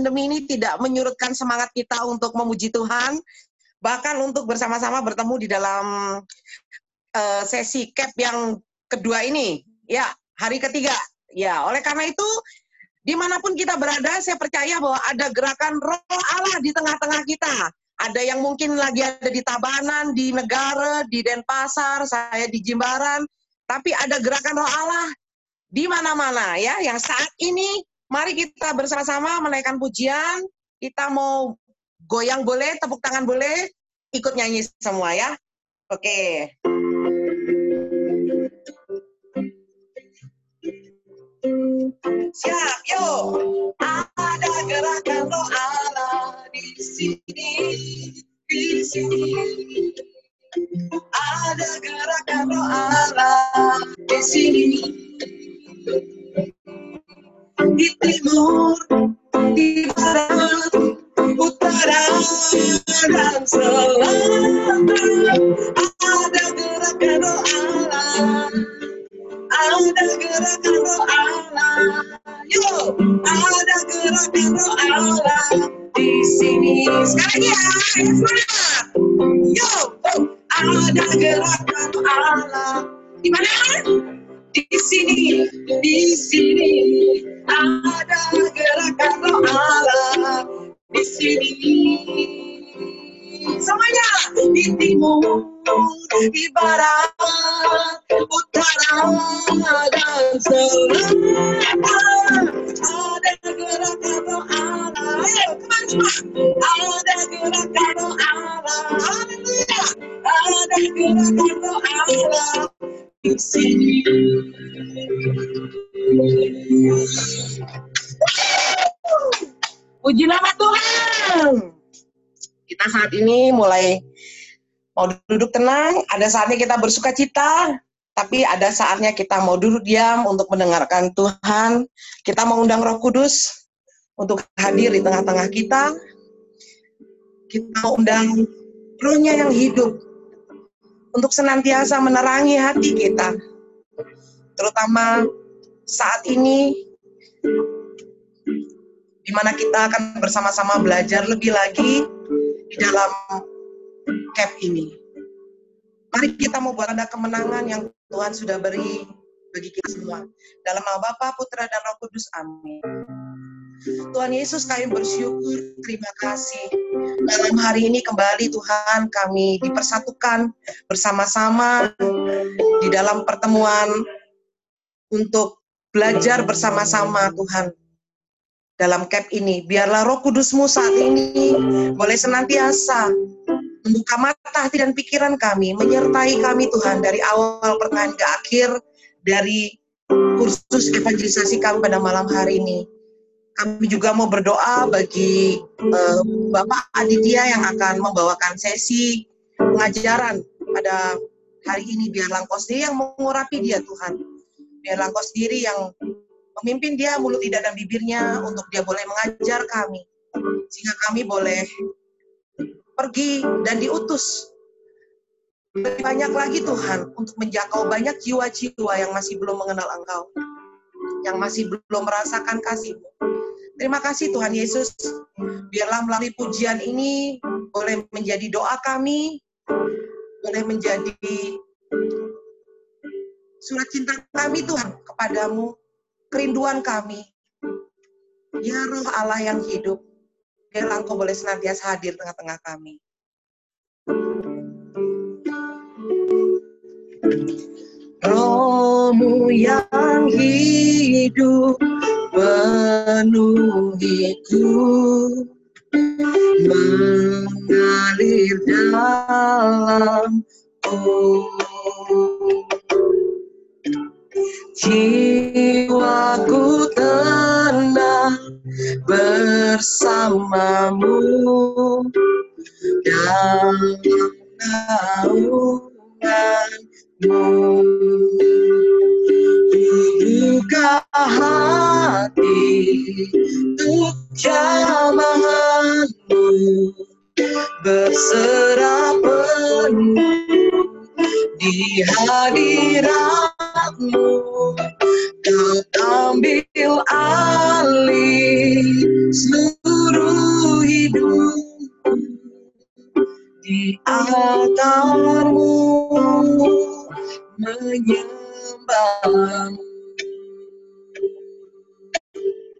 pandemi ini tidak menyurutkan semangat kita untuk memuji Tuhan, bahkan untuk bersama-sama bertemu di dalam uh, sesi cap yang kedua ini, ya hari ketiga. Ya, oleh karena itu di mana pun kita berada, saya percaya bahwa ada gerakan Roh Allah di tengah-tengah kita. Ada yang mungkin lagi ada di Tabanan, di Negara, di Denpasar, saya di Jimbaran, tapi ada gerakan Roh Allah di mana-mana ya yang saat ini mari kita bersama-sama menaikkan pujian. Kita mau goyang boleh tepuk tangan boleh ikut nyanyi semua ya. Oke. Siap yuk ada gerakan roh Allah di sini di sini. Ada gerakan roh Allah di sini di timur, di barat, utara, dan selatan. Ada gerakan roh Allah, ada gerakan roh Allah. Yo, ada gerakan roh Allah di sini. Sekali lagi ya, semangat. Yo, ada gerakan Allah. Di mana? Di sini, di sini ada gerakan roh Allah. Di sini semuanya di timur, di barat, utara dan selatan ada gerakan roh Allah. Ayo ke mana semua? Ada gerakan roh Allah. Haleluya. Ada gerakan roh Allah sini. Puji nama Tuhan. Kita saat ini mulai mau duduk tenang, ada saatnya kita bersuka cita, tapi ada saatnya kita mau duduk diam untuk mendengarkan Tuhan. Kita mengundang Roh Kudus untuk hadir di tengah-tengah kita. Kita undang rohnya yang hidup untuk senantiasa menerangi hati kita. Terutama saat ini di mana kita akan bersama-sama belajar lebih lagi di dalam cap ini. Mari kita mau buat ada kemenangan yang Tuhan sudah beri bagi kita semua. Dalam nama Bapa, Putra, dan Roh Kudus. Amin. Tuhan Yesus kami bersyukur, terima kasih. Dalam hari ini kembali Tuhan kami dipersatukan bersama-sama di dalam pertemuan untuk belajar bersama-sama Tuhan dalam cap ini. Biarlah roh kudusmu saat ini boleh senantiasa membuka mata hati dan pikiran kami, menyertai kami Tuhan dari awal pertengahan ke akhir dari kursus evangelisasi kami pada malam hari ini kami juga mau berdoa bagi uh, Bapak Aditya yang akan membawakan sesi pengajaran pada hari ini. Biar langkau sendiri yang mengurapi dia Tuhan. Biar langkau sendiri yang memimpin dia mulut tidak dan bibirnya untuk dia boleh mengajar kami. Sehingga kami boleh pergi dan diutus lebih banyak lagi Tuhan untuk menjangkau banyak jiwa-jiwa yang masih belum mengenal Engkau yang masih belum merasakan kasih-Mu Terima kasih Tuhan Yesus. Biarlah melalui pujian ini boleh menjadi doa kami, boleh menjadi surat cinta kami Tuhan kepadamu, kerinduan kami. Ya roh Allah yang hidup, biarlah engkau boleh senantiasa hadir tengah-tengah kami. Rohmu yang hidup penuhiku mengalir dalam jiwaku tenang bersamamu dalam naunganmu Dibuka hati untuk jamahanmu Berserah penuh di hadiratmu Kau ambil alih seluruh hidup di atasmu menyembahmu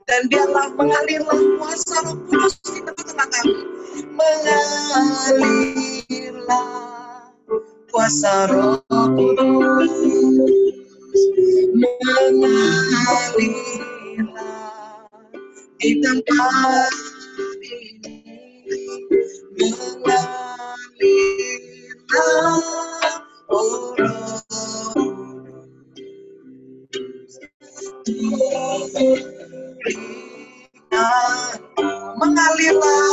dan biarlah mengalirlah kuasa roh kudus di tengah-tengah kami mengalirlah kuasa roh kudus. Mengalirlah di tempat ini. Mengalirlah mengalirlah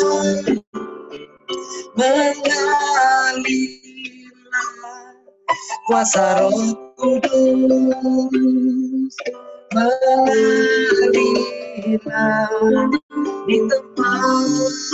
kuasa roh kudus mengalirlah di tempat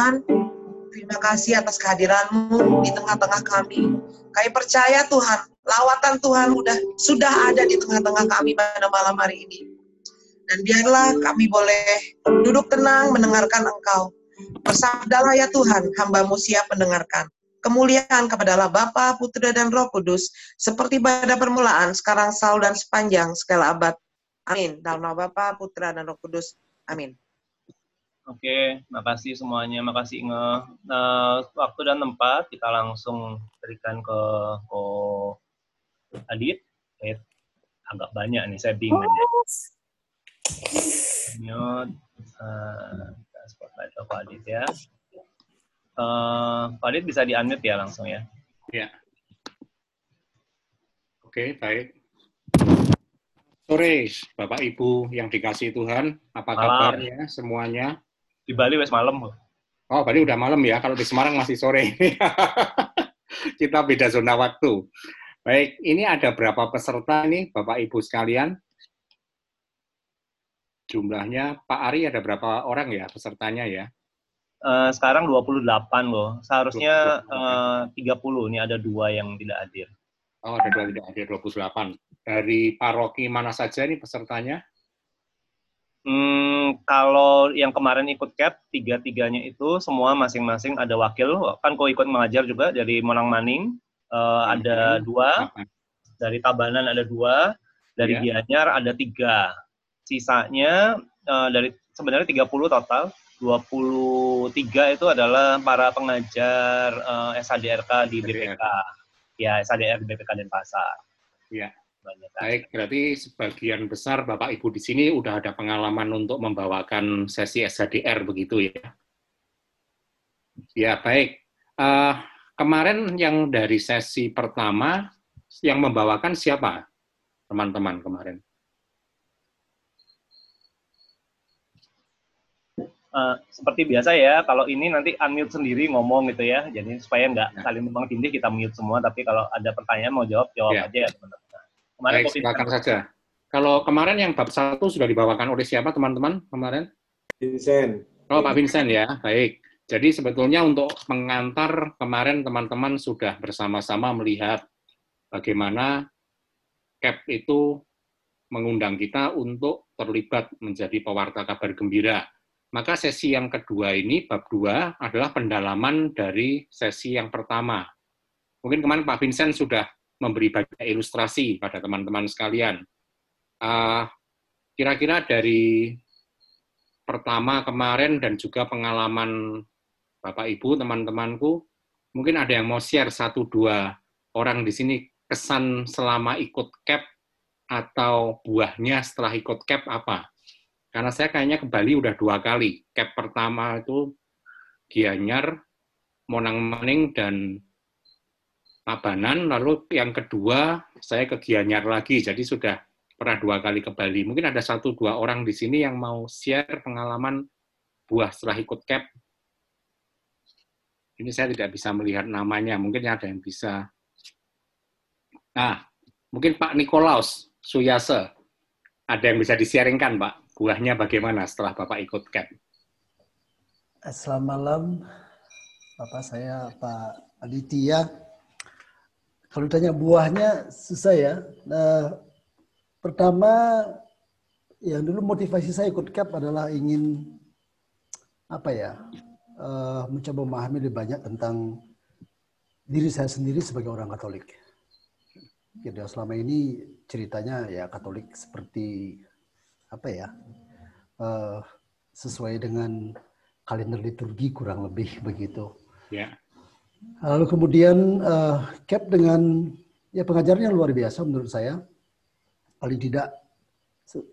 Tuhan. Terima kasih atas kehadiranmu di tengah-tengah kami. Kami percaya Tuhan, lawatan Tuhan udah sudah ada di tengah-tengah kami pada malam hari ini. Dan biarlah kami boleh duduk tenang mendengarkan Engkau. Bersabdalah ya Tuhan, hambamu siap mendengarkan. Kemuliaan kepada Bapa, Putra, dan Roh Kudus, seperti pada permulaan, sekarang, selalu, dan sepanjang segala abad. Amin. Dalam nama Bapa, Putra, dan Roh Kudus. Amin. Oke, makasih semuanya. Makasih Inge. Nah, waktu dan tempat kita langsung berikan ke Ko Adit. Eh, agak banyak nih, saya bingung. Ya. Mute. Uh, spotlight ke Ko Adit ya. Uh, Pak Adit bisa di-unmute ya langsung ya. Ya. Oke, baik. Sore, Bapak Ibu yang dikasih Tuhan, apa kabarnya semuanya? Di Bali wes malam loh. Oh, Bali udah malam ya, kalau di Semarang masih sore. Kita beda zona waktu. Baik, ini ada berapa peserta nih, Bapak Ibu sekalian? Jumlahnya, Pak Ari ada berapa orang ya pesertanya ya? Eh, sekarang 28 loh. Seharusnya 28. eh, 30. Ini ada dua yang tidak hadir. Oh, ada dua tidak ada 28. Dari paroki mana saja nih pesertanya? Hmm, kalau yang kemarin ikut CAP, tiga-tiganya itu semua masing-masing ada wakil. Kan kau ikut mengajar juga dari Monang Maning, eh, ada Mhm. dua. Apa? Dari Tabanan ada dua. Dari Iya. Gianyar ada tiga. Sisanya eh, dari sebenarnya 30 total. 23 itu adalah para pengajar eh, SADRK di. BPK. Ya, SADR di BPK Denpasar. Iya. Banyak. Baik, berarti sebagian besar Bapak Ibu di sini udah ada pengalaman untuk membawakan sesi SHDR begitu ya? Ya, baik. Eh, kemarin yang dari sesi pertama yang membawakan siapa? Teman-teman kemarin. Eh, seperti biasa ya, kalau ini nanti unmute sendiri ngomong gitu ya, jadi supaya nggak Ya. saling tumpang tindih kita mute semua, tapi kalau ada pertanyaan mau jawab, jawab Ya. aja ya teman-teman. Kemarin Baik, silakan saja. Kalau kemarin yang bab satu sudah dibawakan oleh siapa teman-teman kemarin? Vincent. Oh, Pak Vincent ya, baik. Jadi sebetulnya untuk mengantar kemarin teman-teman sudah bersama-sama melihat bagaimana CAP itu mengundang kita untuk terlibat menjadi pewarta kabar gembira. Maka sesi yang kedua ini, bab dua, adalah pendalaman dari sesi yang pertama. Mungkin kemarin Pak Vincent sudah memberi banyak ilustrasi pada teman-teman sekalian. Ah, kira-kira uh, dari pertama kemarin dan juga pengalaman Bapak Ibu, teman-temanku, mungkin ada yang mau share satu dua orang di sini kesan selama ikut CAP atau buahnya setelah ikut CAP apa? Karena saya kayaknya ke Bali udah dua kali. CAP pertama itu Gianyar, Monang Maning, dan Tabanan. Lalu yang kedua saya ke Gianyar lagi. Jadi sudah pernah dua kali ke Bali. Mungkin ada satu dua orang di sini yang mau share pengalaman buah setelah ikut CAP. Ini saya tidak bisa melihat namanya, mungkin ada yang bisa. Nah, mungkin Pak Nikolaus Suyase, ada yang bisa disiaringkan Pak, buahnya bagaimana setelah Bapak ikut CAP? Selamat malam, Bapak saya Pak Aditya. Kalau ditanya buahnya susah ya. Nah, Pertama, yang dulu motivasi saya ikut CAP adalah ingin apa ya, uh, mencoba memahami lebih banyak tentang diri saya sendiri sebagai orang Katolik. Jadi selama ini ceritanya ya Katolik seperti apa ya, uh, sesuai dengan kalender liturgi kurang lebih begitu. Ya. Lalu kemudian uh, CAP dengan ya pengajarnya luar biasa menurut saya paling tidak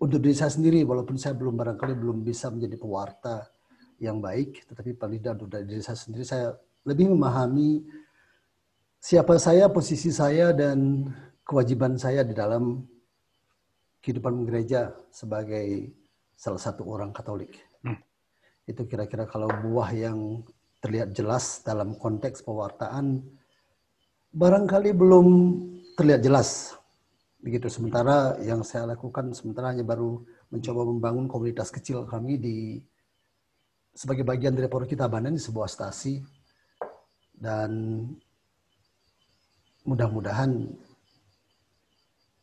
untuk diri saya sendiri walaupun saya belum barangkali belum bisa menjadi pewarta yang baik tetapi paling tidak untuk diri saya sendiri saya lebih memahami siapa saya posisi saya dan kewajiban saya di dalam kehidupan gereja sebagai salah satu orang Katolik hmm. itu kira-kira kalau buah yang terlihat jelas dalam konteks pewartaan barangkali belum terlihat jelas. Begitu sementara yang saya lakukan sementara hanya baru mencoba membangun komunitas kecil kami di sebagai bagian dari Kita Tabanan di sebuah stasi. Dan mudah-mudahan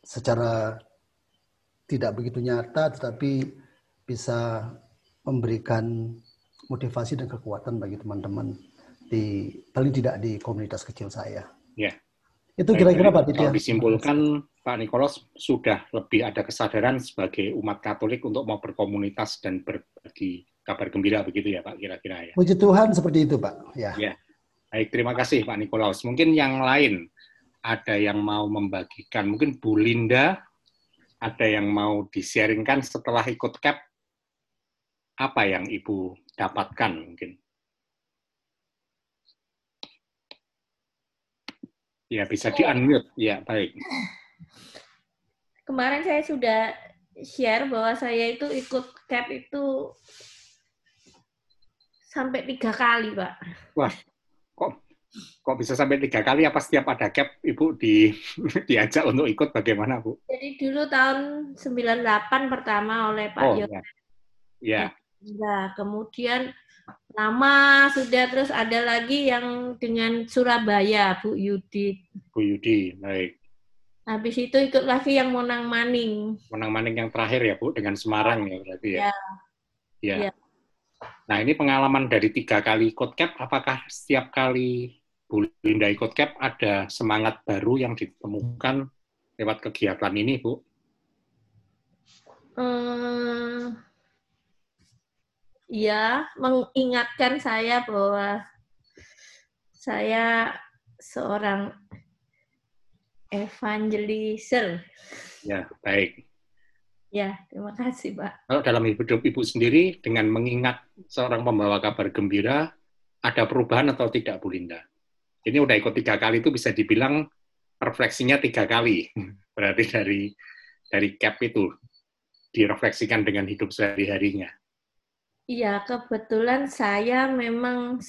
secara tidak begitu nyata tetapi bisa memberikan motivasi dan kekuatan bagi teman-teman di paling tidak di komunitas kecil saya. Ya. Itu kira-kira Pak Titi. Kalau disimpulkan Pak Nikolos sudah lebih ada kesadaran sebagai umat Katolik untuk mau berkomunitas dan berbagi kabar gembira begitu ya Pak kira-kira ya. Puji Tuhan seperti itu Pak. Ya. ya. Baik, terima kasih Pak Nikolaus. Mungkin yang lain ada yang mau membagikan, mungkin Bu Linda ada yang mau disiaringkan setelah ikut CAP apa yang Ibu dapatkan mungkin. Ya, bisa di-unmute. Ya, baik kemarin saya sudah share bahwa saya itu ikut cap itu sampai tiga kali, Pak. Wah, kok kok bisa sampai tiga kali? Apa setiap ada cap, Ibu di diajak untuk ikut bagaimana, Bu? Jadi dulu tahun 98 pertama oleh Pak oh, Ya. ya. Nah, kemudian lama sudah terus ada lagi yang dengan Surabaya, Bu Yudi. Bu Yudi, baik. Habis itu ikut lagi yang Monang Maning. Monang Maning yang terakhir ya Bu, dengan Semarang ya berarti ya. Ya. ya. ya. Nah ini pengalaman dari tiga kali ikut CAP, apakah setiap kali Bu Linda ikut CAP ada semangat baru yang ditemukan lewat kegiatan ini Bu? Hmm, ya, mengingatkan saya bahwa saya seorang evangelizer. Ya, baik. Ya, terima kasih, Pak. Kalau dalam hidup Ibu sendiri, dengan mengingat seorang pembawa kabar gembira, ada perubahan atau tidak, Bu Linda? Ini udah ikut tiga kali itu bisa dibilang refleksinya tiga kali. Berarti dari dari cap itu direfleksikan dengan hidup sehari-harinya. Iya, kebetulan saya memang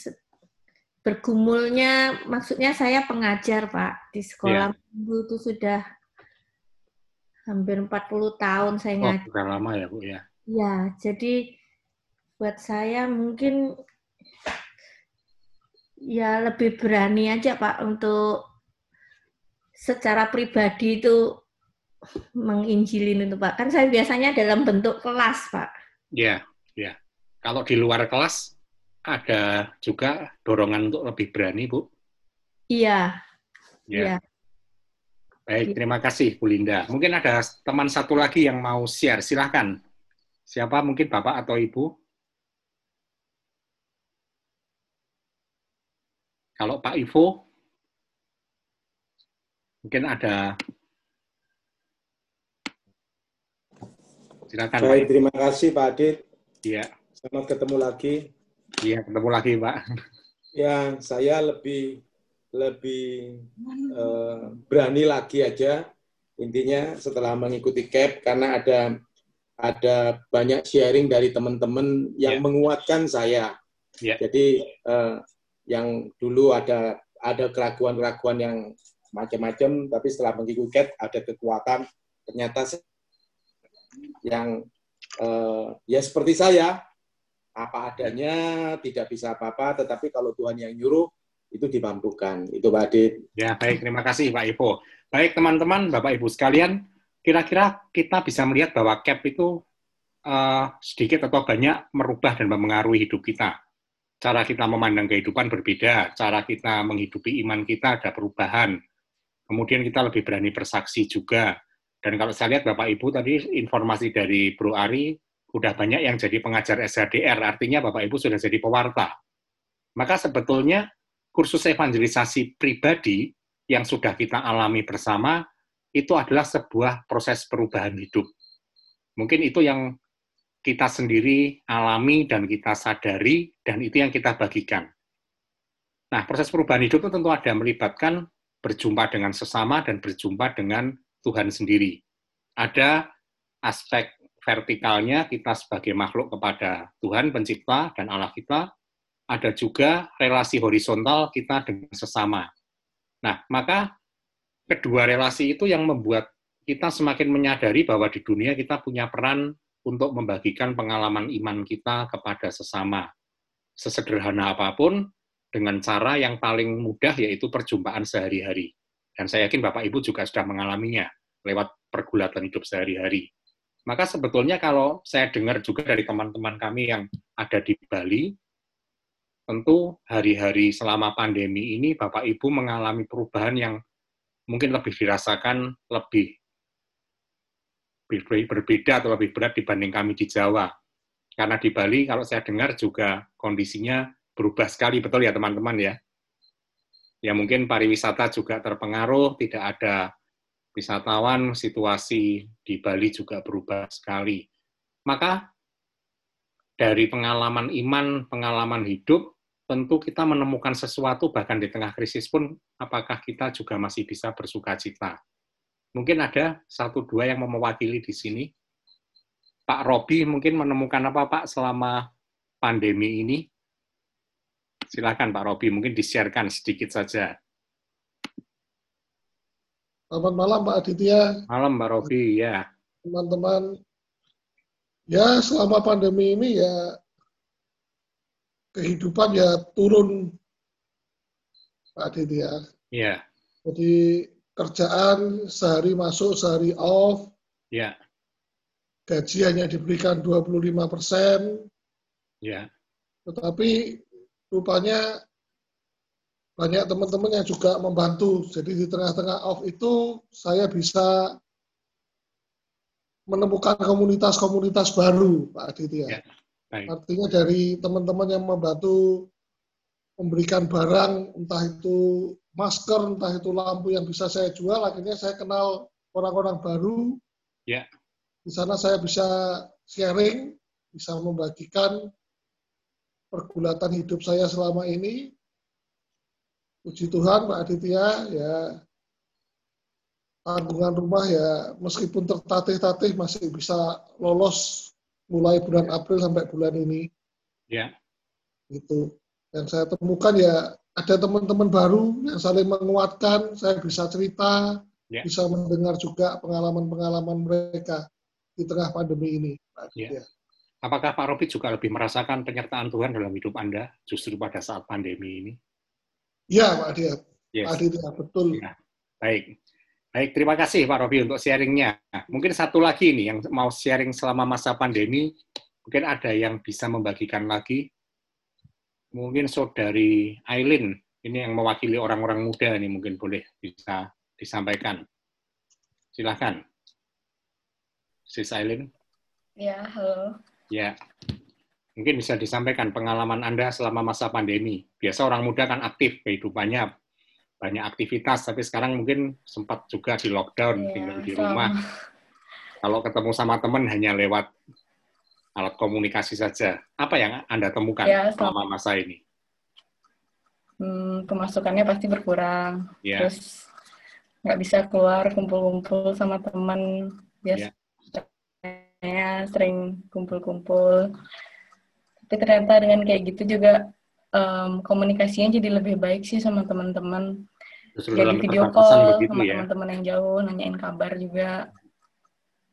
bergumulnya maksudnya saya pengajar Pak di sekolah yeah. minggu itu sudah hampir 40 tahun saya oh, ngajar. Sudah lama ya Bu ya. Ya, jadi buat saya mungkin ya lebih berani aja Pak untuk secara pribadi itu menginjilin itu Pak. Kan saya biasanya dalam bentuk kelas Pak. Ya, ya. Kalau di luar kelas ada juga dorongan untuk lebih berani Bu? Iya. Ya. ya. Baik, terima kasih Bu Linda. Mungkin ada teman satu lagi yang mau share, silahkan. Siapa mungkin Bapak atau Ibu? Kalau Pak Ivo, mungkin ada. Silakan. Baik, Pak. terima kasih Pak Adit. Iya. Selamat ketemu lagi. Iya, ketemu lagi Pak. Ya, saya lebih lebih uh, berani lagi aja intinya setelah mengikuti CAP karena ada ada banyak sharing dari teman-teman yang yeah. menguatkan saya. Yeah. Jadi uh, yang dulu ada ada keraguan-keraguan yang macam-macam, tapi setelah mengikuti CAT ada kekuatan. Ternyata yang uh, ya seperti saya, apa adanya, tidak bisa apa-apa, tetapi kalau Tuhan yang nyuruh, itu dimampukan. Itu Pak Adit. Ya, baik. Terima kasih Pak Ivo. Baik, teman-teman, Bapak Ibu sekalian, kira-kira kita bisa melihat bahwa CAP itu uh, sedikit atau banyak merubah dan mempengaruhi hidup kita cara kita memandang kehidupan berbeda, cara kita menghidupi iman kita ada perubahan. Kemudian kita lebih berani bersaksi juga. Dan kalau saya lihat Bapak Ibu tadi informasi dari Bro Ari, udah banyak yang jadi pengajar SHDR, artinya Bapak Ibu sudah jadi pewarta. Maka sebetulnya kursus evangelisasi pribadi yang sudah kita alami bersama, itu adalah sebuah proses perubahan hidup. Mungkin itu yang kita sendiri alami dan kita sadari, dan itu yang kita bagikan. Nah, proses perubahan hidup itu tentu ada melibatkan berjumpa dengan sesama dan berjumpa dengan Tuhan sendiri. Ada aspek vertikalnya kita sebagai makhluk kepada Tuhan pencipta dan Allah kita, ada juga relasi horizontal kita dengan sesama. Nah, maka kedua relasi itu yang membuat kita semakin menyadari bahwa di dunia kita punya peran untuk membagikan pengalaman iman kita kepada sesama. Sesederhana apa pun, dengan cara yang paling mudah yaitu perjumpaan sehari-hari. Dan saya yakin Bapak Ibu juga sudah mengalaminya lewat pergulatan hidup sehari-hari. Maka sebetulnya kalau saya dengar juga dari teman-teman kami yang ada di Bali, tentu hari-hari selama pandemi ini Bapak Ibu mengalami perubahan yang mungkin lebih dirasakan lebih berbeda atau lebih berat dibanding kami di Jawa. Karena di Bali, kalau saya dengar juga kondisinya berubah sekali, betul ya teman-teman ya? Ya mungkin pariwisata juga terpengaruh, tidak ada wisatawan, situasi di Bali juga berubah sekali. Maka dari pengalaman iman, pengalaman hidup, tentu kita menemukan sesuatu bahkan di tengah krisis pun apakah kita juga masih bisa bersuka cita. Mungkin ada satu dua yang mewakili di sini. Pak Robi mungkin menemukan apa Pak selama pandemi ini? Silakan Pak Robi, mungkin disiarkan sedikit saja. Selamat malam Pak Aditya. Malam Pak Robi, ya. Teman-teman, ya selama pandemi ini ya kehidupan ya turun Pak Aditya. Iya. Jadi kerjaan sehari masuk, sehari off. Ya. Gaji hanya diberikan 25 persen. Ya. Tetapi rupanya banyak teman-teman yang juga membantu. Jadi di tengah-tengah off itu saya bisa menemukan komunitas-komunitas baru, Pak Aditya. Ya. Baik. Artinya dari teman-teman yang membantu memberikan barang, entah itu masker, entah itu lampu yang bisa saya jual, akhirnya saya kenal orang-orang baru. Ya. Di sana saya bisa sharing, bisa membagikan pergulatan hidup saya selama ini. Puji Tuhan, Pak Aditya, ya tanggungan rumah ya meskipun tertatih-tatih masih bisa lolos mulai bulan April sampai bulan ini. Ya. Gitu. Dan saya temukan ya ada teman-teman baru yang saling menguatkan, saya bisa cerita, yeah. bisa mendengar juga pengalaman-pengalaman mereka di tengah pandemi ini. Yeah. Apakah Pak Robi juga lebih merasakan penyertaan Tuhan dalam hidup Anda justru pada saat pandemi ini? Iya, Pak Adiat. Yes. Pak Aditya, betul. Ya. Baik. Baik, terima kasih Pak Robi untuk sharingnya. Mungkin satu lagi nih yang mau sharing selama masa pandemi, mungkin ada yang bisa membagikan lagi. Mungkin saudari Aileen, ini yang mewakili orang-orang muda ini mungkin boleh bisa disampaikan. Silahkan. Sis Aileen. Ya, halo. Ya, mungkin bisa disampaikan pengalaman Anda selama masa pandemi. Biasa orang muda kan aktif kehidupannya, banyak aktivitas, tapi sekarang mungkin sempat juga di lockdown, yeah, tinggal di rumah. Kalau ketemu sama teman hanya lewat alat komunikasi saja. Apa yang Anda temukan yeah, selama masa ini? Hmm, pemasukannya pasti berkurang. Yeah. Terus nggak bisa keluar kumpul-kumpul sama teman. Biasanya yeah. sering kumpul-kumpul. Tapi ternyata dengan kayak gitu juga um, komunikasinya jadi lebih baik sih sama teman-teman. Jadi video call sama ya? teman-teman yang jauh, nanyain kabar juga.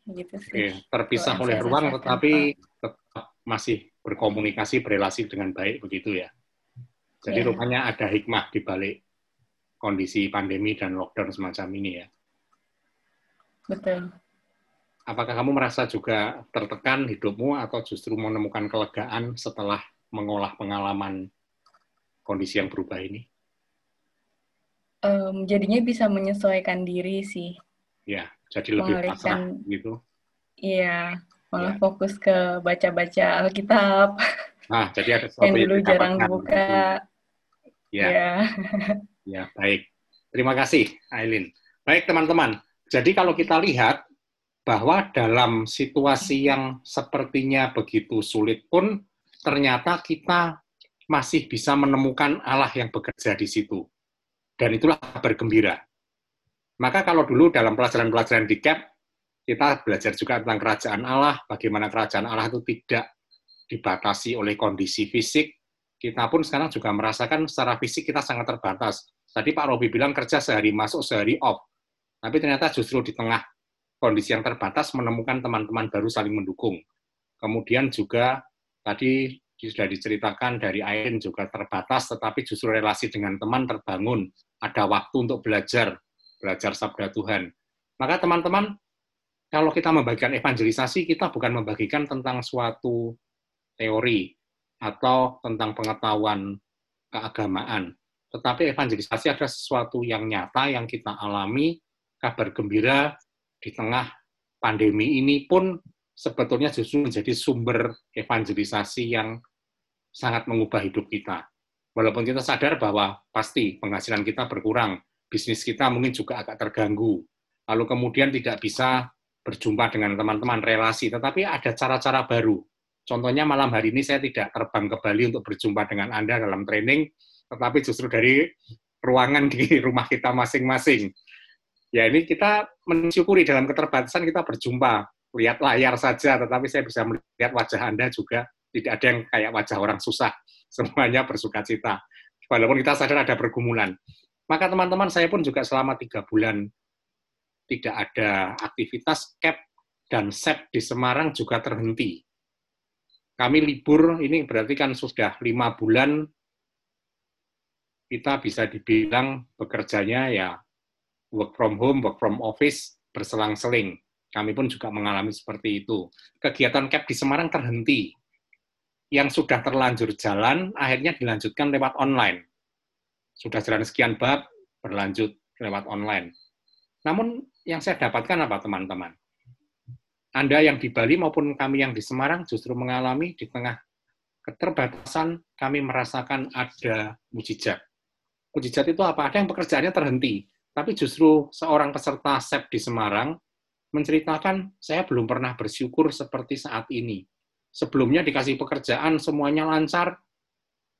Gitu sih. Oke, terpisah oleh ruang tetapi tetap masih berkomunikasi, berelasi dengan baik begitu ya. Jadi yeah. rupanya ada hikmah di balik kondisi pandemi dan lockdown semacam ini ya. Betul. Apakah kamu merasa juga tertekan hidupmu atau justru menemukan kelegaan setelah mengolah pengalaman kondisi yang berubah ini? Um, jadinya bisa menyesuaikan diri sih. Ya, jadi lebih pasrah gitu. Iya, malah ya. fokus ke baca-baca Alkitab. Nah, jadi ada sesuatu yang dulu yang jarang dibuka. Ya. ya. ya, baik. Terima kasih, Aileen. Baik, teman-teman. Jadi kalau kita lihat bahwa dalam situasi yang sepertinya begitu sulit pun ternyata kita masih bisa menemukan Allah yang bekerja di situ. Dan itulah kabar. Maka kalau dulu dalam pelajaran-pelajaran di CAP, kita belajar juga tentang kerajaan Allah, bagaimana kerajaan Allah itu tidak dibatasi oleh kondisi fisik. Kita pun sekarang juga merasakan secara fisik kita sangat terbatas. Tadi Pak Robi bilang kerja sehari masuk, sehari off. Tapi ternyata justru di tengah kondisi yang terbatas menemukan teman-teman baru saling mendukung. Kemudian juga tadi sudah diceritakan dari Airin juga terbatas, tetapi justru relasi dengan teman terbangun. Ada waktu untuk belajar, belajar sabda Tuhan. Maka teman-teman, kalau kita membagikan evangelisasi, kita bukan membagikan tentang suatu teori atau tentang pengetahuan keagamaan. Tetapi evangelisasi adalah sesuatu yang nyata, yang kita alami, kabar gembira di tengah pandemi ini pun sebetulnya justru menjadi sumber evangelisasi yang sangat mengubah hidup kita. Walaupun kita sadar bahwa pasti penghasilan kita berkurang, bisnis kita mungkin juga agak terganggu, lalu kemudian tidak bisa berjumpa dengan teman-teman relasi, tetapi ada cara-cara baru. Contohnya malam hari ini saya tidak terbang ke Bali untuk berjumpa dengan Anda dalam training, tetapi justru dari ruangan di rumah kita masing-masing. Ya ini kita mensyukuri dalam keterbatasan kita berjumpa, lihat layar saja, tetapi saya bisa melihat wajah Anda juga tidak ada yang kayak wajah orang susah, semuanya bersuka cita. Walaupun kita sadar ada pergumulan. Maka teman-teman, saya pun juga selama tiga bulan tidak ada aktivitas CAP dan SEP di Semarang juga terhenti. Kami libur, ini berarti kan sudah lima bulan kita bisa dibilang bekerjanya ya work from home, work from office, berselang-seling. Kami pun juga mengalami seperti itu. Kegiatan CAP di Semarang terhenti yang sudah terlanjur jalan akhirnya dilanjutkan lewat online. Sudah jalan sekian bab, berlanjut lewat online. Namun yang saya dapatkan apa teman-teman? Anda yang di Bali maupun kami yang di Semarang justru mengalami di tengah keterbatasan kami merasakan ada mujizat. Mujizat itu apa? Ada yang pekerjaannya terhenti, tapi justru seorang peserta SEP di Semarang menceritakan, saya belum pernah bersyukur seperti saat ini sebelumnya dikasih pekerjaan semuanya lancar,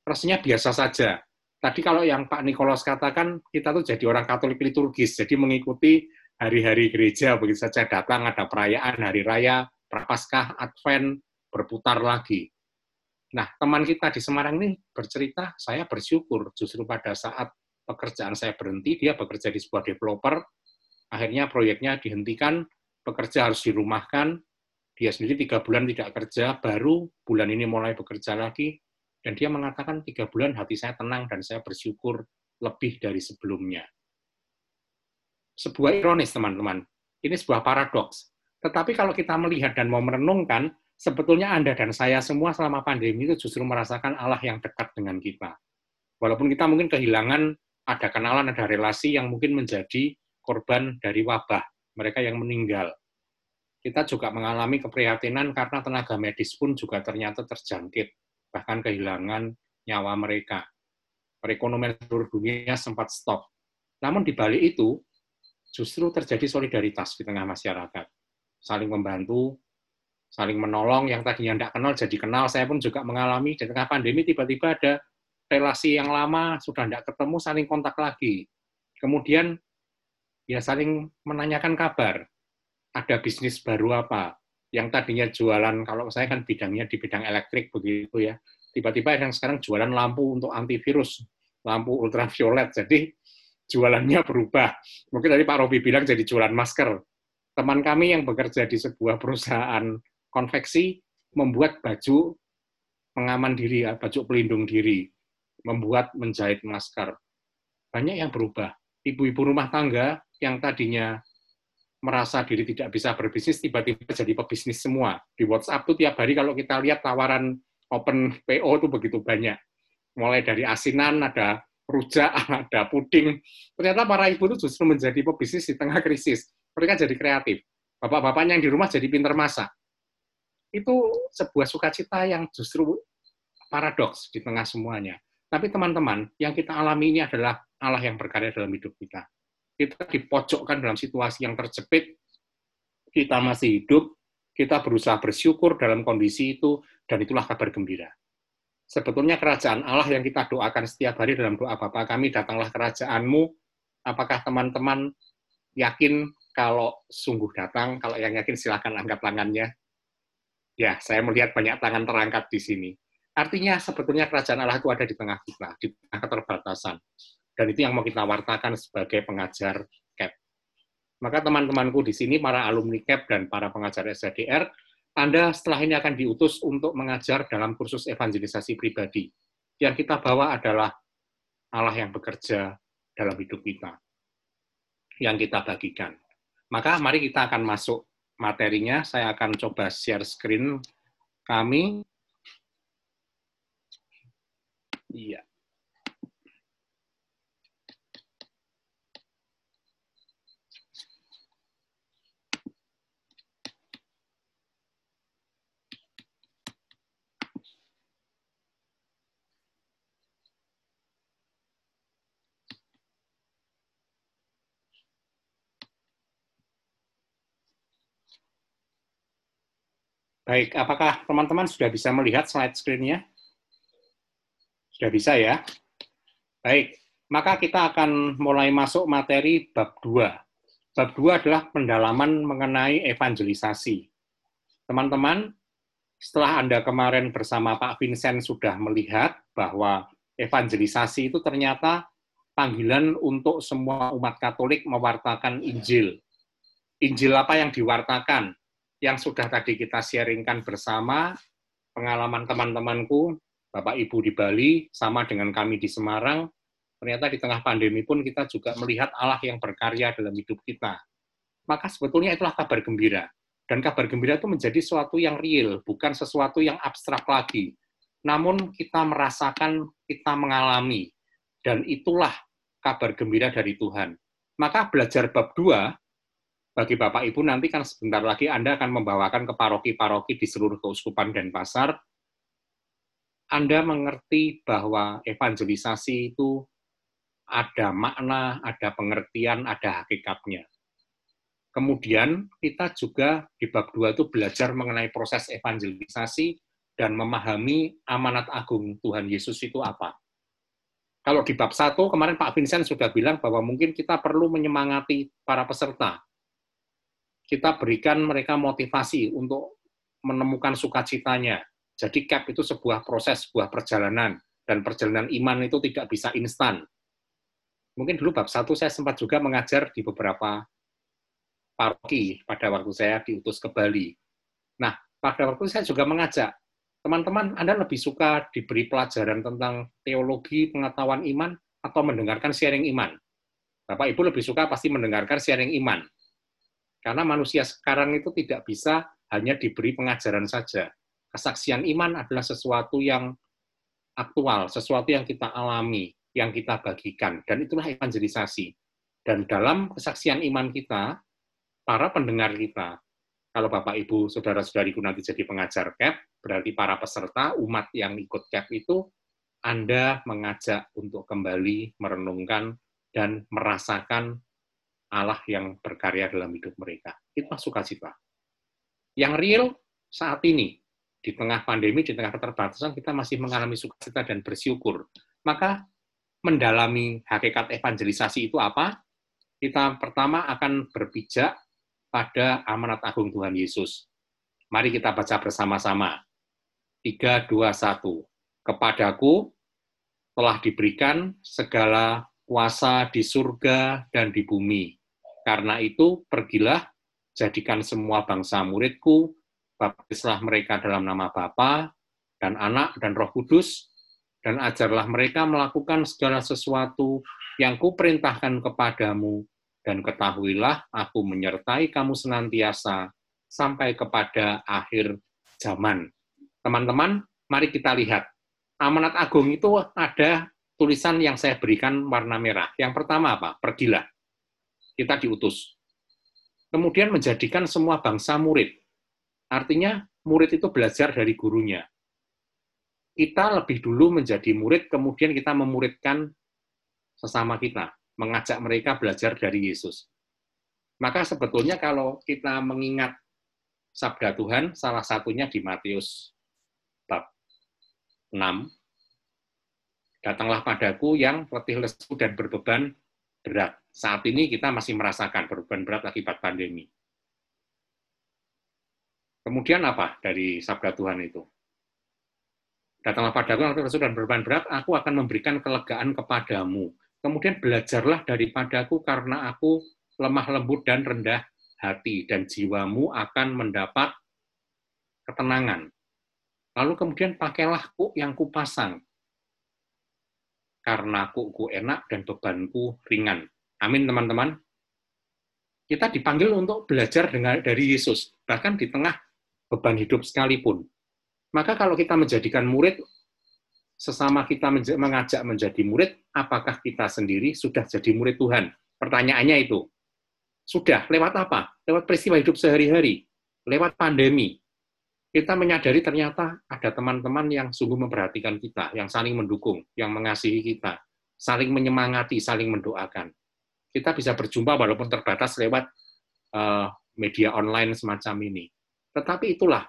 rasanya biasa saja. Tadi kalau yang Pak Nikolas katakan, kita tuh jadi orang Katolik liturgis, jadi mengikuti hari-hari gereja, begitu saja datang, ada perayaan, hari raya, Prapaskah, Advent, berputar lagi. Nah, teman kita di Semarang ini bercerita, saya bersyukur justru pada saat pekerjaan saya berhenti, dia bekerja di sebuah developer, akhirnya proyeknya dihentikan, pekerja harus dirumahkan, dia sendiri tiga bulan tidak kerja, baru bulan ini mulai bekerja lagi, dan dia mengatakan tiga bulan hati saya tenang dan saya bersyukur lebih dari sebelumnya. Sebuah ironis, teman-teman. Ini sebuah paradoks. Tetapi kalau kita melihat dan mau merenungkan, sebetulnya Anda dan saya semua selama pandemi itu justru merasakan Allah yang dekat dengan kita. Walaupun kita mungkin kehilangan ada kenalan, ada relasi yang mungkin menjadi korban dari wabah, mereka yang meninggal. Kita juga mengalami keprihatinan karena tenaga medis pun juga ternyata terjangkit, bahkan kehilangan nyawa mereka. Perekonomian seluruh dunia sempat stop. Namun di balik itu, justru terjadi solidaritas di tengah masyarakat. Saling membantu, saling menolong, yang tadinya tidak kenal jadi kenal. Saya pun juga mengalami di tengah pandemi tiba-tiba ada relasi yang lama sudah tidak ketemu saling kontak lagi. Kemudian ya saling menanyakan kabar. Ada bisnis baru apa? Yang tadinya jualan, kalau saya kan bidangnya di bidang elektrik begitu ya. Tiba-tiba yang sekarang jualan lampu untuk antivirus, lampu ultraviolet. Jadi jualannya berubah. Mungkin tadi Pak Robi bilang jadi jualan masker. Teman kami yang bekerja di sebuah perusahaan konveksi membuat baju pengaman diri, baju pelindung diri membuat menjahit masker. Banyak yang berubah. Ibu-ibu rumah tangga yang tadinya merasa diri tidak bisa berbisnis, tiba-tiba jadi pebisnis semua. Di WhatsApp tuh tiap hari kalau kita lihat tawaran open PO itu begitu banyak. Mulai dari asinan, ada rujak, ada puding. Ternyata para ibu itu justru menjadi pebisnis di tengah krisis. Mereka jadi kreatif. Bapak-bapaknya yang di rumah jadi pinter masak. Itu sebuah sukacita yang justru paradoks di tengah semuanya. Tapi teman-teman, yang kita alami ini adalah Allah yang berkarya dalam hidup kita. Kita dipojokkan dalam situasi yang terjepit, kita masih hidup, kita berusaha bersyukur dalam kondisi itu, dan itulah kabar gembira. Sebetulnya kerajaan Allah yang kita doakan setiap hari dalam doa Bapa kami, datanglah kerajaanmu, apakah teman-teman yakin kalau sungguh datang, kalau yang yakin silakan angkat tangannya. Ya, saya melihat banyak tangan terangkat di sini. Artinya sebetulnya kerajaan Allah itu ada di tengah kita, di tengah keterbatasan. Dan itu yang mau kita wartakan sebagai pengajar CAP. Maka teman-temanku di sini, para alumni CAP dan para pengajar SDR, Anda setelah ini akan diutus untuk mengajar dalam kursus evangelisasi pribadi. Yang kita bawa adalah Allah yang bekerja dalam hidup kita. Yang kita bagikan. Maka mari kita akan masuk materinya. Saya akan coba share screen kami. Iya. Baik, apakah teman-teman sudah bisa melihat slide screen-nya? Sudah bisa ya? Baik, maka kita akan mulai masuk materi bab 2. Bab 2 adalah pendalaman mengenai evangelisasi. Teman-teman, setelah Anda kemarin bersama Pak Vincent sudah melihat bahwa evangelisasi itu ternyata panggilan untuk semua umat Katolik mewartakan Injil. Injil apa yang diwartakan? Yang sudah tadi kita sharingkan bersama, pengalaman teman-temanku Bapak Ibu di Bali, sama dengan kami di Semarang, ternyata di tengah pandemi pun kita juga melihat Allah yang berkarya dalam hidup kita. Maka sebetulnya itulah kabar gembira. Dan kabar gembira itu menjadi sesuatu yang real, bukan sesuatu yang abstrak lagi. Namun kita merasakan, kita mengalami. Dan itulah kabar gembira dari Tuhan. Maka belajar bab 2, bagi Bapak Ibu nanti kan sebentar lagi Anda akan membawakan ke paroki-paroki di seluruh keuskupan dan pasar, anda mengerti bahwa evangelisasi itu ada makna, ada pengertian, ada hakikatnya. Kemudian kita juga di bab 2 itu belajar mengenai proses evangelisasi dan memahami amanat agung Tuhan Yesus itu apa. Kalau di bab 1 kemarin Pak Vincent sudah bilang bahwa mungkin kita perlu menyemangati para peserta. Kita berikan mereka motivasi untuk menemukan sukacitanya, jadi CAP itu sebuah proses, sebuah perjalanan, dan perjalanan iman itu tidak bisa instan. Mungkin dulu bab satu saya sempat juga mengajar di beberapa paroki pada waktu saya diutus ke Bali. Nah, pada waktu saya juga mengajak, teman-teman, Anda lebih suka diberi pelajaran tentang teologi, pengetahuan iman, atau mendengarkan sharing iman? Bapak Ibu lebih suka pasti mendengarkan sharing iman. Karena manusia sekarang itu tidak bisa hanya diberi pengajaran saja. Kesaksian iman adalah sesuatu yang aktual, sesuatu yang kita alami, yang kita bagikan. Dan itulah evangelisasi. Dan dalam kesaksian iman kita, para pendengar kita, kalau Bapak Ibu, Saudara-saudariku nanti jadi pengajar CAP, berarti para peserta, umat yang ikut CAP itu, Anda mengajak untuk kembali merenungkan dan merasakan Allah yang berkarya dalam hidup mereka. Itu sukacita. Yang real saat ini, di tengah pandemi, di tengah keterbatasan, kita masih mengalami sukacita dan bersyukur. Maka mendalami hakikat evangelisasi itu apa? Kita pertama akan berpijak pada amanat agung Tuhan Yesus. Mari kita baca bersama-sama. 3, 2, 1. Kepadaku telah diberikan segala kuasa di surga dan di bumi. Karena itu, pergilah, jadikan semua bangsa muridku, baptislah mereka dalam nama Bapa dan Anak dan Roh Kudus, dan ajarlah mereka melakukan segala sesuatu yang kuperintahkan kepadamu, dan ketahuilah aku menyertai kamu senantiasa sampai kepada akhir zaman. Teman-teman, mari kita lihat. Amanat agung itu ada tulisan yang saya berikan warna merah. Yang pertama apa? Pergilah. Kita diutus. Kemudian menjadikan semua bangsa murid. Artinya murid itu belajar dari gurunya. Kita lebih dulu menjadi murid, kemudian kita memuridkan sesama kita, mengajak mereka belajar dari Yesus. Maka sebetulnya kalau kita mengingat sabda Tuhan, salah satunya di Matius bab 6, datanglah padaku yang letih lesu dan berbeban berat. Saat ini kita masih merasakan berbeban berat akibat pandemi. Kemudian apa dari sabda Tuhan itu? Datanglah padaku yang lesu dan berbeban berat, aku akan memberikan kelegaan kepadamu. Kemudian belajarlah daripadaku karena aku lemah lembut dan rendah hati, dan jiwamu akan mendapat ketenangan. Lalu kemudian pakailah kuk yang kupasang, karena kuku enak dan bebanku ringan. Amin, teman-teman. Kita dipanggil untuk belajar dengan dari Yesus, bahkan di tengah beban hidup sekalipun. Maka kalau kita menjadikan murid, sesama kita mengajak menjadi murid, apakah kita sendiri sudah jadi murid Tuhan? Pertanyaannya itu. Sudah, lewat apa? Lewat peristiwa hidup sehari-hari, lewat pandemi, kita menyadari ternyata ada teman-teman yang sungguh memperhatikan kita, yang saling mendukung, yang mengasihi kita, saling menyemangati, saling mendoakan. Kita bisa berjumpa walaupun terbatas lewat uh, media online semacam ini. Tetapi itulah,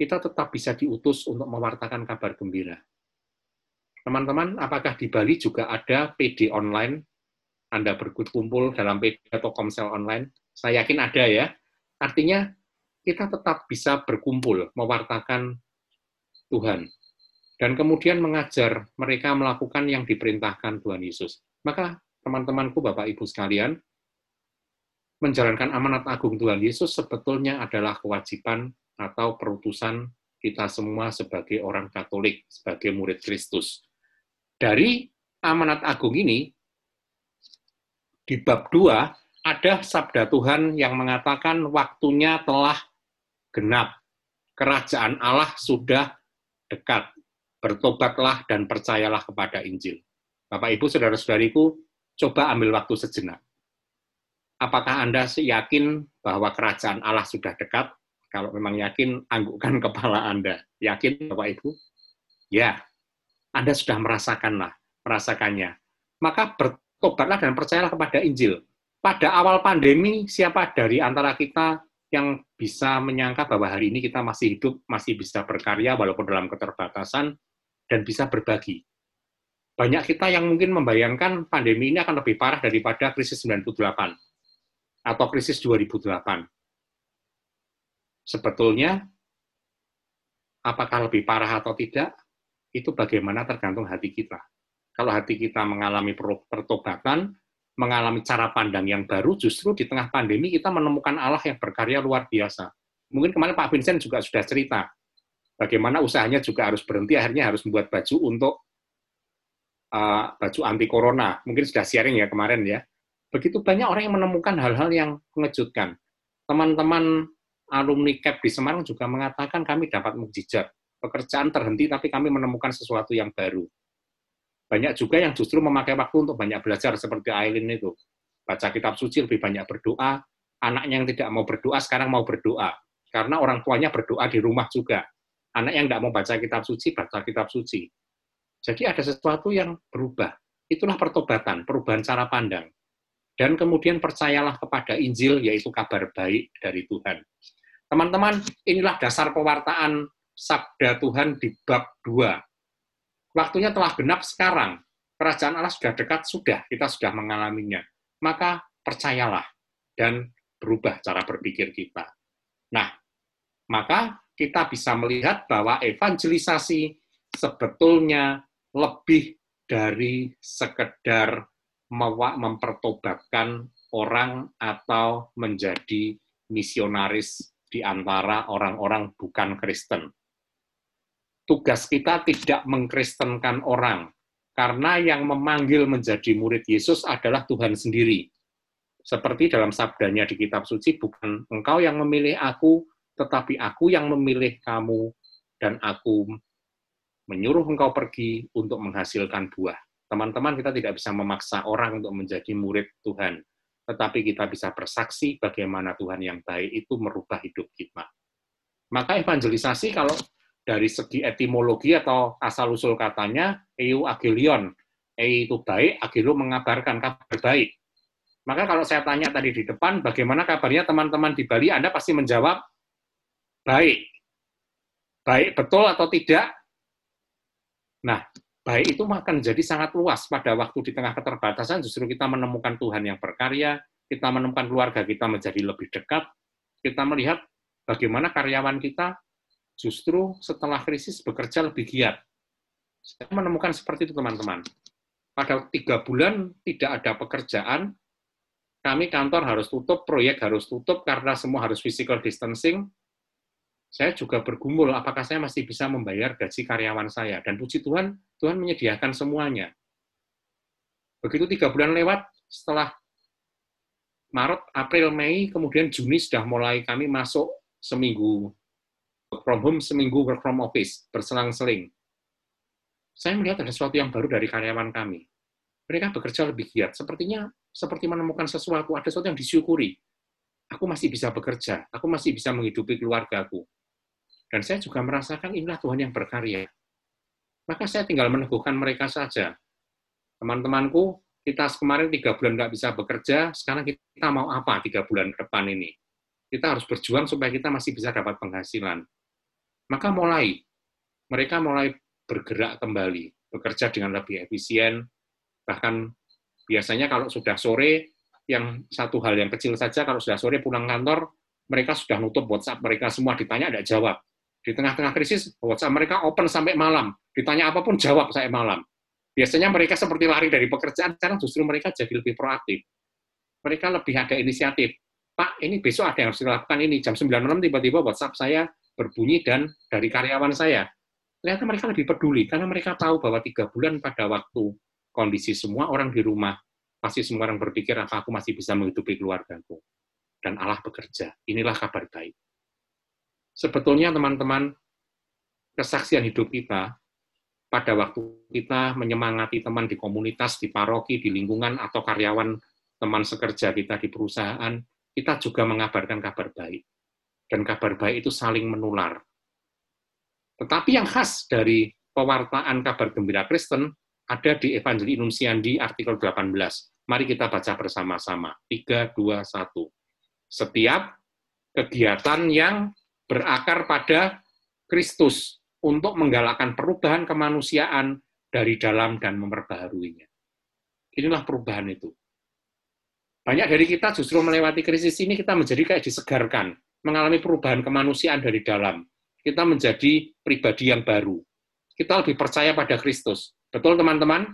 kita tetap bisa diutus untuk mewartakan kabar gembira. Teman-teman, apakah di Bali juga ada PD online? Anda berkumpul dalam PD atau komsel online? Saya yakin ada ya. Artinya kita tetap bisa berkumpul, mewartakan Tuhan. Dan kemudian mengajar mereka melakukan yang diperintahkan Tuhan Yesus. Maka teman-temanku, Bapak Ibu sekalian, menjalankan amanat agung Tuhan Yesus sebetulnya adalah kewajiban atau perutusan kita semua sebagai orang Katolik, sebagai murid Kristus. Dari amanat agung ini, di bab 2, ada sabda Tuhan yang mengatakan waktunya telah genap. Kerajaan Allah sudah dekat. Bertobatlah dan percayalah kepada Injil. Bapak Ibu, saudara-saudariku, coba ambil waktu sejenak. Apakah Anda yakin bahwa kerajaan Allah sudah dekat? Kalau memang yakin, anggukkan kepala Anda. Yakin, Bapak Ibu? Ya, Anda sudah merasakanlah, merasakannya. Maka bertobatlah dan percayalah kepada Injil. Pada awal pandemi, siapa dari antara kita yang bisa menyangka bahwa hari ini kita masih hidup, masih bisa berkarya walaupun dalam keterbatasan, dan bisa berbagi. Banyak kita yang mungkin membayangkan pandemi ini akan lebih parah daripada krisis 98 atau krisis 2008. Sebetulnya, apakah lebih parah atau tidak, itu bagaimana tergantung hati kita. Kalau hati kita mengalami pertobatan, mengalami cara pandang yang baru, justru di tengah pandemi kita menemukan Allah yang berkarya luar biasa. Mungkin kemarin Pak Vincent juga sudah cerita, bagaimana usahanya juga harus berhenti, akhirnya harus membuat baju untuk uh, baju anti corona. Mungkin sudah sharing ya kemarin ya. Begitu banyak orang yang menemukan hal-hal yang mengejutkan. Teman-teman alumni CAP di Semarang juga mengatakan kami dapat mukjizat. Pekerjaan terhenti tapi kami menemukan sesuatu yang baru. Banyak juga yang justru memakai waktu untuk banyak belajar seperti Aileen itu. Baca kitab suci lebih banyak berdoa, anaknya yang tidak mau berdoa sekarang mau berdoa. Karena orang tuanya berdoa di rumah juga. Anak yang tidak mau baca kitab suci, baca kitab suci. Jadi ada sesuatu yang berubah. Itulah pertobatan, perubahan cara pandang. Dan kemudian percayalah kepada Injil, yaitu kabar baik dari Tuhan. Teman-teman, inilah dasar pewartaan sabda Tuhan di bab 2. Waktunya telah genap sekarang. Kerajaan Allah sudah dekat, sudah, kita sudah mengalaminya. Maka percayalah dan berubah cara berpikir kita. Nah, maka kita bisa melihat bahwa evangelisasi sebetulnya lebih dari sekedar mempertobatkan orang atau menjadi misionaris di antara orang-orang bukan Kristen. Tugas kita tidak mengkristenkan orang, karena yang memanggil menjadi murid Yesus adalah Tuhan sendiri. Seperti dalam sabdanya di kitab suci, bukan engkau yang memilih aku, tetapi aku yang memilih kamu, dan aku menyuruh engkau pergi untuk menghasilkan buah. Teman-teman, kita tidak bisa memaksa orang untuk menjadi murid Tuhan tetapi kita bisa bersaksi bagaimana Tuhan yang baik itu merubah hidup kita. Maka evangelisasi kalau dari segi etimologi atau asal-usul katanya, eu agilion, e itu baik, agilo mengabarkan kabar baik. Maka kalau saya tanya tadi di depan, bagaimana kabarnya teman-teman di Bali, Anda pasti menjawab, baik. Baik betul atau tidak? Nah, baik itu akan jadi sangat luas pada waktu di tengah keterbatasan justru kita menemukan Tuhan yang berkarya, kita menemukan keluarga kita menjadi lebih dekat, kita melihat bagaimana karyawan kita justru setelah krisis bekerja lebih giat. Saya menemukan seperti itu teman-teman. Pada tiga bulan tidak ada pekerjaan, kami kantor harus tutup, proyek harus tutup karena semua harus physical distancing, saya juga bergumul apakah saya masih bisa membayar gaji karyawan saya. Dan puji Tuhan, Tuhan menyediakan semuanya. Begitu tiga bulan lewat, setelah Maret, April, Mei, kemudian Juni sudah mulai kami masuk seminggu work from home, seminggu work from office, berselang-seling. Saya melihat ada sesuatu yang baru dari karyawan kami. Mereka bekerja lebih giat. Sepertinya seperti menemukan sesuatu, ada sesuatu yang disyukuri. Aku masih bisa bekerja, aku masih bisa menghidupi keluargaku. Dan saya juga merasakan inilah Tuhan yang berkarya. Maka saya tinggal meneguhkan mereka saja. Teman-temanku, kita kemarin tiga bulan nggak bisa bekerja, sekarang kita mau apa tiga bulan ke depan ini? Kita harus berjuang supaya kita masih bisa dapat penghasilan. Maka mulai, mereka mulai bergerak kembali, bekerja dengan lebih efisien, bahkan biasanya kalau sudah sore, yang satu hal yang kecil saja, kalau sudah sore pulang kantor, mereka sudah nutup WhatsApp mereka semua ditanya ada jawab. Di tengah-tengah krisis, WhatsApp mereka open sampai malam. Ditanya apa pun, jawab saya malam. Biasanya mereka seperti lari dari pekerjaan, sekarang justru mereka jadi lebih proaktif. Mereka lebih ada inisiatif. Pak, ini besok ada yang harus dilakukan ini. Jam 9 malam tiba-tiba WhatsApp saya berbunyi dan dari karyawan saya. Ternyata mereka lebih peduli, karena mereka tahu bahwa tiga bulan pada waktu kondisi semua orang di rumah, pasti semua orang berpikir, apa aku masih bisa menghidupi keluargaku. Dan Allah bekerja. Inilah kabar baik. Sebetulnya teman-teman, kesaksian hidup kita pada waktu kita menyemangati teman di komunitas, di paroki, di lingkungan, atau karyawan teman sekerja kita di perusahaan, kita juga mengabarkan kabar baik. Dan kabar baik itu saling menular. Tetapi yang khas dari pewartaan kabar gembira Kristen ada di Evangeli Nunsiandi artikel 18. Mari kita baca bersama-sama. 3, 2, 1. Setiap kegiatan yang berakar pada Kristus untuk menggalakkan perubahan kemanusiaan dari dalam dan memperbaharuinya. Inilah perubahan itu. Banyak dari kita justru melewati krisis ini kita menjadi kayak disegarkan, mengalami perubahan kemanusiaan dari dalam. Kita menjadi pribadi yang baru. Kita lebih percaya pada Kristus. Betul teman-teman?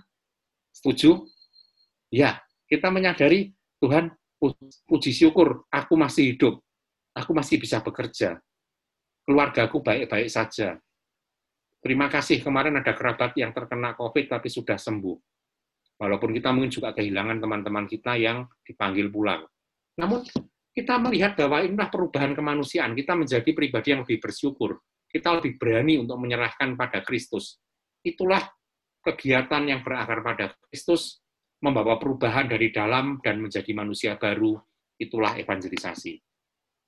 Setuju? Ya, kita menyadari Tuhan puji syukur aku masih hidup. Aku masih bisa bekerja keluargaku baik-baik saja. Terima kasih kemarin ada kerabat yang terkena COVID tapi sudah sembuh. Walaupun kita mungkin juga kehilangan teman-teman kita yang dipanggil pulang. Namun kita melihat bahwa inilah perubahan kemanusiaan. Kita menjadi pribadi yang lebih bersyukur. Kita lebih berani untuk menyerahkan pada Kristus. Itulah kegiatan yang berakar pada Kristus, membawa perubahan dari dalam dan menjadi manusia baru. Itulah evangelisasi.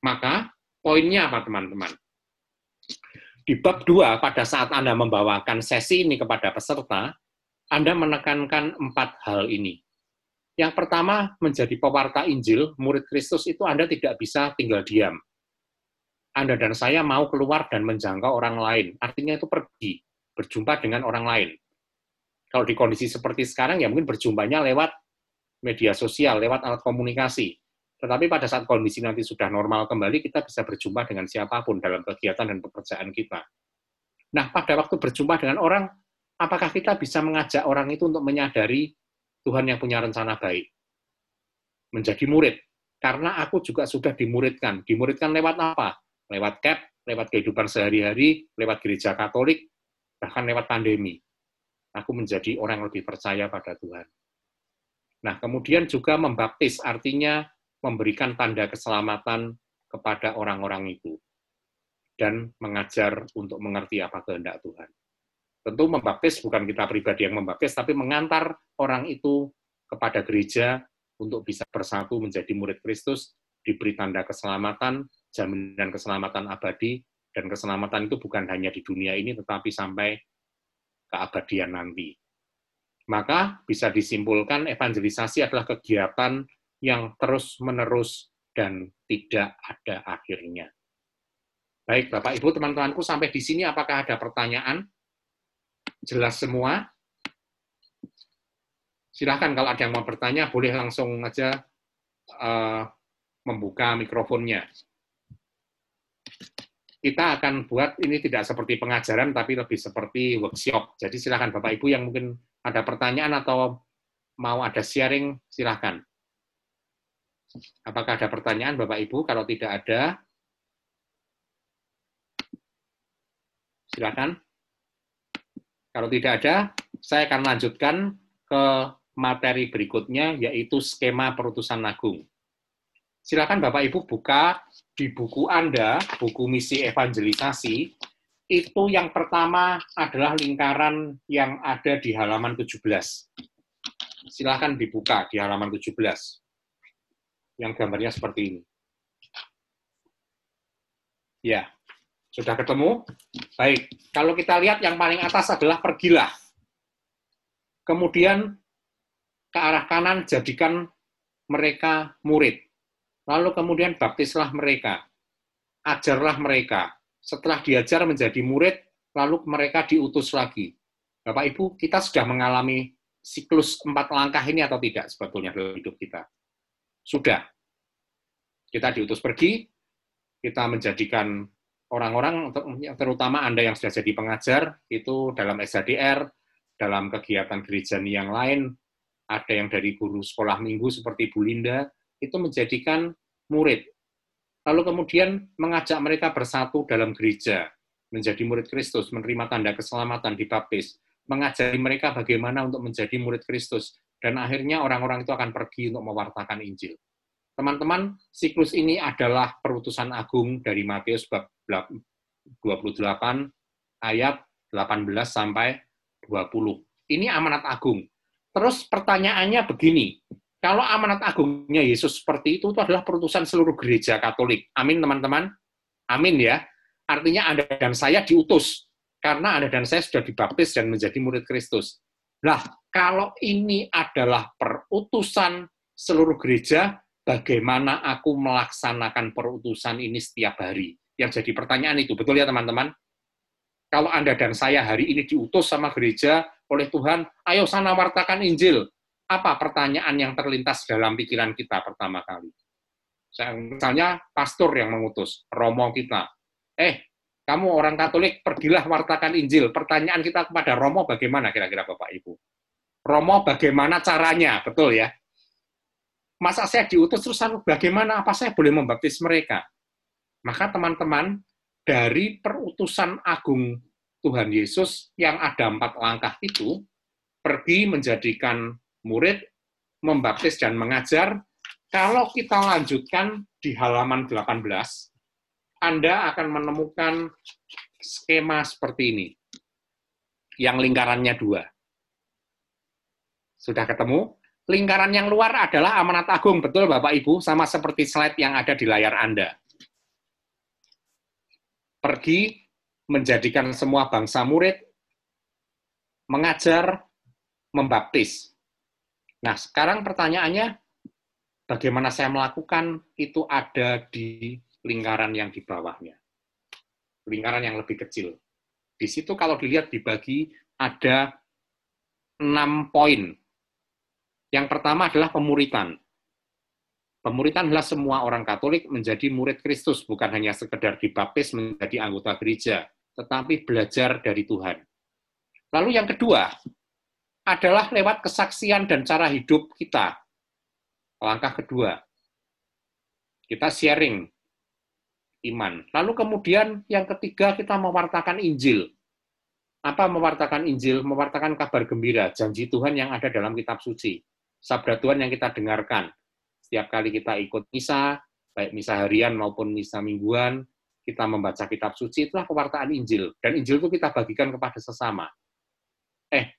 Maka poinnya apa teman-teman? Di bab 2, pada saat Anda membawakan sesi ini kepada peserta, Anda menekankan empat hal ini. Yang pertama, menjadi pewarta Injil, murid Kristus itu Anda tidak bisa tinggal diam. Anda dan saya mau keluar dan menjangkau orang lain. Artinya itu pergi, berjumpa dengan orang lain. Kalau di kondisi seperti sekarang, ya mungkin berjumpanya lewat media sosial, lewat alat komunikasi. Tetapi pada saat kondisi nanti sudah normal kembali, kita bisa berjumpa dengan siapa pun dalam kegiatan dan pekerjaan kita. Nah, pada waktu berjumpa dengan orang, apakah kita bisa mengajak orang itu untuk menyadari Tuhan yang punya rencana baik? Menjadi murid. Karena aku juga sudah dimuridkan. Dimuridkan lewat apa? Lewat CAP, lewat kehidupan sehari-hari, lewat gereja katolik, bahkan lewat pandemi. Aku menjadi orang yang lebih percaya pada Tuhan. Nah, kemudian juga membaptis, artinya memberikan tanda keselamatan kepada orang-orang itu dan mengajar untuk mengerti apa kehendak Tuhan. Tentu membaptis bukan kita pribadi yang membaptis, tapi mengantar orang itu kepada gereja untuk bisa bersatu menjadi murid Kristus, diberi tanda keselamatan, jaminan keselamatan abadi, dan keselamatan itu bukan hanya di dunia ini, tetapi sampai keabadian nanti. Maka bisa disimpulkan evangelisasi adalah kegiatan yang terus-menerus dan tidak ada akhirnya. Baik, Bapak Ibu, teman-temanku, sampai di sini apakah ada pertanyaan? Jelas semua? Silahkan kalau ada yang mau bertanya, boleh langsung aja uh, membuka mikrofonnya. Kita akan buat ini tidak seperti pengajaran, tapi lebih seperti workshop. Jadi silahkan Bapak Ibu yang mungkin ada pertanyaan atau mau ada sharing, silahkan. Apakah ada pertanyaan Bapak Ibu? Kalau tidak ada, silakan. Kalau tidak ada, saya akan lanjutkan ke materi berikutnya, yaitu skema perutusan agung. Silakan Bapak Ibu buka di buku Anda, buku misi evangelisasi, itu yang pertama adalah lingkaran yang ada di halaman 17. Silakan dibuka di halaman 17 yang gambarnya seperti ini. Ya, sudah ketemu? Baik, kalau kita lihat yang paling atas adalah pergilah. Kemudian ke arah kanan jadikan mereka murid. Lalu kemudian baptislah mereka. Ajarlah mereka. Setelah diajar menjadi murid, lalu mereka diutus lagi. Bapak Ibu, kita sudah mengalami siklus empat langkah ini atau tidak sebetulnya dalam hidup kita? Sudah. Kita diutus pergi, kita menjadikan orang-orang, terutama Anda yang sudah jadi pengajar, itu dalam SHDR, dalam kegiatan gereja yang lain, ada yang dari guru sekolah minggu seperti Bu Linda, itu menjadikan murid. Lalu kemudian mengajak mereka bersatu dalam gereja, menjadi murid Kristus, menerima tanda keselamatan di baptis, mengajari mereka bagaimana untuk menjadi murid Kristus, dan akhirnya orang-orang itu akan pergi untuk mewartakan Injil. Teman-teman, siklus ini adalah perutusan agung dari Matius bab 28 ayat 18 sampai 20. Ini amanat agung. Terus pertanyaannya begini, kalau amanat agungnya Yesus seperti itu, itu adalah perutusan seluruh gereja Katolik. Amin, teman-teman. Amin ya. Artinya Anda dan saya diutus. Karena Anda dan saya sudah dibaptis dan menjadi murid Kristus. Nah, kalau ini adalah perutusan seluruh gereja, bagaimana aku melaksanakan perutusan ini setiap hari? Yang jadi pertanyaan itu, betul ya teman-teman? Kalau Anda dan saya hari ini diutus sama gereja oleh Tuhan, ayo sana wartakan Injil. Apa pertanyaan yang terlintas dalam pikiran kita pertama kali? Misalnya pastor yang mengutus, romo kita. Eh, kamu orang Katolik, pergilah wartakan Injil. Pertanyaan kita kepada Romo bagaimana kira-kira Bapak Ibu? Romo bagaimana caranya? Betul ya? Masa saya diutus terus bagaimana apa saya boleh membaptis mereka? Maka teman-teman, dari perutusan agung Tuhan Yesus yang ada empat langkah itu pergi menjadikan murid, membaptis dan mengajar. Kalau kita lanjutkan di halaman 18, Anda akan menemukan skema seperti ini, yang lingkarannya dua. Sudah ketemu? Lingkaran yang luar adalah amanat agung, betul Bapak Ibu, sama seperti slide yang ada di layar Anda. Pergi menjadikan semua bangsa murid, mengajar, membaptis. Nah, sekarang pertanyaannya, bagaimana saya melakukan itu ada di lingkaran yang di bawahnya. Lingkaran yang lebih kecil. Di situ kalau dilihat dibagi ada enam poin yang pertama adalah pemuritan. Pemuritan adalah semua orang Katolik menjadi murid Kristus, bukan hanya sekedar dibaptis menjadi anggota gereja, tetapi belajar dari Tuhan. Lalu yang kedua adalah lewat kesaksian dan cara hidup kita. Langkah kedua, kita sharing iman. Lalu kemudian yang ketiga kita mewartakan Injil. Apa mewartakan Injil? Mewartakan kabar gembira, janji Tuhan yang ada dalam kitab suci sabda Tuhan yang kita dengarkan. Setiap kali kita ikut misa, baik misa harian maupun misa mingguan, kita membaca kitab suci, itulah pewartaan Injil. Dan Injil itu kita bagikan kepada sesama. Eh,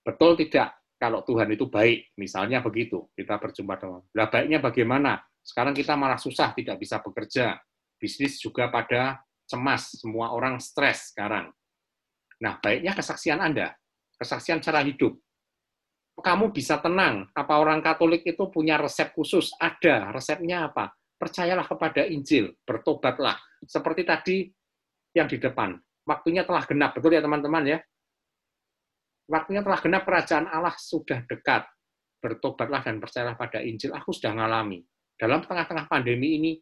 betul tidak kalau Tuhan itu baik? Misalnya begitu, kita berjumpa dengan. Lah baiknya bagaimana? Sekarang kita malah susah, tidak bisa bekerja. Bisnis juga pada cemas, semua orang stres sekarang. Nah, baiknya kesaksian Anda, kesaksian cara hidup kamu bisa tenang. Apa orang Katolik itu punya resep khusus? Ada. Resepnya apa? Percayalah kepada Injil, bertobatlah. Seperti tadi yang di depan. Waktunya telah genap, betul ya teman-teman ya? Waktunya telah genap, kerajaan Allah sudah dekat. Bertobatlah dan percayalah pada Injil. Aku sudah ngalami. Dalam tengah-tengah pandemi ini,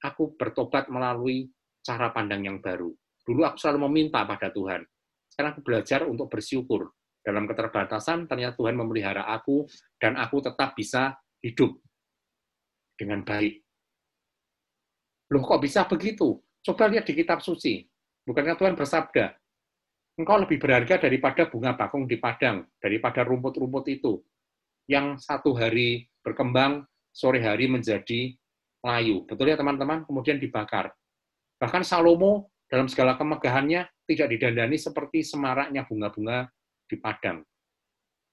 aku bertobat melalui cara pandang yang baru. Dulu aku selalu meminta pada Tuhan. Sekarang aku belajar untuk bersyukur dalam keterbatasan, ternyata Tuhan memelihara aku, dan aku tetap bisa hidup dengan baik. Loh kok bisa begitu? Coba lihat di kitab suci. Bukankah Tuhan bersabda, engkau lebih berharga daripada bunga bakung di padang, daripada rumput-rumput itu, yang satu hari berkembang, sore hari menjadi layu. Betul ya teman-teman? Kemudian dibakar. Bahkan Salomo dalam segala kemegahannya tidak didandani seperti semaraknya bunga-bunga di padang.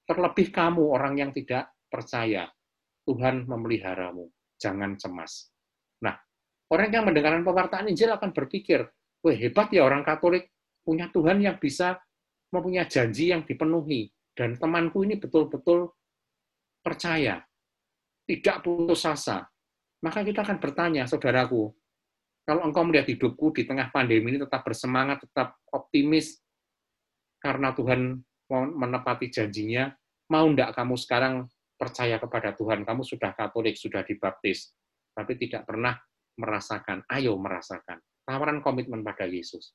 Terlebih kamu orang yang tidak percaya, Tuhan memeliharamu. Jangan cemas. Nah, orang yang mendengarkan pewartaan Injil akan berpikir, wah hebat ya orang Katolik punya Tuhan yang bisa mempunyai janji yang dipenuhi. Dan temanku ini betul-betul percaya, tidak putus asa. Maka kita akan bertanya, saudaraku, kalau engkau melihat hidupku di tengah pandemi ini tetap bersemangat, tetap optimis, karena Tuhan menepati janjinya, mau enggak kamu sekarang percaya kepada Tuhan, kamu sudah Katolik, sudah dibaptis, tapi tidak pernah merasakan, ayo merasakan. Tawaran komitmen pada Yesus.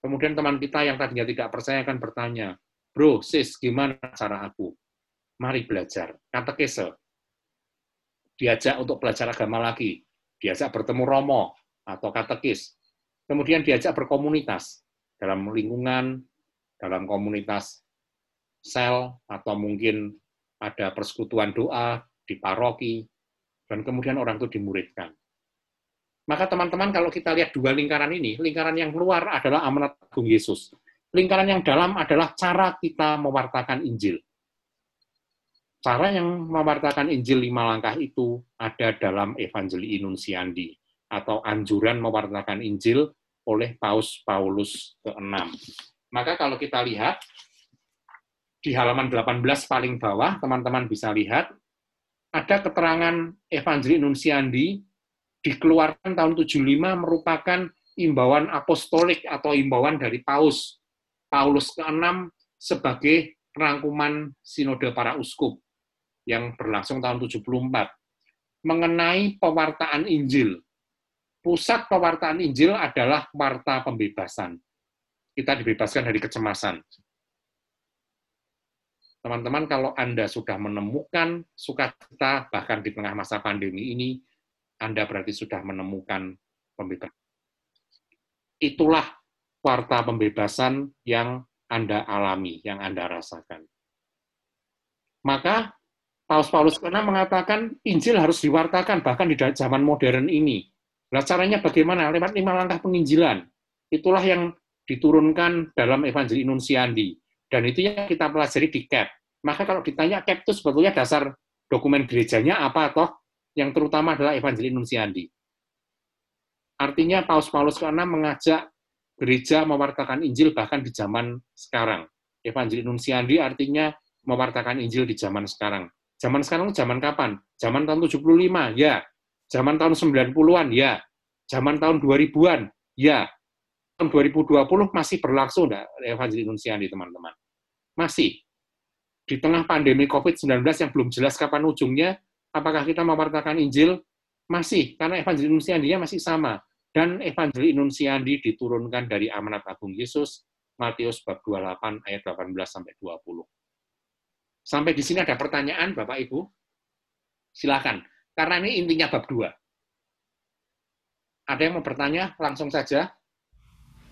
Kemudian teman kita yang tadinya tidak percaya akan bertanya, bro, sis, gimana cara aku? Mari belajar. Katekese. Diajak untuk belajar agama lagi. Diajak bertemu romo atau katekis. Kemudian diajak berkomunitas dalam lingkungan dalam komunitas sel atau mungkin ada persekutuan doa di paroki dan kemudian orang itu dimuridkan. Maka teman-teman kalau kita lihat dua lingkaran ini, lingkaran yang keluar adalah amanat agung Yesus. Lingkaran yang dalam adalah cara kita mewartakan Injil. Cara yang mewartakan Injil lima langkah itu ada dalam Evangeli Inunsiandi atau anjuran mewartakan Injil oleh Paus Paulus ke-6. Maka kalau kita lihat di halaman 18 paling bawah, teman-teman bisa lihat, ada keterangan Evangeli Nunsiandi dikeluarkan tahun 75 merupakan imbauan apostolik atau imbauan dari Paus Paulus ke-6 sebagai rangkuman sinode para uskup yang berlangsung tahun 74 mengenai pewartaan Injil. Pusat pewartaan Injil adalah warta pembebasan kita dibebaskan dari kecemasan. Teman-teman, kalau Anda sudah menemukan sukacita, bahkan di tengah masa pandemi ini, Anda berarti sudah menemukan pembebasan. Itulah warta pembebasan yang Anda alami, yang Anda rasakan. Maka Paus Paulus ke mengatakan Injil harus diwartakan bahkan di zaman modern ini. Nah, caranya bagaimana? Lewat lima langkah penginjilan. Itulah yang diturunkan dalam Evangelii Nunsiandi. Dan itu yang kita pelajari di CAP. Maka kalau ditanya CAP itu sebetulnya dasar dokumen gerejanya apa toh? Yang terutama adalah Evangelii Nunsiandi. Artinya Paus Paulus ke mengajak gereja mewartakan Injil bahkan di zaman sekarang. Evangelii Nunsiandi artinya mewartakan Injil di zaman sekarang. Zaman sekarang zaman kapan? Zaman tahun 75, ya. Zaman tahun 90-an, ya. Zaman tahun 2000-an, ya. Tahun 2020 masih berlangsung enggak Evangelis Nunsiandi, teman-teman? Masih. Di tengah pandemi COVID-19 yang belum jelas kapan ujungnya, apakah kita mewartakan Injil? Masih, karena Evangelis Nunsiandi masih sama. Dan Evangelis Nunsiandi diturunkan dari amanat agung Yesus, Matius bab 28 ayat 18 sampai 20. Sampai di sini ada pertanyaan, Bapak Ibu? Silakan. Karena ini intinya bab 2. Ada yang mau bertanya? Langsung saja.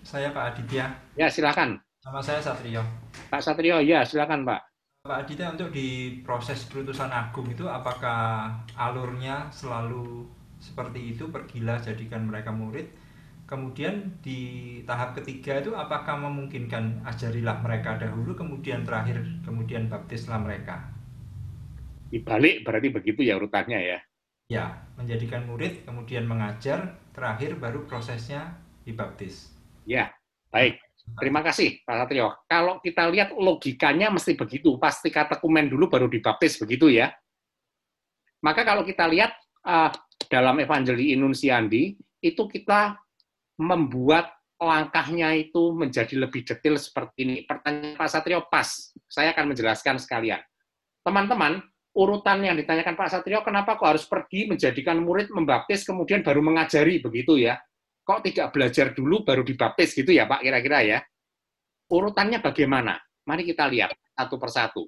Saya Pak Aditya. Ya, silakan. Nama saya Satrio. Pak Satrio, ya silakan Pak. Pak Aditya, untuk di proses perutusan agung itu apakah alurnya selalu seperti itu, pergilah jadikan mereka murid, Kemudian di tahap ketiga itu apakah memungkinkan ajarilah mereka dahulu, kemudian terakhir, kemudian baptislah mereka? Dibalik berarti begitu ya urutannya ya? Ya, menjadikan murid, kemudian mengajar, terakhir baru prosesnya dibaptis. Ya, baik. Terima kasih Pak Satrio. Kalau kita lihat logikanya mesti begitu, pasti kata kumen dulu baru dibaptis begitu ya. Maka kalau kita lihat uh, dalam Evangelii Inunsiandi, itu kita membuat langkahnya itu menjadi lebih detail seperti ini. Pertanyaan Pak Satrio pas, saya akan menjelaskan sekalian. Teman-teman, urutan yang ditanyakan Pak Satrio, kenapa kok harus pergi menjadikan murid membaptis, kemudian baru mengajari, begitu ya? Kok tidak belajar dulu, baru dibaptis gitu ya Pak, kira-kira ya? Urutannya bagaimana? Mari kita lihat satu persatu.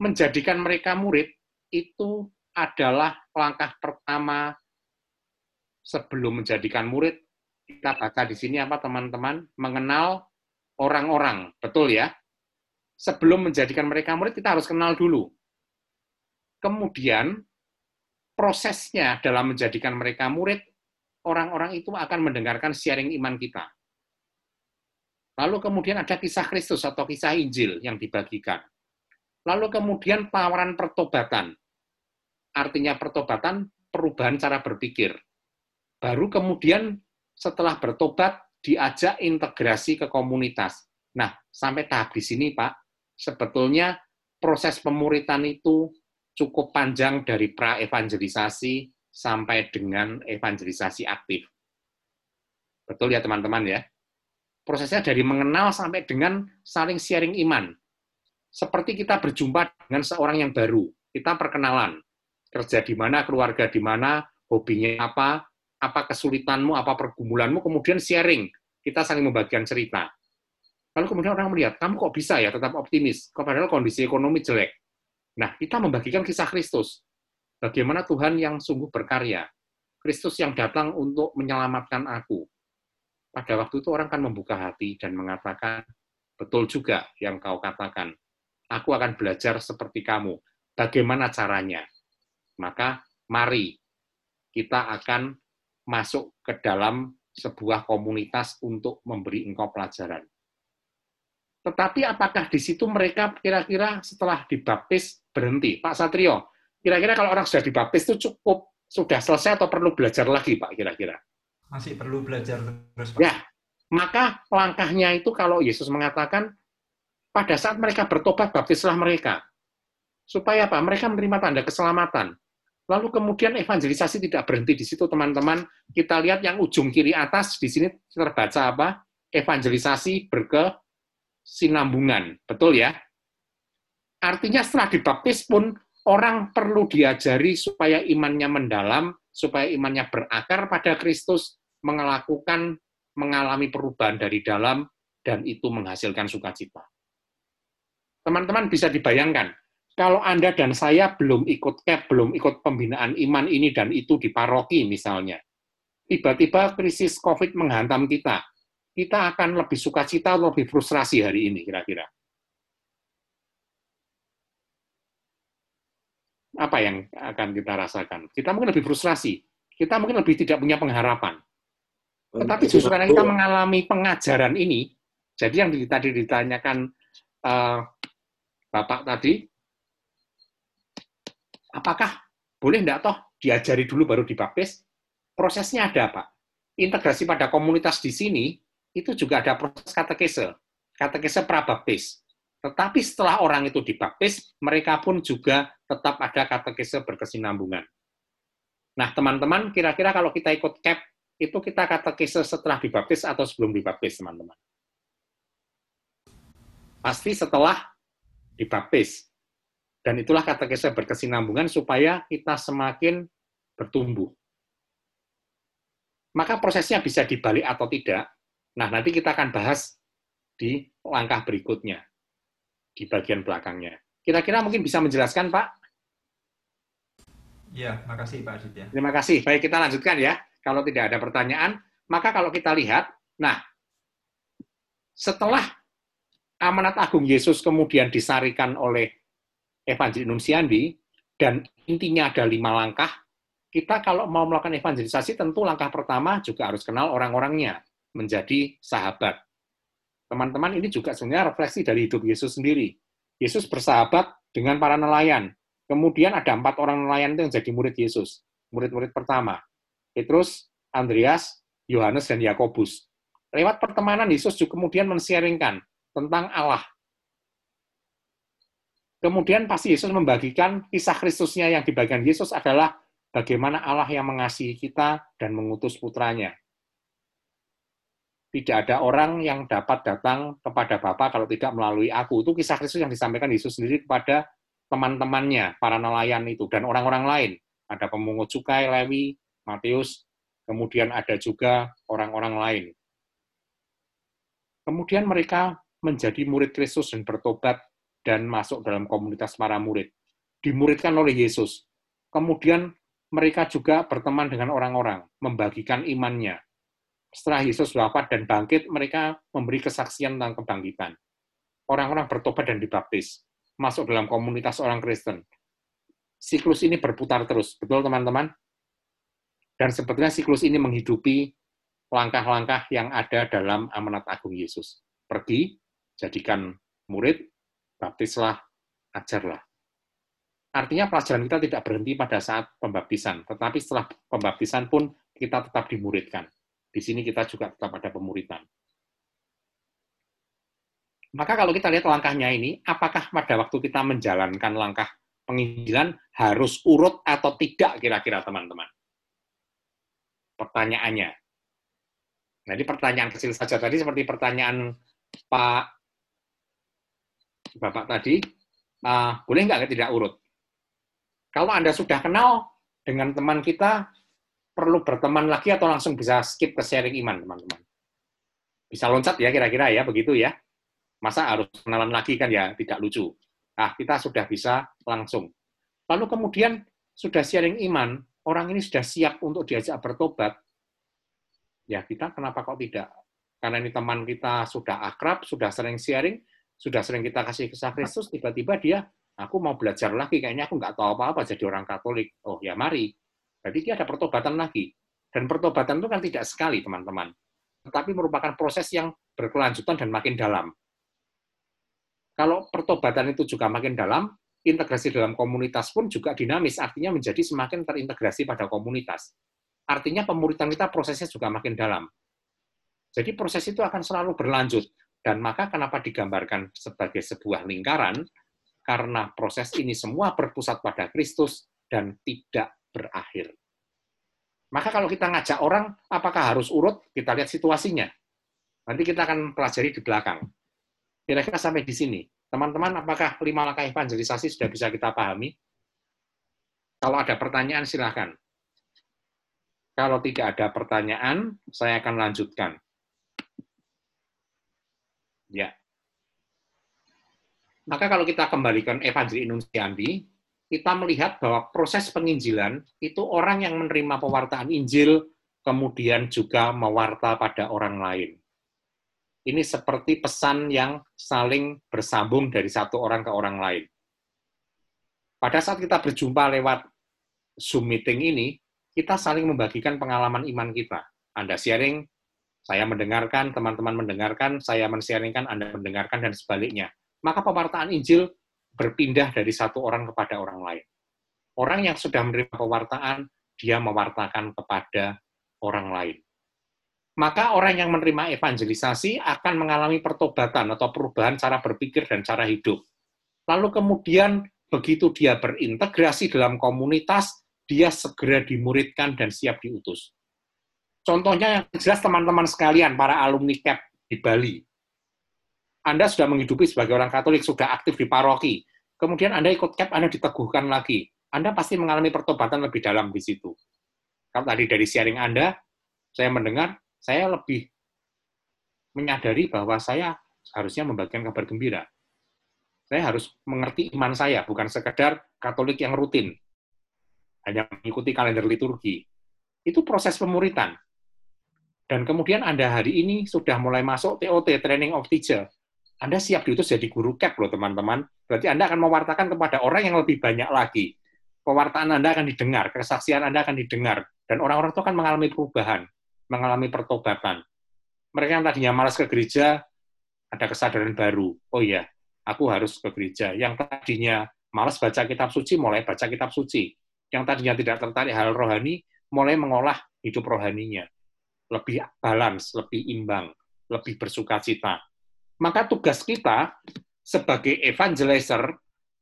Menjadikan mereka murid itu adalah langkah pertama sebelum menjadikan murid kita baca di sini apa teman-teman? Mengenal orang-orang, betul ya? Sebelum menjadikan mereka murid, kita harus kenal dulu. Kemudian, prosesnya dalam menjadikan mereka murid, orang-orang itu akan mendengarkan sharing iman kita. Lalu kemudian ada kisah Kristus atau kisah Injil yang dibagikan. Lalu kemudian tawaran pertobatan. Artinya pertobatan, perubahan cara berpikir. Baru kemudian setelah bertobat diajak integrasi ke komunitas. Nah, sampai tahap di sini, Pak, sebetulnya proses pemuritan itu cukup panjang dari pra-evangelisasi sampai dengan evangelisasi aktif. Betul ya, teman-teman ya? Prosesnya dari mengenal sampai dengan saling sharing iman. Seperti kita berjumpa dengan seorang yang baru, kita perkenalan. Kerja di mana, keluarga di mana, hobinya apa, apa kesulitanmu, apa pergumulanmu, kemudian sharing. Kita saling membagikan cerita. Lalu kemudian orang melihat, kamu kok bisa ya tetap optimis, kok padahal kondisi ekonomi jelek. Nah, kita membagikan kisah Kristus. Bagaimana Tuhan yang sungguh berkarya. Kristus yang datang untuk menyelamatkan aku. Pada waktu itu orang kan membuka hati dan mengatakan, betul juga yang kau katakan. Aku akan belajar seperti kamu. Bagaimana caranya? Maka mari kita akan masuk ke dalam sebuah komunitas untuk memberi engkau pelajaran. Tetapi apakah di situ mereka kira-kira setelah dibaptis berhenti? Pak Satrio, kira-kira kalau orang sudah dibaptis itu cukup sudah selesai atau perlu belajar lagi, Pak, kira-kira? Masih perlu belajar terus, Pak. Ya, maka langkahnya itu kalau Yesus mengatakan, pada saat mereka bertobat, baptislah mereka. Supaya apa? Mereka menerima tanda keselamatan. Lalu kemudian evangelisasi tidak berhenti di situ, teman-teman. Kita lihat yang ujung kiri atas, di sini terbaca apa? Evangelisasi berkesinambungan. Betul ya? Artinya setelah dibaptis pun, orang perlu diajari supaya imannya mendalam, supaya imannya berakar pada Kristus, melakukan, mengalami perubahan dari dalam, dan itu menghasilkan sukacita. Teman-teman bisa dibayangkan, kalau Anda dan saya belum ikut CAP, belum ikut pembinaan iman ini dan itu di paroki misalnya, tiba-tiba krisis COVID menghantam kita, kita akan lebih sukacita atau lebih frustrasi hari ini kira-kira? Apa yang akan kita rasakan? Kita mungkin lebih frustrasi, kita mungkin lebih tidak punya pengharapan. Tetapi justru karena kita mengalami pengajaran ini, jadi yang tadi ditanyakan uh, Bapak tadi, apakah boleh enggak toh diajari dulu baru dibaptis? Prosesnya ada, Pak. Integrasi pada komunitas di sini, itu juga ada proses katekese, katekese prabaptis. Tetapi setelah orang itu dibaptis, mereka pun juga tetap ada katekese berkesinambungan. Nah, teman-teman, kira-kira kalau kita ikut CAP, itu kita katekese setelah dibaptis atau sebelum dibaptis, teman-teman? Pasti setelah dibaptis. Dan itulah katekese berkesinambungan supaya kita semakin bertumbuh. Maka prosesnya bisa dibalik atau tidak. Nah, nanti kita akan bahas di langkah berikutnya, di bagian belakangnya. Kira-kira mungkin bisa menjelaskan, Pak? Ya, makasih Pak Adit ya. Terima kasih. Baik, kita lanjutkan ya. Kalau tidak ada pertanyaan, maka kalau kita lihat, nah, setelah amanat agung Yesus kemudian disarikan oleh Evangelis Nunsiandi, dan intinya ada lima langkah, kita kalau mau melakukan evangelisasi tentu langkah pertama juga harus kenal orang-orangnya, menjadi sahabat. Teman-teman ini juga sebenarnya refleksi dari hidup Yesus sendiri. Yesus bersahabat dengan para nelayan. Kemudian ada empat orang nelayan itu yang jadi murid Yesus. Murid-murid pertama. Petrus, Andreas, Yohanes, dan Yakobus. Lewat pertemanan Yesus juga kemudian men-sharingkan tentang Allah. Kemudian pasti Yesus membagikan kisah Kristusnya yang dibagikan Yesus adalah bagaimana Allah yang mengasihi kita dan mengutus putranya. Tidak ada orang yang dapat datang kepada Bapa kalau tidak melalui aku. Itu kisah Kristus yang disampaikan Yesus sendiri kepada teman-temannya, para nelayan itu, dan orang-orang lain. Ada pemungut cukai, Lewi, Matius, kemudian ada juga orang-orang lain. Kemudian mereka menjadi murid Kristus dan bertobat dan masuk dalam komunitas para murid. Dimuridkan oleh Yesus. Kemudian mereka juga berteman dengan orang-orang, membagikan imannya. Setelah Yesus wafat dan bangkit, mereka memberi kesaksian tentang kebangkitan. Orang-orang bertobat dan dibaptis, masuk dalam komunitas orang Kristen. Siklus ini berputar terus, betul teman-teman? Dan sebetulnya siklus ini menghidupi langkah-langkah yang ada dalam amanat agung Yesus. Pergi, jadikan murid, baptislah, ajarlah. Artinya pelajaran kita tidak berhenti pada saat pembaptisan, tetapi setelah pembaptisan pun kita tetap dimuridkan. Di sini kita juga tetap ada pemuridan. Maka kalau kita lihat langkahnya ini, apakah pada waktu kita menjalankan langkah penginjilan harus urut atau tidak kira-kira teman-teman? Pertanyaannya. Ini pertanyaan kecil saja tadi seperti pertanyaan Pak Bapak tadi, uh, boleh nggak tidak urut? Kalau Anda sudah kenal dengan teman kita, perlu berteman lagi atau langsung bisa skip ke sharing iman, teman-teman? Bisa loncat ya kira-kira ya, begitu ya. Masa harus kenalan lagi kan ya, tidak lucu. Nah, kita sudah bisa langsung. Lalu kemudian sudah sharing iman, orang ini sudah siap untuk diajak bertobat, ya kita kenapa kok tidak? Karena ini teman kita sudah akrab, sudah sering sharing, sudah sering kita kasih kisah Kristus, tiba-tiba dia aku mau belajar lagi, kayaknya aku nggak tahu apa-apa jadi orang Katolik. Oh ya mari. Berarti dia ada pertobatan lagi. Dan pertobatan itu kan tidak sekali, teman-teman. Tetapi merupakan proses yang berkelanjutan dan makin dalam. Kalau pertobatan itu juga makin dalam, integrasi dalam komunitas pun juga dinamis, artinya menjadi semakin terintegrasi pada komunitas. Artinya pemuritan kita prosesnya juga makin dalam. Jadi proses itu akan selalu berlanjut. Dan maka kenapa digambarkan sebagai sebuah lingkaran, karena proses ini semua berpusat pada Kristus dan tidak berakhir. Maka kalau kita ngajak orang, apakah harus urut? Kita lihat situasinya. Nanti kita akan pelajari di belakang. Kira-kira sampai di sini. Teman-teman, apakah lima langkah evangelisasi sudah bisa kita pahami? Kalau ada pertanyaan, silahkan. Kalau tidak ada pertanyaan, saya akan lanjutkan. Ya. Maka kalau kita kembalikan Evangeli Nunsiandi, kita melihat bahwa proses penginjilan itu orang yang menerima pewartaan Injil, kemudian juga mewarta pada orang lain. ini seperti pesan yang saling bersambung dari satu orang ke orang lain. Pada saat kita berjumpa lewat Zoom meeting ini, kita saling membagikan pengalaman iman kita. Anda sharing, saya mendengarkan, teman-teman mendengarkan, saya men-sharingkan, Anda mendengarkan, dan sebaliknya. Maka pewartaan Injil berpindah dari satu orang kepada orang lain. Orang yang sudah menerima pewartaan, dia mewartakan kepada orang lain maka orang yang menerima evangelisasi akan mengalami pertobatan atau perubahan cara berpikir dan cara hidup. Lalu kemudian begitu dia berintegrasi dalam komunitas, dia segera dimuridkan dan siap diutus. Contohnya yang jelas teman-teman sekalian, para alumni CAP di Bali. Anda sudah menghidupi sebagai orang Katolik, sudah aktif di paroki. Kemudian Anda ikut CAP, Anda diteguhkan lagi. Anda pasti mengalami pertobatan lebih dalam di situ. Kalau tadi dari sharing Anda, saya mendengar saya lebih menyadari bahwa saya harusnya membagikan kabar gembira. Saya harus mengerti iman saya, bukan sekedar Katolik yang rutin, hanya mengikuti kalender liturgi. Itu proses pemuritan. Dan kemudian Anda hari ini sudah mulai masuk TOT, Training of Teacher. Anda siap diutus jadi guru CAP loh teman-teman. Berarti Anda akan mewartakan kepada orang yang lebih banyak lagi. Pewartaan Anda akan didengar, kesaksian Anda akan didengar, dan orang-orang itu akan mengalami perubahan mengalami pertobatan. Mereka yang tadinya malas ke gereja, ada kesadaran baru. Oh iya, aku harus ke gereja. Yang tadinya malas baca kitab suci, mulai baca kitab suci. Yang tadinya tidak tertarik hal rohani, mulai mengolah hidup rohaninya. Lebih balance, lebih imbang, lebih bersuka cita. Maka tugas kita sebagai evangelizer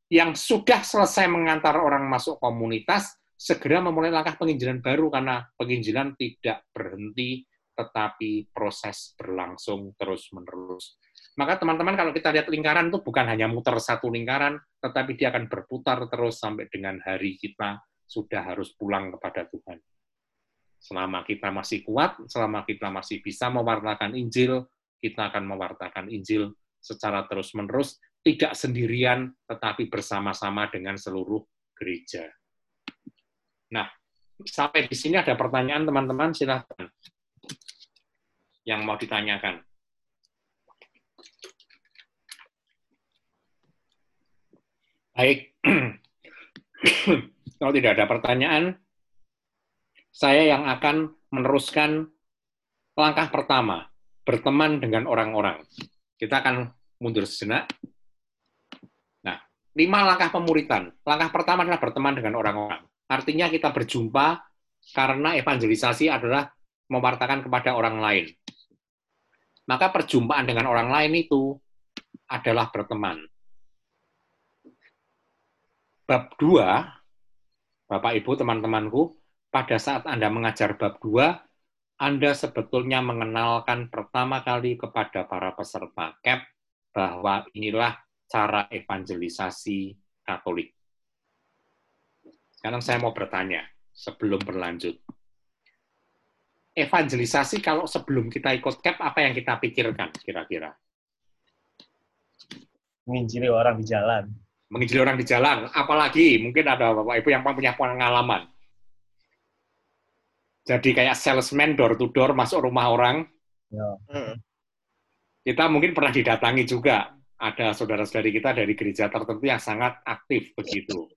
yang sudah selesai mengantar orang masuk komunitas, segera memulai langkah penginjilan baru karena penginjilan tidak berhenti tetapi proses berlangsung terus-menerus. Maka teman-teman kalau kita lihat lingkaran itu bukan hanya muter satu lingkaran, tetapi dia akan berputar terus sampai dengan hari kita sudah harus pulang kepada Tuhan. Selama kita masih kuat, selama kita masih bisa mewartakan Injil, kita akan mewartakan Injil secara terus-menerus, tidak sendirian, tetapi bersama-sama dengan seluruh gereja. Nah, sampai di sini ada pertanyaan teman-teman, silahkan. Yang mau ditanyakan. Baik. Kalau tidak ada pertanyaan, saya yang akan meneruskan langkah pertama, berteman dengan orang-orang. Kita akan mundur sejenak. Nah, lima langkah pemuritan. Langkah pertama adalah berteman dengan orang-orang. Artinya kita berjumpa karena evangelisasi adalah mewartakan kepada orang lain. Maka perjumpaan dengan orang lain itu adalah berteman. Bab 2, Bapak Ibu, teman-temanku, pada saat Anda mengajar bab 2, Anda sebetulnya mengenalkan pertama kali kepada para peserta CAP bahwa inilah cara evangelisasi Katolik. Sekarang saya mau bertanya sebelum berlanjut. Evangelisasi kalau sebelum kita ikut CAP, apa yang kita pikirkan kira-kira? Menginjili orang di jalan. Menginjili orang di jalan. Apalagi mungkin ada Bapak Ibu yang punya pengalaman. Jadi kayak salesman door to door masuk rumah orang. Ya. Hmm. Kita mungkin pernah didatangi juga. Ada saudara-saudari kita dari gereja tertentu yang sangat aktif begitu.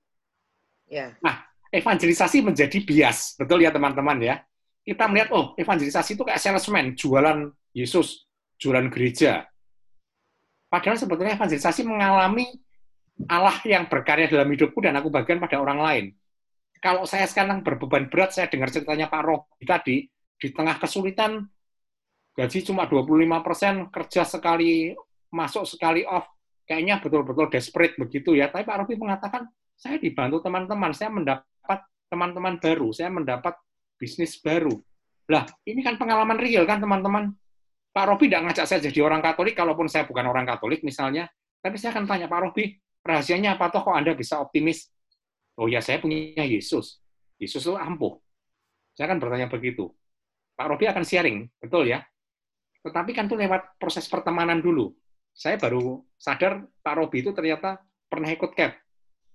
Ya. Nah, evangelisasi menjadi bias, betul ya teman-teman ya. Kita melihat, oh evangelisasi itu kayak salesman, jualan Yesus, jualan gereja. Padahal sebetulnya evangelisasi mengalami Allah yang berkarya dalam hidupku dan aku bagian pada orang lain. Kalau saya sekarang berbeban berat, saya dengar ceritanya Pak Roh tadi, di tengah kesulitan, gaji cuma 25 kerja sekali masuk sekali off, kayaknya betul-betul desperate begitu ya. Tapi Pak Robi mengatakan, saya dibantu teman-teman, saya mendapat teman-teman baru, saya mendapat bisnis baru. Lah, ini kan pengalaman real kan teman-teman. Pak Robi tidak ngajak saya jadi orang Katolik, kalaupun saya bukan orang Katolik misalnya, tapi saya akan tanya, Pak Robi, rahasianya apa toh kok Anda bisa optimis? Oh ya, saya punya Yesus. Yesus itu ampuh. Saya akan bertanya begitu. Pak Robi akan sharing, betul ya? Tetapi kan itu lewat proses pertemanan dulu. Saya baru sadar Pak Robi itu ternyata pernah ikut CAP.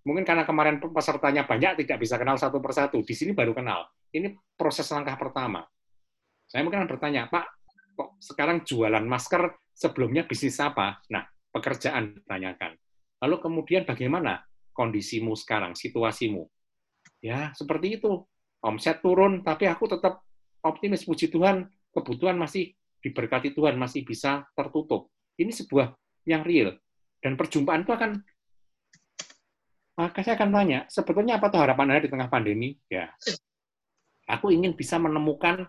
Mungkin karena kemarin pesertanya banyak, tidak bisa kenal satu persatu. Di sini baru kenal. Ini proses langkah pertama. Saya mungkin akan bertanya, Pak, kok sekarang jualan masker sebelumnya bisnis apa? Nah, pekerjaan ditanyakan. Lalu kemudian bagaimana kondisimu sekarang, situasimu? Ya, seperti itu. Omset turun, tapi aku tetap optimis, puji Tuhan, kebutuhan masih diberkati Tuhan, masih bisa tertutup. Ini sebuah yang real. Dan perjumpaan itu akan maka saya akan tanya, sebetulnya apa tuh harapan Anda di tengah pandemi? Ya, aku ingin bisa menemukan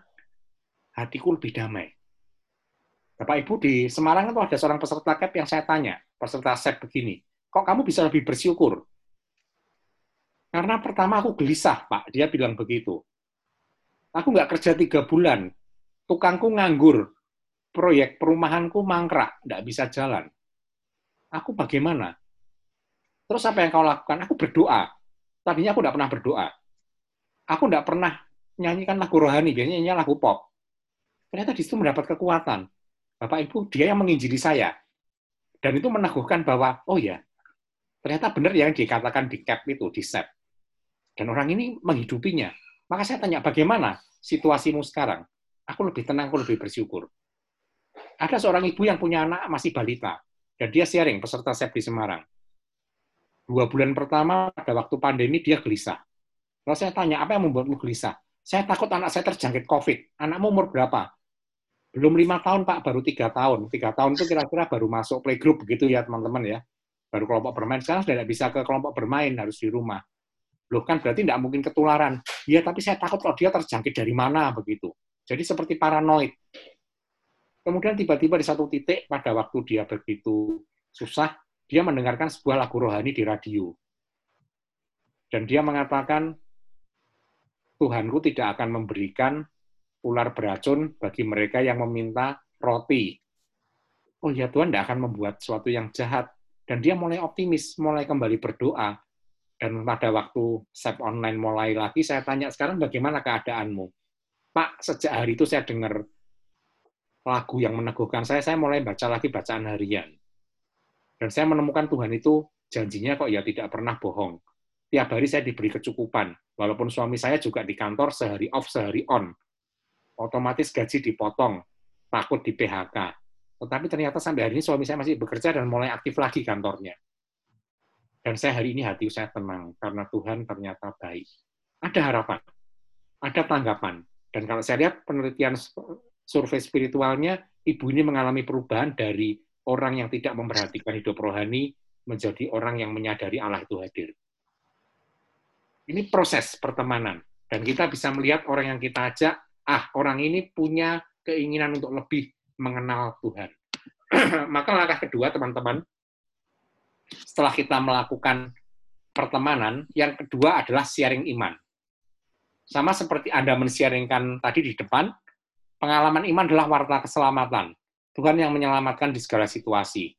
hatiku lebih damai. Bapak Ibu di Semarang itu ada seorang peserta CAP yang saya tanya, peserta SEP begini, kok kamu bisa lebih bersyukur? Karena pertama aku gelisah, Pak. Dia bilang begitu. Aku nggak kerja tiga bulan, tukangku nganggur, proyek perumahanku mangkrak, nggak bisa jalan. Aku bagaimana? Terus apa yang kau lakukan? Aku berdoa. Tadinya aku tidak pernah berdoa. Aku tidak pernah nyanyikan lagu rohani, biasanya nyanyi lagu pop. Ternyata di situ mendapat kekuatan. Bapak Ibu, dia yang menginjili saya. Dan itu meneguhkan bahwa, oh ya, ternyata benar yang dikatakan di CAP itu, di SEP. Dan orang ini menghidupinya. Maka saya tanya, bagaimana situasimu sekarang? Aku lebih tenang, aku lebih bersyukur. Ada seorang ibu yang punya anak masih balita, dan dia sharing peserta SEP di Semarang dua bulan pertama pada waktu pandemi dia gelisah. Kalau saya tanya, apa yang membuatmu gelisah? Saya takut anak saya terjangkit COVID. Anakmu umur berapa? Belum lima tahun, Pak, baru tiga tahun. Tiga tahun itu kira-kira baru masuk playgroup begitu ya, teman-teman ya. Baru kelompok bermain. Sekarang sudah tidak bisa ke kelompok bermain, harus di rumah. Loh kan berarti tidak mungkin ketularan. Ya, tapi saya takut kalau dia terjangkit dari mana begitu. Jadi seperti paranoid. Kemudian tiba-tiba di satu titik pada waktu dia begitu susah, dia mendengarkan sebuah lagu rohani di radio. Dan dia mengatakan, Tuhanku tidak akan memberikan ular beracun bagi mereka yang meminta roti. Oh ya Tuhan tidak akan membuat sesuatu yang jahat. Dan dia mulai optimis, mulai kembali berdoa. Dan pada waktu SEP online mulai lagi, saya tanya, sekarang bagaimana keadaanmu? Pak, sejak hari itu saya dengar lagu yang meneguhkan saya, saya mulai baca lagi bacaan harian. Dan saya menemukan Tuhan itu janjinya kok ya tidak pernah bohong. Tiap hari saya diberi kecukupan, walaupun suami saya juga di kantor sehari off, sehari on. Otomatis gaji dipotong, takut di PHK. Tetapi ternyata sampai hari ini suami saya masih bekerja dan mulai aktif lagi kantornya. Dan saya hari ini hati saya tenang, karena Tuhan ternyata baik. Ada harapan, ada tanggapan. Dan kalau saya lihat penelitian survei spiritualnya, ibu ini mengalami perubahan dari orang yang tidak memperhatikan hidup rohani menjadi orang yang menyadari Allah itu hadir. Ini proses pertemanan. Dan kita bisa melihat orang yang kita ajak, ah orang ini punya keinginan untuk lebih mengenal Tuhan. Maka langkah kedua, teman-teman, setelah kita melakukan pertemanan, yang kedua adalah sharing iman. Sama seperti Anda men-sharingkan tadi di depan, pengalaman iman adalah warta keselamatan. Tuhan yang menyelamatkan di segala situasi.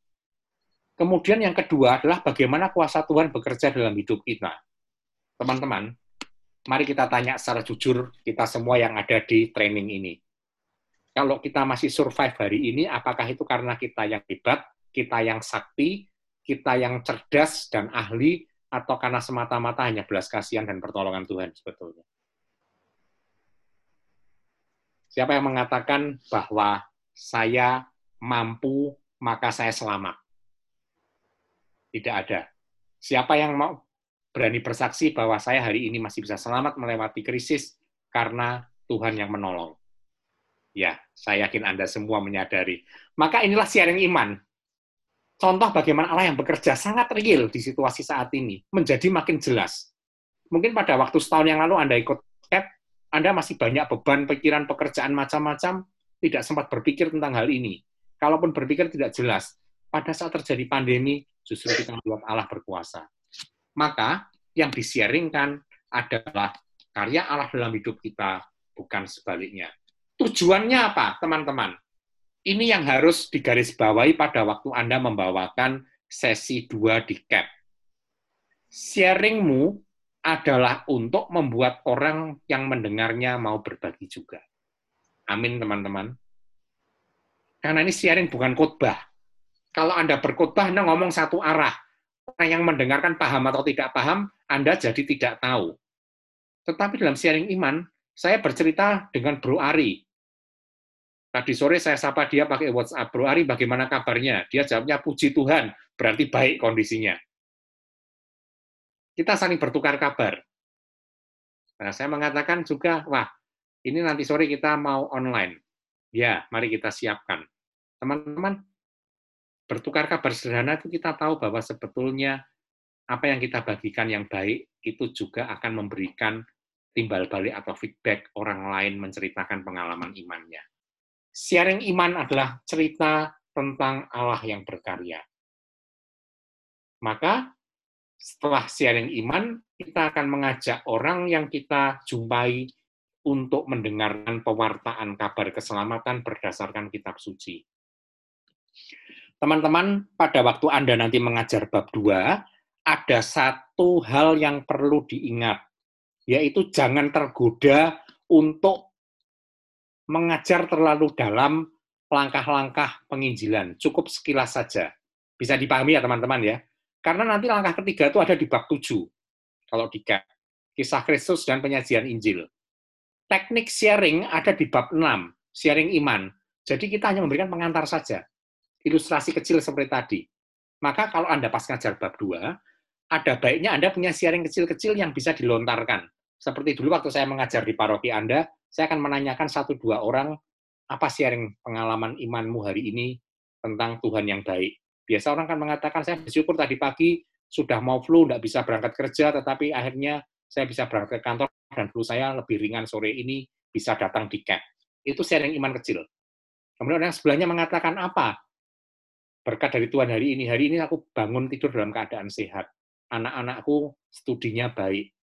Kemudian yang kedua adalah bagaimana kuasa Tuhan bekerja dalam hidup kita. Teman-teman, mari kita tanya secara jujur kita semua yang ada di training ini. Kalau kita masih survive hari ini, apakah itu karena kita yang hebat, kita yang sakti, kita yang cerdas dan ahli, atau karena semata-mata hanya belas kasihan dan pertolongan Tuhan sebetulnya? Siapa yang mengatakan bahwa saya mampu, maka saya selamat. Tidak ada. Siapa yang mau berani bersaksi bahwa saya hari ini masih bisa selamat melewati krisis karena Tuhan yang menolong? Ya, saya yakin Anda semua menyadari. Maka inilah sharing iman. Contoh bagaimana Allah yang bekerja sangat real di situasi saat ini, menjadi makin jelas. Mungkin pada waktu setahun yang lalu Anda ikut CAP, Anda masih banyak beban, pikiran, pekerjaan macam-macam, tidak sempat berpikir tentang hal ini. Kalaupun berpikir tidak jelas, pada saat terjadi pandemi justru kita melihat Allah berkuasa. Maka yang disiaringkan adalah karya Allah dalam hidup kita, bukan sebaliknya. Tujuannya apa, teman-teman? Ini yang harus digarisbawahi pada waktu Anda membawakan sesi 2 di CAP. Sharingmu adalah untuk membuat orang yang mendengarnya mau berbagi juga. Amin, teman-teman. Karena ini sharing bukan khotbah. Kalau Anda berkhotbah, Anda ngomong satu arah. Orang yang mendengarkan paham atau tidak paham, Anda jadi tidak tahu. Tetapi dalam sharing iman, saya bercerita dengan Bro Ari. Tadi sore saya sapa dia pakai WhatsApp, Bro Ari bagaimana kabarnya? Dia jawabnya puji Tuhan, berarti baik kondisinya. Kita saling bertukar kabar. Nah, saya mengatakan juga, wah, ini nanti sore kita mau online. Ya, mari kita siapkan. Teman-teman, bertukar kabar sederhana itu kita tahu bahwa sebetulnya apa yang kita bagikan yang baik itu juga akan memberikan timbal balik atau feedback orang lain menceritakan pengalaman imannya. Sharing iman adalah cerita tentang Allah yang berkarya. Maka setelah sharing iman, kita akan mengajak orang yang kita jumpai untuk mendengarkan pewartaan kabar keselamatan berdasarkan kitab suci. Teman-teman, pada waktu Anda nanti mengajar bab 2, ada satu hal yang perlu diingat, yaitu jangan tergoda untuk mengajar terlalu dalam langkah-langkah penginjilan. Cukup sekilas saja. Bisa dipahami ya teman-teman ya. Karena nanti langkah ketiga itu ada di bab 7. Kalau di Kisah Kristus dan penyajian Injil. Teknik sharing ada di bab 6. Sharing iman. Jadi kita hanya memberikan pengantar saja. Ilustrasi kecil seperti tadi. Maka kalau Anda pas ngajar bab 2, ada baiknya Anda punya sharing kecil-kecil yang bisa dilontarkan. Seperti dulu waktu saya mengajar di paroki Anda, saya akan menanyakan satu dua orang apa sharing pengalaman imanmu hari ini tentang Tuhan yang baik. Biasa orang kan mengatakan saya bersyukur tadi pagi sudah mau flu, tidak bisa berangkat kerja, tetapi akhirnya saya bisa berangkat ke kantor dan flu saya lebih ringan sore ini bisa datang di camp. Itu sharing iman kecil. Kemudian orang yang sebelahnya mengatakan apa? Berkat dari Tuhan hari ini, hari ini aku bangun tidur dalam keadaan sehat. Anak-anakku studinya baik.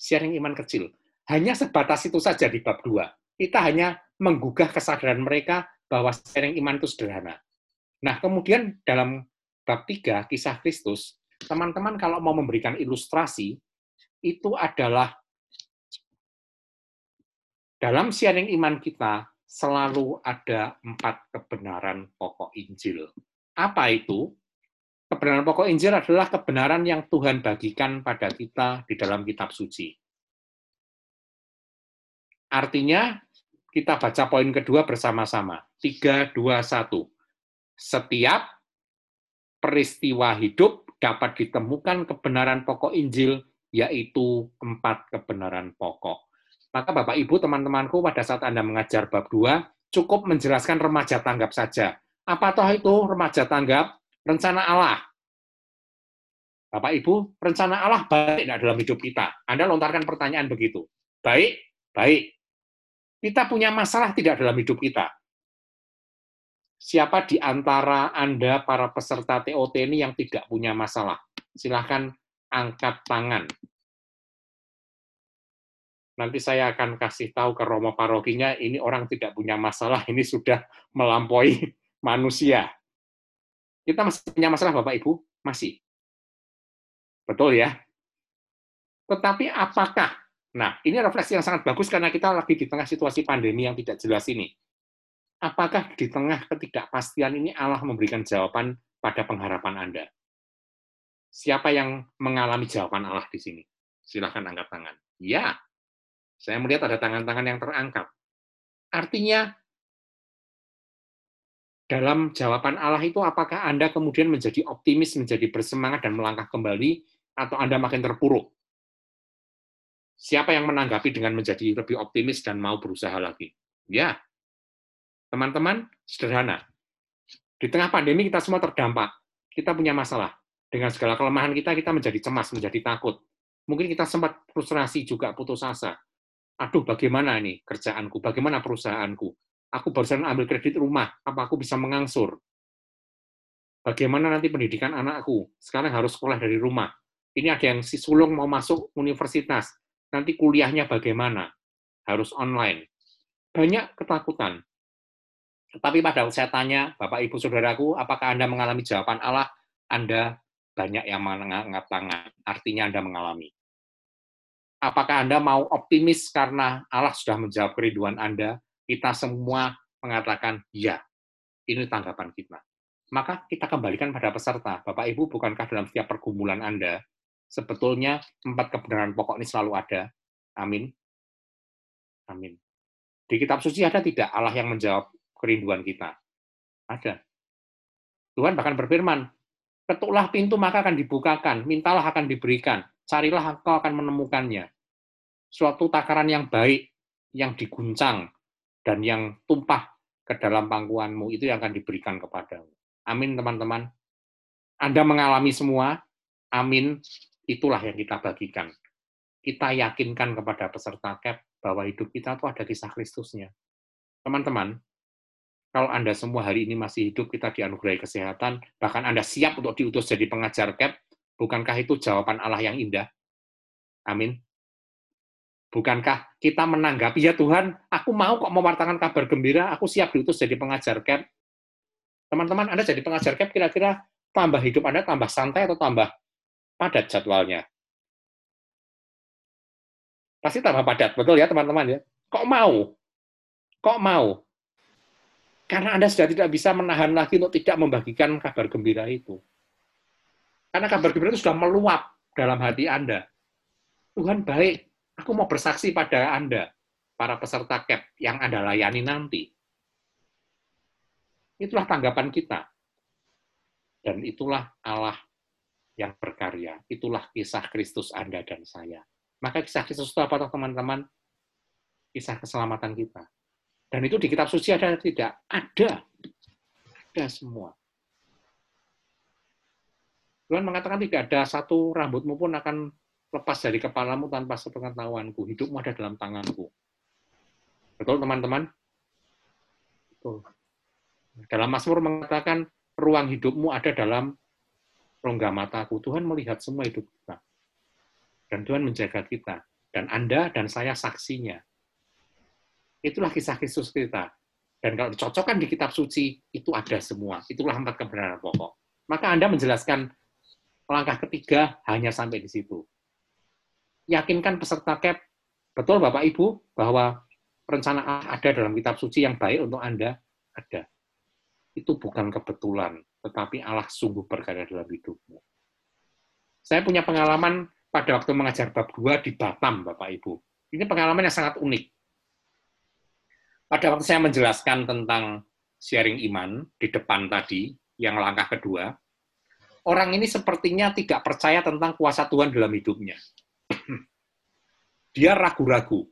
Sharing iman kecil hanya sebatas itu saja di bab 2. Kita hanya menggugah kesadaran mereka bahwa sharing iman itu sederhana. Nah, kemudian dalam bab 3, kisah Kristus, teman-teman kalau mau memberikan ilustrasi, itu adalah dalam sharing iman kita selalu ada empat kebenaran pokok Injil. Apa itu? Kebenaran pokok Injil adalah kebenaran yang Tuhan bagikan pada kita di dalam kitab suci. Artinya, kita baca poin kedua bersama-sama. 3, 2, 1. Setiap peristiwa hidup dapat ditemukan kebenaran pokok Injil, yaitu empat kebenaran pokok. Maka Bapak Ibu, teman-temanku, pada saat Anda mengajar bab 2, cukup menjelaskan remaja tanggap saja. Apa toh itu remaja tanggap? Rencana Allah. Bapak Ibu, rencana Allah baik tidak dalam hidup kita? Anda lontarkan pertanyaan begitu. Baik, baik. Kita punya masalah tidak dalam hidup kita. Siapa di antara Anda, para peserta TOT ini yang tidak punya masalah? Silahkan angkat tangan. Nanti saya akan kasih tahu ke Romo Parokinya, ini orang tidak punya masalah, ini sudah melampaui manusia. Kita masih punya masalah, Bapak Ibu? Masih. Betul ya? Tetapi apakah Nah, ini refleksi yang sangat bagus karena kita lagi di tengah situasi pandemi yang tidak jelas ini. Apakah di tengah ketidakpastian ini Allah memberikan jawaban pada pengharapan Anda? Siapa yang mengalami jawaban Allah di sini? Silahkan angkat tangan. Ya, saya melihat ada tangan-tangan yang terangkat. Artinya, dalam jawaban Allah itu apakah Anda kemudian menjadi optimis, menjadi bersemangat dan melangkah kembali, atau Anda makin terpuruk? Siapa yang menanggapi dengan menjadi lebih optimis dan mau berusaha lagi? Ya, teman-teman, sederhana. Di tengah pandemi kita semua terdampak. Kita punya masalah. Dengan segala kelemahan kita, kita menjadi cemas, menjadi takut. Mungkin kita sempat frustrasi juga, putus asa. Aduh, bagaimana ini kerjaanku? Bagaimana perusahaanku? Aku barusan ambil kredit rumah, apa aku bisa mengangsur? Bagaimana nanti pendidikan anakku? Sekarang harus sekolah dari rumah. Ini ada yang si sulung mau masuk universitas nanti kuliahnya bagaimana? Harus online. Banyak ketakutan. Tetapi pada saya tanya, Bapak Ibu Saudaraku, apakah Anda mengalami jawaban Allah? Anda banyak yang mengangkat tangan. Artinya Anda mengalami. Apakah Anda mau optimis karena Allah sudah menjawab kerinduan Anda? Kita semua mengatakan, ya, ini tanggapan kita. Maka kita kembalikan pada peserta. Bapak Ibu, bukankah dalam setiap pergumulan Anda, sebetulnya empat kebenaran pokok ini selalu ada. Amin. Amin. Di kitab suci ada tidak Allah yang menjawab kerinduan kita. Ada. Tuhan bahkan berfirman, ketuklah pintu maka akan dibukakan, mintalah akan diberikan, carilah engkau akan menemukannya. Suatu takaran yang baik, yang diguncang, dan yang tumpah ke dalam pangkuanmu, itu yang akan diberikan kepadamu. Amin, teman-teman. Anda mengalami semua, amin, itulah yang kita bagikan. Kita yakinkan kepada peserta CAP bahwa hidup kita itu ada kisah Kristusnya. Teman-teman, kalau Anda semua hari ini masih hidup, kita dianugerahi kesehatan, bahkan Anda siap untuk diutus jadi pengajar CAP, bukankah itu jawaban Allah yang indah? Amin. Bukankah kita menanggapi, ya Tuhan, aku mau kok mewartakan kabar gembira, aku siap diutus jadi pengajar camp. Teman-teman, Anda jadi pengajar camp, kira-kira tambah hidup Anda tambah santai atau tambah padat jadwalnya? Pasti tambah padat, betul ya teman-teman ya? Kok mau? Kok mau? Karena Anda sudah tidak bisa menahan lagi untuk tidak membagikan kabar gembira itu. Karena kabar gembira itu sudah meluap dalam hati Anda. Tuhan baik, Aku mau bersaksi pada Anda, para peserta CAP yang Anda layani nanti. Itulah tanggapan kita. Dan itulah Allah yang berkarya. Itulah kisah Kristus Anda dan saya. Maka kisah Kristus itu apa teman-teman? Kisah keselamatan kita. Dan itu di kitab suci ada tidak? Ada. Ada semua. Tuhan mengatakan tidak ada satu rambutmu pun akan lepas dari kepalamu tanpa sepengetahuanku. Hidupmu ada dalam tanganku. Betul, teman-teman? Betul. Dalam Mazmur mengatakan, ruang hidupmu ada dalam rongga mataku. Tuhan melihat semua hidup kita. Dan Tuhan menjaga kita. Dan Anda dan saya saksinya. Itulah kisah Kristus kita. Dan kalau dicocokkan di kitab suci, itu ada semua. Itulah empat kebenaran pokok. Maka Anda menjelaskan langkah ketiga hanya sampai di situ yakinkan peserta CAP, betul Bapak Ibu, bahwa rencana Allah ada dalam kitab suci yang baik untuk Anda, ada. Itu bukan kebetulan, tetapi Allah sungguh berkarya dalam hidupmu. Saya punya pengalaman pada waktu mengajar bab 2 di Batam, Bapak Ibu. Ini pengalaman yang sangat unik. Pada waktu saya menjelaskan tentang sharing iman di depan tadi, yang langkah kedua, orang ini sepertinya tidak percaya tentang kuasa Tuhan dalam hidupnya. Dia ragu-ragu.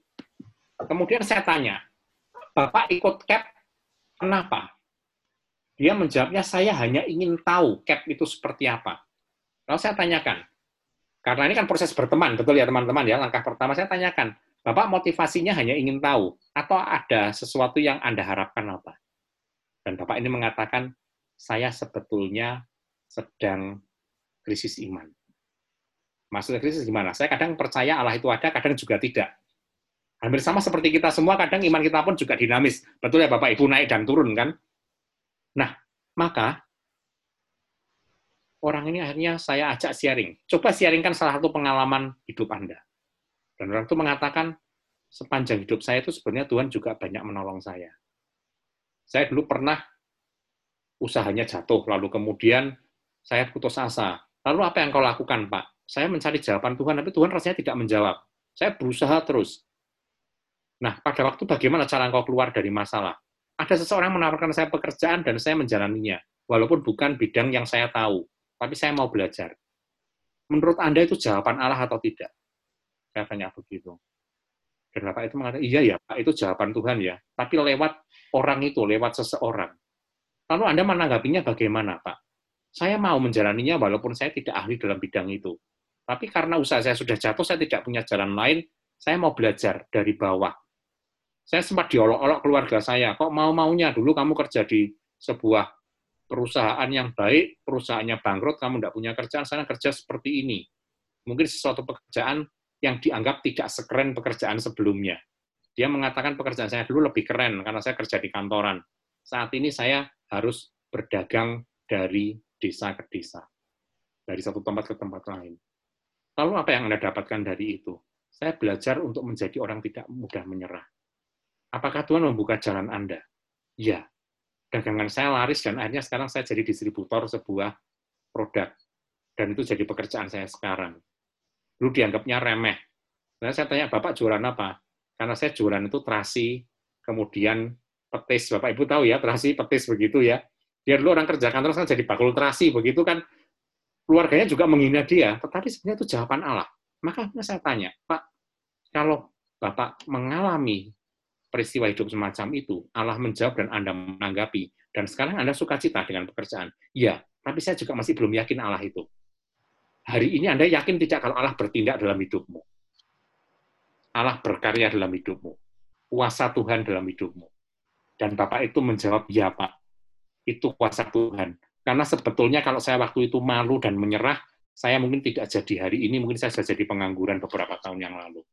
Kemudian saya tanya, Bapak ikut CAP, kenapa? Dia menjawabnya, saya hanya ingin tahu CAP itu seperti apa. Lalu saya tanyakan, karena ini kan proses berteman, betul ya teman-teman ya, langkah pertama saya tanyakan, Bapak motivasinya hanya ingin tahu, atau ada sesuatu yang Anda harapkan apa? Dan Bapak ini mengatakan, saya sebetulnya sedang krisis iman. Maksudnya krisis gimana? Saya kadang percaya Allah itu ada, kadang juga tidak. Hampir sama seperti kita semua, kadang iman kita pun juga dinamis. Betul ya Bapak Ibu, naik dan turun kan? Nah, maka orang ini akhirnya saya ajak sharing. Coba sharingkan salah satu pengalaman hidup Anda. Dan orang itu mengatakan, sepanjang hidup saya itu sebenarnya Tuhan juga banyak menolong saya. Saya dulu pernah usahanya jatuh, lalu kemudian saya putus asa. Lalu apa yang kau lakukan, Pak? Saya mencari jawaban Tuhan, tapi Tuhan rasanya tidak menjawab. Saya berusaha terus. Nah, pada waktu bagaimana cara engkau keluar dari masalah? Ada seseorang menawarkan saya pekerjaan dan saya menjalaninya, walaupun bukan bidang yang saya tahu, tapi saya mau belajar. Menurut Anda itu jawaban Allah atau tidak? Saya tanya begitu. Dan Bapak itu mengatakan, iya ya Pak, itu jawaban Tuhan ya. Tapi lewat orang itu, lewat seseorang. Lalu Anda menanggapinya bagaimana Pak? Saya mau menjalaninya walaupun saya tidak ahli dalam bidang itu. Tapi karena usaha saya sudah jatuh, saya tidak punya jalan lain, saya mau belajar dari bawah. Saya sempat diolok-olok keluarga saya, kok mau-maunya dulu kamu kerja di sebuah perusahaan yang baik, perusahaannya bangkrut, kamu tidak punya kerjaan, saya kerja seperti ini. Mungkin sesuatu pekerjaan yang dianggap tidak sekeren pekerjaan sebelumnya. Dia mengatakan pekerjaan saya dulu lebih keren karena saya kerja di kantoran. Saat ini saya harus berdagang dari desa ke desa, dari satu tempat ke tempat lain. Lalu apa yang Anda dapatkan dari itu? Saya belajar untuk menjadi orang tidak mudah menyerah. Apakah Tuhan membuka jalan Anda? Ya. Dagangan saya laris dan akhirnya sekarang saya jadi distributor sebuah produk. Dan itu jadi pekerjaan saya sekarang. Dulu dianggapnya remeh. Nah, saya tanya, Bapak jualan apa? Karena saya jualan itu terasi, kemudian petis, Bapak Ibu tahu ya, terasi petis begitu ya. Dia dulu orang kerja kantor kan jadi bakul terasi begitu kan. Keluarganya juga menghina dia, tetapi sebenarnya itu jawaban Allah. Makanya saya tanya, Pak, kalau Bapak mengalami peristiwa hidup semacam itu, Allah menjawab dan Anda menanggapi, dan sekarang Anda suka cita dengan pekerjaan. Iya, tapi saya juga masih belum yakin Allah itu. Hari ini Anda yakin tidak kalau Allah bertindak dalam hidupmu? Allah berkarya dalam hidupmu. Kuasa Tuhan dalam hidupmu. Dan Bapak itu menjawab, ya Pak, itu kuasa Tuhan. Karena sebetulnya kalau saya waktu itu malu dan menyerah, saya mungkin tidak jadi hari ini, mungkin saya sudah jadi pengangguran beberapa tahun yang lalu.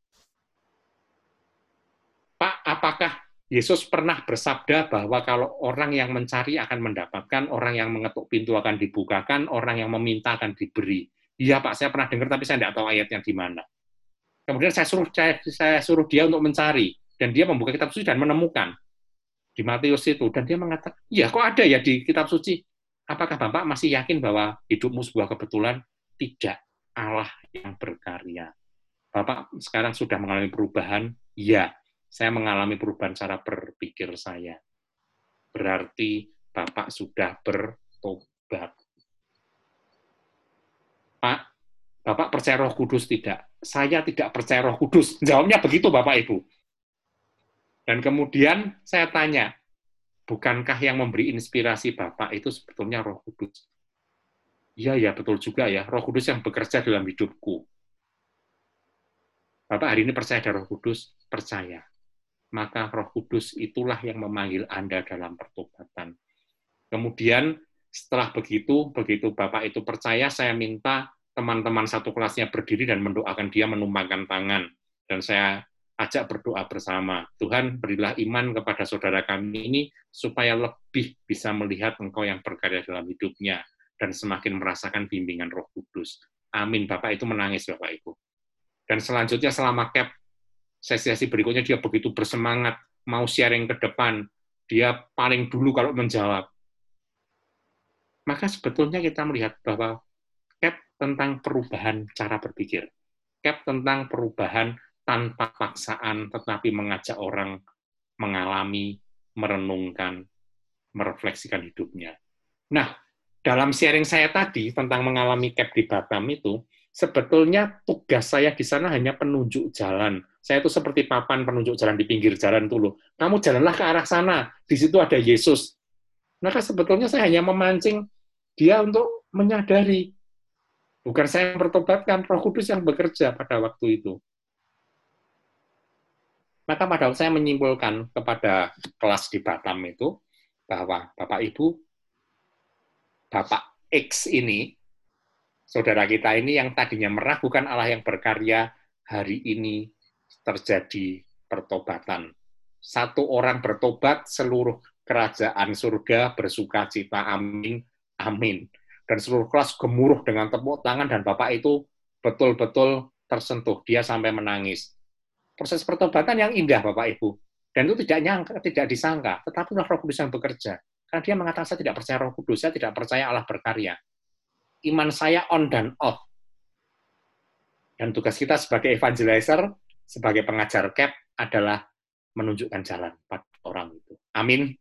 Pak, apakah Yesus pernah bersabda bahwa kalau orang yang mencari akan mendapatkan, orang yang mengetuk pintu akan dibukakan, orang yang meminta akan diberi. Iya Pak, saya pernah dengar, tapi saya tidak tahu ayatnya di mana. Kemudian saya suruh saya, saya suruh dia untuk mencari, dan dia membuka kitab suci dan menemukan di Matius itu dan dia mengatakan, "Ya, kok ada ya di kitab suci?" Apakah Bapak masih yakin bahwa hidupmu sebuah kebetulan? Tidak. Allah yang berkarya. Bapak sekarang sudah mengalami perubahan? Ya, saya mengalami perubahan cara berpikir saya. Berarti Bapak sudah bertobat. Pak, Bapak percaya roh kudus tidak? Saya tidak percaya roh kudus. Jawabnya begitu Bapak Ibu. Dan kemudian saya tanya, bukankah yang memberi inspirasi Bapak itu sebetulnya Roh Kudus? Iya, ya betul juga ya, Roh Kudus yang bekerja dalam hidupku. Bapak hari ini percaya ada Roh Kudus? Percaya. Maka Roh Kudus itulah yang memanggil Anda dalam pertobatan. Kemudian setelah begitu, begitu Bapak itu percaya, saya minta teman-teman satu kelasnya berdiri dan mendoakan dia menumpangkan tangan. Dan saya ajak berdoa bersama. Tuhan, berilah iman kepada saudara kami ini supaya lebih bisa melihat Engkau yang berkarya dalam hidupnya dan semakin merasakan bimbingan Roh Kudus. Amin. Bapak itu menangis, Bapak Ibu. Dan selanjutnya selama cap sesi-sesi berikutnya dia begitu bersemangat mau sharing ke depan. Dia paling dulu kalau menjawab. Maka sebetulnya kita melihat bahwa cap tentang perubahan cara berpikir. Cap tentang perubahan tanpa paksaan, tetapi mengajak orang mengalami, merenungkan, merefleksikan hidupnya. Nah, dalam sharing saya tadi tentang mengalami cap di Batam itu, sebetulnya tugas saya di sana hanya penunjuk jalan. Saya itu seperti papan penunjuk jalan di pinggir jalan dulu. Kamu jalanlah ke arah sana, di situ ada Yesus. Maka sebetulnya saya hanya memancing dia untuk menyadari. Bukan saya yang bertobatkan, roh kudus yang bekerja pada waktu itu. Maka pada saya menyimpulkan kepada kelas di Batam itu bahwa Bapak Ibu, Bapak X ini, saudara kita ini yang tadinya meragukan Allah yang berkarya, hari ini terjadi pertobatan. Satu orang bertobat, seluruh kerajaan surga bersuka cita. Amin. Amin. Dan seluruh kelas gemuruh dengan tepuk tangan dan Bapak itu betul-betul tersentuh. Dia sampai menangis proses pertobatan yang indah Bapak Ibu. Dan itu tidak nyangka, tidak disangka, tetapi Roh Kudus yang bekerja. Karena dia mengatakan saya tidak percaya Roh Kudus, saya tidak percaya Allah berkarya. Iman saya on dan off. Dan tugas kita sebagai evangelizer, sebagai pengajar CAP adalah menunjukkan jalan pada orang itu. Amin.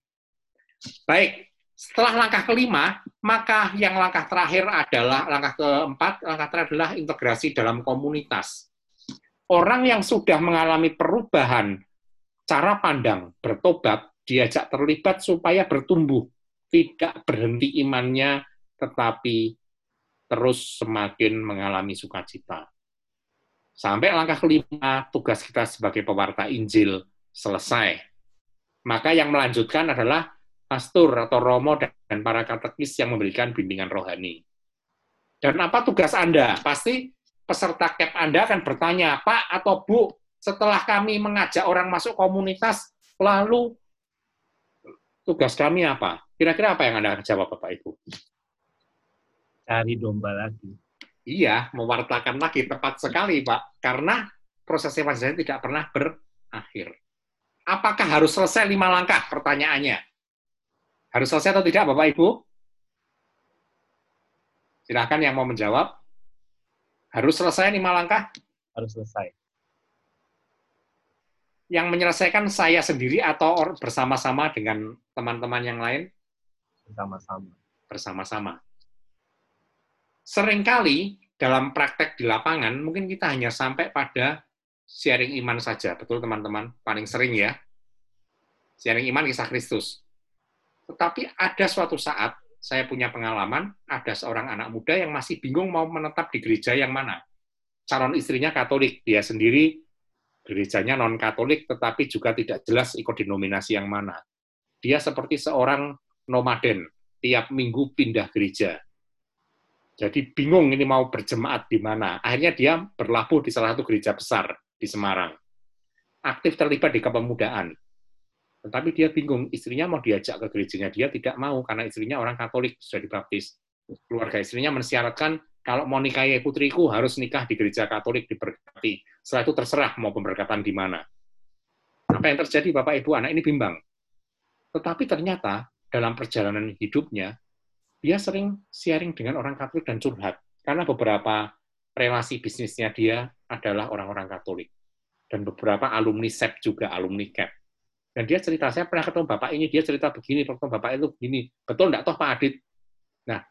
Baik, setelah langkah kelima, maka yang langkah terakhir adalah langkah keempat, langkah terakhir adalah integrasi dalam komunitas orang yang sudah mengalami perubahan cara pandang, bertobat, diajak terlibat supaya bertumbuh, tidak berhenti imannya, tetapi terus semakin mengalami sukacita. Sampai langkah kelima, tugas kita sebagai pewarta Injil selesai. Maka yang melanjutkan adalah pastor atau romo dan para katekis yang memberikan bimbingan rohani. Dan apa tugas Anda? Pasti peserta CAP Anda akan bertanya, Pak atau Bu, setelah kami mengajak orang masuk komunitas, lalu tugas kami apa? Kira-kira apa yang Anda jawab, Bapak Ibu? Cari domba lagi. Iya, mewartakan lagi, tepat sekali, Pak. Karena proses evangelisasi tidak pernah berakhir. Apakah harus selesai lima langkah? Pertanyaannya. Harus selesai atau tidak, Bapak Ibu? Silahkan yang mau menjawab. Harus selesai lima langkah? Harus selesai. yang menyelesaikan saya sendiri atau bersama-sama dengan teman-teman yang lain? Bersama-sama. Bersama-sama. Seringkali dalam praktek di lapangan, mungkin kita hanya sampai pada sharing iman saja. Betul teman-teman? Paling sering ya. Sharing iman kisah Kristus. Tetapi ada suatu saat, saya punya pengalaman, ada seorang anak muda yang masih bingung mau menetap di gereja yang mana. Calon istrinya Katolik, dia sendiri gerejanya non-Katolik, tetapi juga tidak jelas ikut denominasi yang mana. Dia seperti seorang nomaden, tiap minggu pindah gereja. Jadi bingung ini mau berjemaat di mana. Akhirnya dia berlabuh di salah satu gereja besar di Semarang. Aktif terlibat di kepemudaan. Tetapi dia bingung, istrinya mau diajak ke gerejanya, dia tidak mau karena istrinya orang Katolik, sudah dibaptis. Keluarga istrinya mensyaratkan kalau mau nikahi putriku harus nikah di gereja Katolik diberkati. Setelah itu terserah mau pemberkatan di mana. Apa yang terjadi Bapak Ibu anak ini bimbang. Tetapi ternyata dalam perjalanan hidupnya dia sering sharing dengan orang Katolik dan curhat karena beberapa relasi bisnisnya dia adalah orang-orang Katolik dan beberapa alumni SEP juga alumni CAP. Dan dia cerita, saya pernah ketemu Bapak ini, dia cerita begini, ketemu Bapak itu begini. Betul enggak toh Pak Adit? Nah,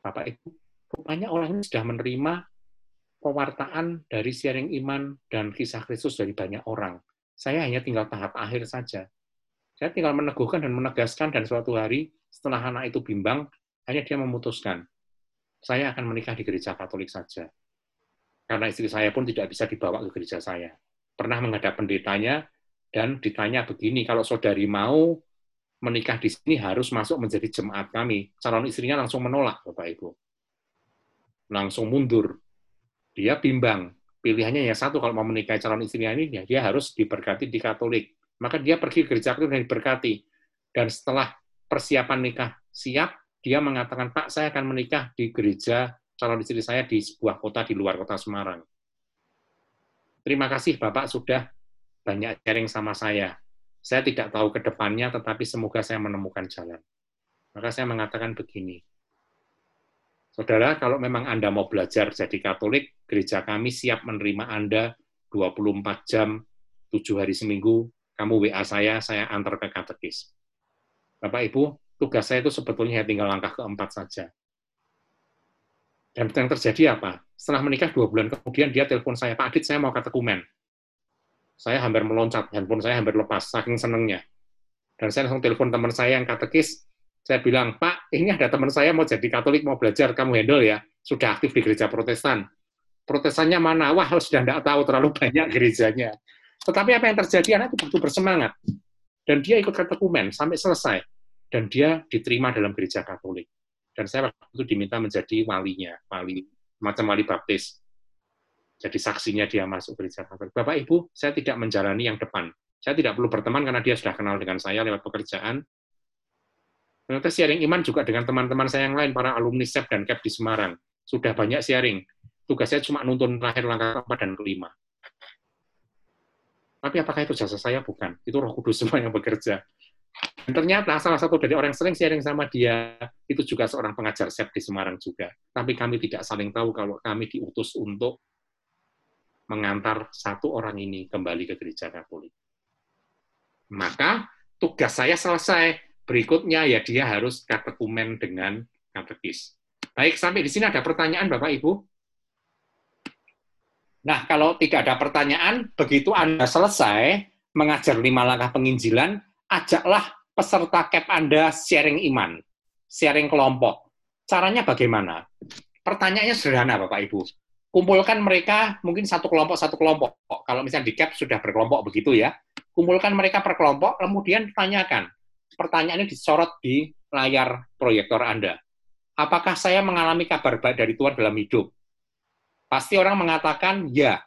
Bapak Ibu, rupanya orang ini sudah menerima pewartaan dari sharing iman dan kisah Kristus dari banyak orang. Saya hanya tinggal tahap akhir saja. Saya tinggal meneguhkan dan menegaskan dan suatu hari setelah anak itu bimbang, hanya dia memutuskan, saya akan menikah di gereja Katolik saja. Karena istri saya pun tidak bisa dibawa ke gereja saya. Pernah menghadap pendetanya dan ditanya begini, kalau saudari mau menikah di sini harus masuk menjadi jemaat kami. Calon istrinya langsung menolak, Bapak Ibu langsung mundur. Dia bimbang. Pilihannya ya satu, kalau mau menikahi calon istrinya ini, ya dia harus diberkati di Katolik. Maka dia pergi ke gereja Katolik dan diberkati. Dan setelah persiapan nikah siap, dia mengatakan, Pak, saya akan menikah di gereja calon istri saya di sebuah kota di luar kota Semarang. Terima kasih Bapak sudah banyak sharing sama saya. Saya tidak tahu ke depannya, tetapi semoga saya menemukan jalan. Maka saya mengatakan begini, Saudara, kalau memang Anda mau belajar jadi Katolik, gereja kami siap menerima Anda 24 jam, 7 hari seminggu, kamu WA saya, saya antar ke katekis. Bapak Ibu, tugas saya itu sebetulnya tinggal langkah keempat saja. Dan yang terjadi apa? Setelah menikah dua bulan kemudian, dia telepon saya, Pak Adit, saya mau katekumen. Saya hampir meloncat, handphone saya hampir lepas, saking senengnya. Dan saya langsung telepon teman saya yang katekis, saya bilang, Pak, ini ada teman saya mau jadi Katolik, mau belajar, kamu handle ya. Sudah aktif di gereja protestan. Protestannya mana? Wah, sudah tidak tahu, terlalu banyak gerejanya. Tetapi apa yang terjadi, anak itu begitu bersemangat. Dan dia ikut katekumen sampai selesai. Dan dia diterima dalam gereja Katolik. Dan saya waktu itu diminta menjadi walinya, wali macam wali baptis. Jadi saksinya dia masuk gereja Katolik. Bapak Ibu, saya tidak menjalani yang depan. Saya tidak perlu berteman karena dia sudah kenal dengan saya lewat pekerjaan, Ternyata sharing iman juga dengan teman-teman saya yang lain, para alumni SEP dan CAP di Semarang. Sudah banyak sharing. Tugas saya cuma nuntun terakhir langkah keempat dan kelima. Tapi apakah itu jasa saya? Bukan. Itu roh kudus semua yang bekerja. Dan ternyata salah satu dari orang yang sering sharing sama dia, itu juga seorang pengajar SEP di Semarang juga. Tapi kami tidak saling tahu kalau kami diutus untuk mengantar satu orang ini kembali ke gereja Katolik. Maka tugas saya selesai Berikutnya ya dia harus katekumen dengan katekis. Baik, sampai di sini ada pertanyaan Bapak Ibu? Nah, kalau tidak ada pertanyaan, begitu Anda selesai mengajar lima langkah penginjilan, ajaklah peserta CAP Anda sharing iman, sharing kelompok. Caranya bagaimana? Pertanyaannya sederhana, Bapak Ibu. Kumpulkan mereka mungkin satu kelompok satu kelompok. Kalau misalnya di CAP sudah berkelompok begitu ya, kumpulkan mereka per kelompok, kemudian tanyakan, pertanyaan ini disorot di layar proyektor Anda. Apakah saya mengalami kabar baik dari Tuhan dalam hidup? Pasti orang mengatakan ya.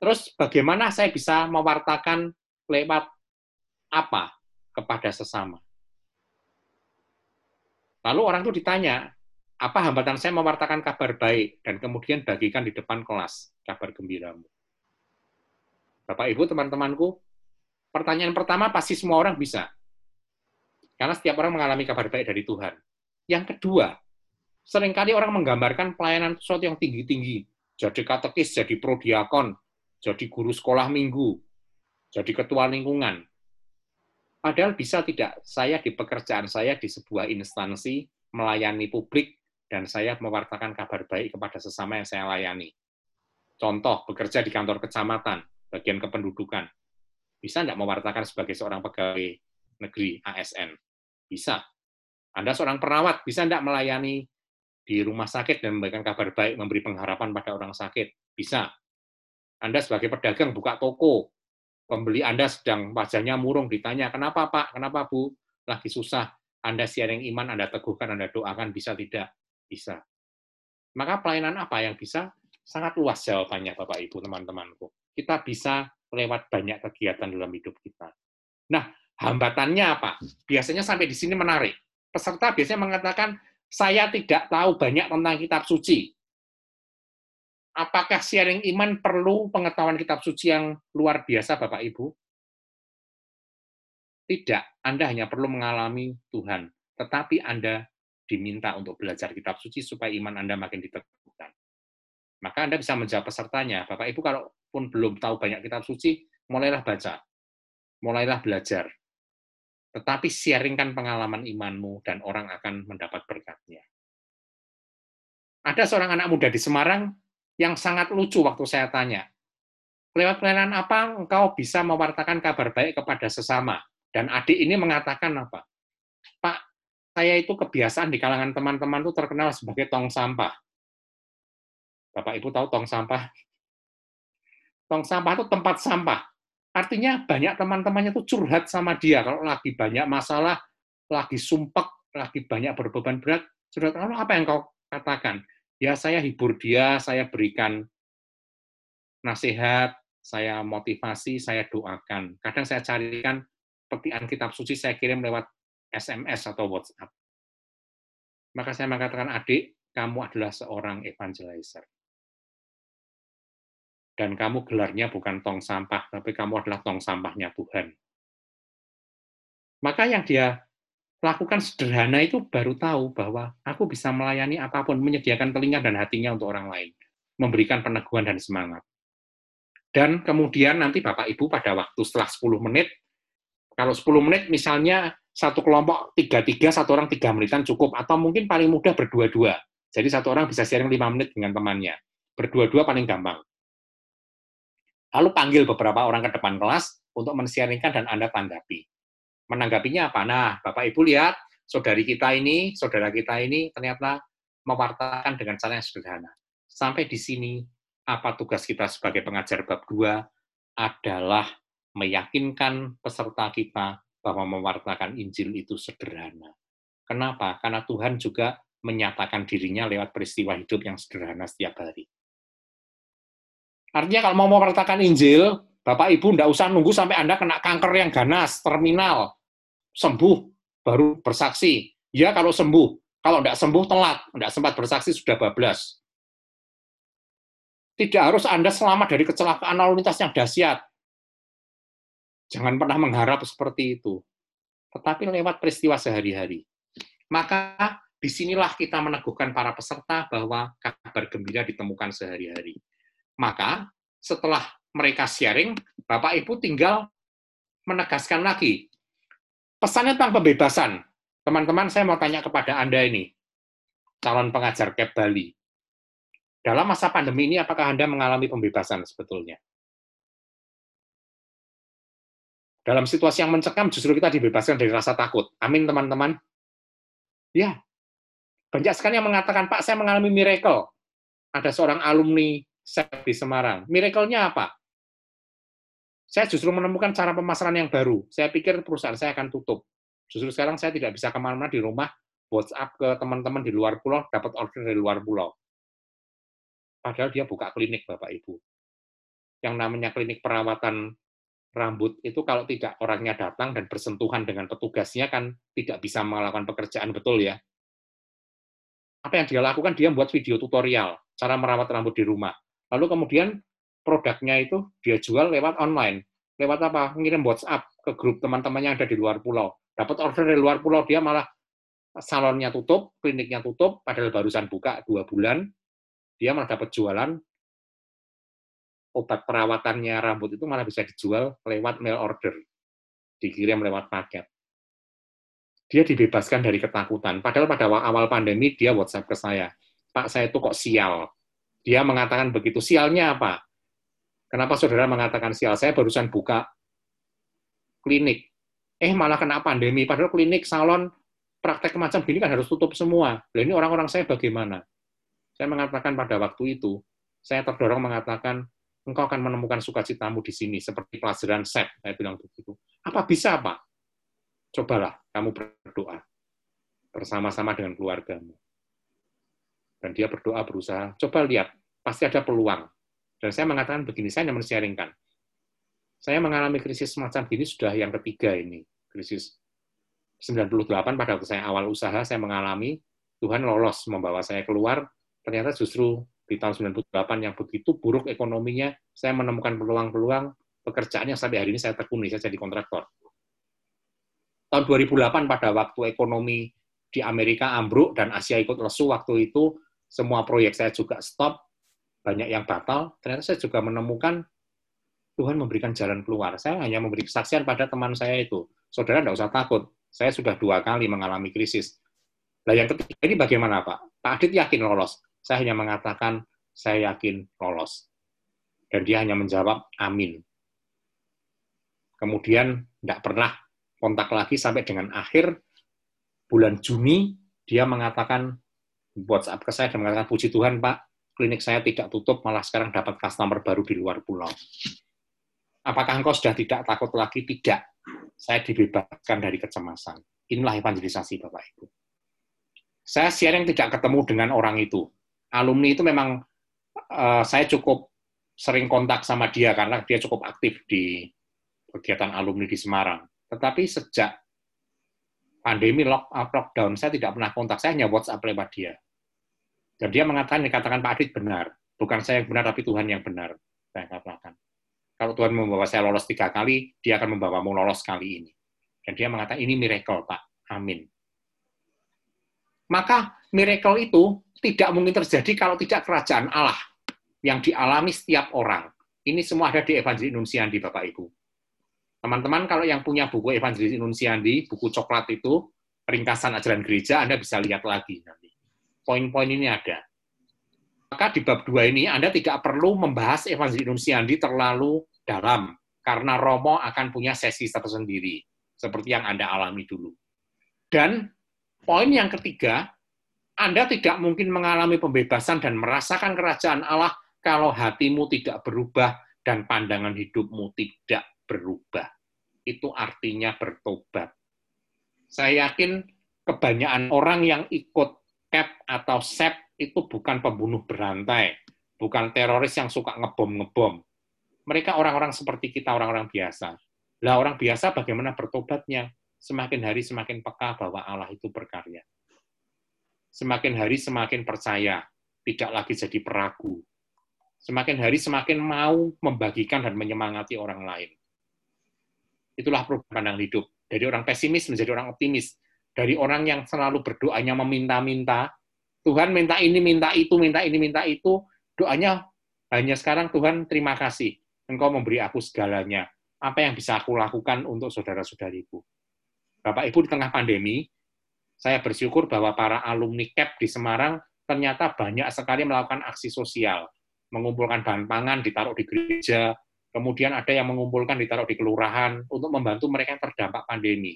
Terus bagaimana saya bisa mewartakan lewat apa kepada sesama? Lalu orang itu ditanya, apa hambatan saya mewartakan kabar baik dan kemudian bagikan di depan kelas kabar gembiramu. Bapak Ibu, teman-temanku, pertanyaan pertama pasti semua orang bisa. Karena setiap orang mengalami kabar baik dari Tuhan. Yang kedua, sering kali orang menggambarkan pelayanan sesuatu yang tinggi-tinggi. Jadi katekis, jadi prodiakon, jadi guru sekolah minggu. jadi ketua lingkungan. Padahal bisa tidak saya di pekerjaan saya di sebuah instansi melayani publik dan saya mewartakan kabar baik kepada sesama yang saya layani. Contoh, bekerja di kantor kecamatan, bagian kependudukan. Bisa tidak mewartakan sebagai seorang pegawai negeri ASN? Bisa. Anda seorang perawat, bisa tidak melayani di rumah sakit dan memberikan kabar baik, memberi pengharapan pada orang sakit? Bisa. Anda sebagai pedagang buka toko, pembeli Anda sedang wajahnya murung, ditanya, kenapa Pak, kenapa Bu, lagi susah, Anda sharing iman, Anda teguhkan, Anda doakan, bisa tidak? Bisa. Maka pelayanan apa yang bisa? Sangat luas jawabannya Bapak Ibu, teman-temanku. Kita bisa lewat banyak kegiatan dalam hidup kita. Nah, hambatannya apa? Biasanya sampai di sini menarik. Peserta biasanya mengatakan, saya tidak tahu banyak tentang kitab suci. Apakah sharing iman perlu pengetahuan kitab suci yang luar biasa, Bapak Ibu? Tidak, Anda hanya perlu mengalami Tuhan, tetapi Anda diminta untuk belajar kitab suci supaya iman Anda makin diteguhkan. Maka Anda bisa menjawab pesertanya, Bapak Ibu kalau pun belum tahu banyak kitab suci, mulailah baca, mulailah belajar, tetapi sharingkan pengalaman imanmu dan orang akan mendapat berkatnya. Ada seorang anak muda di Semarang yang sangat lucu waktu saya tanya, lewat pelayanan apa engkau bisa mewartakan kabar baik kepada sesama? Dan adik ini mengatakan apa? Pak, saya itu kebiasaan di kalangan teman-teman itu terkenal sebagai tong sampah. Bapak Ibu tahu tong sampah? Tong sampah itu tempat sampah. Artinya banyak teman-temannya tuh curhat sama dia kalau lagi banyak masalah, lagi sumpek, lagi banyak berbeban berat, curhat lalu apa yang kau katakan? Ya saya hibur dia, saya berikan nasihat, saya motivasi, saya doakan. Kadang saya carikan petian kitab suci saya kirim lewat SMS atau WhatsApp. Maka saya mengatakan, adik, kamu adalah seorang evangelizer dan kamu gelarnya bukan tong sampah, tapi kamu adalah tong sampahnya Tuhan. Maka yang dia lakukan sederhana itu baru tahu bahwa aku bisa melayani apa pun, menyediakan telinga dan hatinya untuk orang lain, memberikan peneguhan dan semangat. Dan kemudian nanti Bapak Ibu pada waktu setelah 10 menit, kalau 10 menit misalnya satu kelompok tiga-tiga, satu orang tiga menitan cukup, atau mungkin paling mudah berdua-dua. Jadi satu orang bisa sharing lima menit dengan temannya. Berdua-dua paling gampang. Lalu panggil beberapa orang ke depan kelas untuk mensiaringkan dan Anda tanggapi. Menanggapinya apa? Nah, Bapak Ibu lihat, saudari kita ini, saudara kita ini ternyata mewartakan dengan cara yang sederhana. Sampai di sini, apa tugas kita sebagai pengajar bab 2 adalah meyakinkan peserta kita bahwa mewartakan Injil itu sederhana. Kenapa? Karena Tuhan juga menyatakan dirinya lewat peristiwa hidup yang sederhana setiap hari. Artinya kalau mau mewartakan Injil, Bapak Ibu tidak usah nunggu sampai Anda kena kanker yang ganas, terminal, sembuh, baru bersaksi. Ya kalau sembuh, kalau tidak sembuh telat, tidak sempat bersaksi sudah bablas. Tidak harus Anda selamat dari kecelakaan lalu lintas yang dahsyat. Jangan pernah mengharap seperti itu. Tetapi lewat peristiwa sehari-hari. Maka di sinilah kita meneguhkan para peserta bahwa kabar gembira ditemukan sehari-hari. Maka setelah mereka sharing, Bapak Ibu tinggal menegaskan lagi. Pesannya tentang pembebasan. Teman-teman, saya mau tanya kepada Anda ini, calon pengajar KEP Bali. Dalam masa pandemi ini, apakah Anda mengalami pembebasan sebetulnya? Dalam situasi yang mencekam, justru kita dibebaskan dari rasa takut. Amin, teman-teman. Ya, banyak sekali yang mengatakan, Pak, saya mengalami miracle. Ada seorang alumni set di Semarang. Miracle-nya apa? Saya justru menemukan cara pemasaran yang baru. Saya pikir perusahaan saya akan tutup. Justru sekarang saya tidak bisa ke mana-mana di rumah, WhatsApp ke teman-teman di luar pulau, dapat order dari luar pulau. Padahal dia buka klinik, Bapak Ibu. Yang namanya klinik perawatan rambut itu kalau tidak orangnya datang dan bersentuhan dengan petugasnya kan tidak bisa melakukan pekerjaan betul ya. Apa yang dia lakukan? Dia buat video tutorial cara merawat rambut di rumah. Lalu kemudian produknya itu dia jual lewat online. Lewat apa? Ngirim WhatsApp ke grup teman-teman yang ada di luar pulau. Dapat order dari luar pulau, dia malah salonnya tutup, kliniknya tutup, padahal barusan buka dua bulan, dia malah dapat jualan obat perawatannya rambut itu malah bisa dijual lewat mail order, dikirim lewat paket. Dia dibebaskan dari ketakutan. Padahal pada awal pandemi dia WhatsApp ke saya, Pak saya itu kok sial. Dia mengatakan begitu. Sialnya apa? Kenapa saudara mengatakan sial? Saya barusan buka klinik. Eh malah kena pandemi. Padahal klinik, salon, praktek macam gini kan harus tutup semua. Nah, ini orang-orang saya bagaimana? Saya mengatakan pada waktu itu, saya terdorong mengatakan, engkau akan menemukan sukacitamu di sini, seperti pelajaran set, saya bilang begitu. Apa bisa, Pak? Cobalah kamu berdoa bersama-sama dengan keluargamu. Dan dia berdoa berusaha, coba lihat, pasti ada peluang. Dan saya mengatakan begini, saya hanya men-sharingkan. Saya mengalami krisis semacam ini sudah yang ketiga ini, krisis 98 pada waktu saya awal usaha, saya mengalami Tuhan lolos membawa saya keluar, ternyata justru di tahun 98 yang begitu buruk ekonominya, saya menemukan peluang-peluang pekerjaan yang sampai hari ini saya tekuni, saya jadi kontraktor. Tahun 2008 pada waktu ekonomi di Amerika ambruk dan Asia ikut lesu waktu itu, semua proyek saya juga stop, banyak yang batal, ternyata saya juga menemukan Tuhan memberikan jalan keluar. Saya hanya memberi kesaksian pada teman saya itu. Saudara tidak usah takut, saya sudah dua kali mengalami krisis. Nah yang ketiga ini bagaimana Pak? Pak Adit yakin lolos. Saya hanya mengatakan, saya yakin lolos. Dan dia hanya menjawab, amin. Kemudian tidak pernah kontak lagi sampai dengan akhir bulan Juni, dia mengatakan, WhatsApp ke saya dan mengatakan, puji Tuhan Pak, klinik saya tidak tutup, malah sekarang dapat customer baru di luar pulau. Apakah engkau sudah tidak takut lagi? Tidak. Saya dibebaskan dari kecemasan. Inilah evangelisasi Bapak Ibu. Saya sharing tidak ketemu dengan orang itu alumni itu memang uh, saya cukup sering kontak sama dia karena dia cukup aktif di kegiatan alumni di Semarang. Tetapi sejak pandemi lock, lockdown, saya tidak pernah kontak. Saya hanya WhatsApp lewat dia. Dan dia mengatakan, dikatakan Pak Adit benar. Bukan saya yang benar, tapi Tuhan yang benar. Saya katakan. Kalau Tuhan membawa saya lolos tiga kali, dia akan membawamu lolos kali ini. Dan dia mengatakan, ini miracle, Pak. Amin. Maka miracle itu tidak mungkin terjadi kalau tidak kerajaan Allah yang dialami setiap orang. Ini semua ada di Evangelis Nunsiandi, Bapak Ibu. Teman-teman, kalau yang punya buku Evangelis Nunsiandi, buku coklat itu, ringkasan ajaran gereja, Anda bisa lihat lagi nanti. Poin-poin ini ada. Maka di bab 2 ini Anda tidak perlu membahas Evangelis Nunsiandi terlalu dalam, karena Romo akan punya sesi tersendiri, seperti yang Anda alami dulu. Dan poin yang ketiga, anda tidak mungkin mengalami pembebasan dan merasakan kerajaan Allah kalau hatimu tidak berubah dan pandangan hidupmu tidak berubah. Itu artinya bertobat. Saya yakin kebanyakan orang yang ikut CAP atau SEP itu bukan pembunuh berantai, bukan teroris yang suka ngebom-ngebom. Mereka orang-orang seperti kita, orang-orang biasa. Lah orang biasa bagaimana bertobatnya? Semakin hari semakin peka bahwa Allah itu berkarya semakin hari semakin percaya, tidak lagi jadi peragu. Semakin hari semakin mau membagikan dan menyemangati orang lain. Itulah perubahan pandang hidup. Dari orang pesimis menjadi orang optimis. Dari orang yang selalu berdoanya meminta-minta, Tuhan minta ini, minta itu, minta ini, minta itu, doanya hanya sekarang Tuhan terima kasih. Engkau memberi aku segalanya. Apa yang bisa aku lakukan untuk saudara-saudariku? Bapak Ibu di tengah pandemi, saya bersyukur bahwa para alumni CAP di Semarang ternyata banyak sekali melakukan aksi sosial, mengumpulkan bahan pangan ditaruh di gereja, kemudian ada yang mengumpulkan ditaruh di kelurahan untuk membantu mereka yang terdampak pandemi.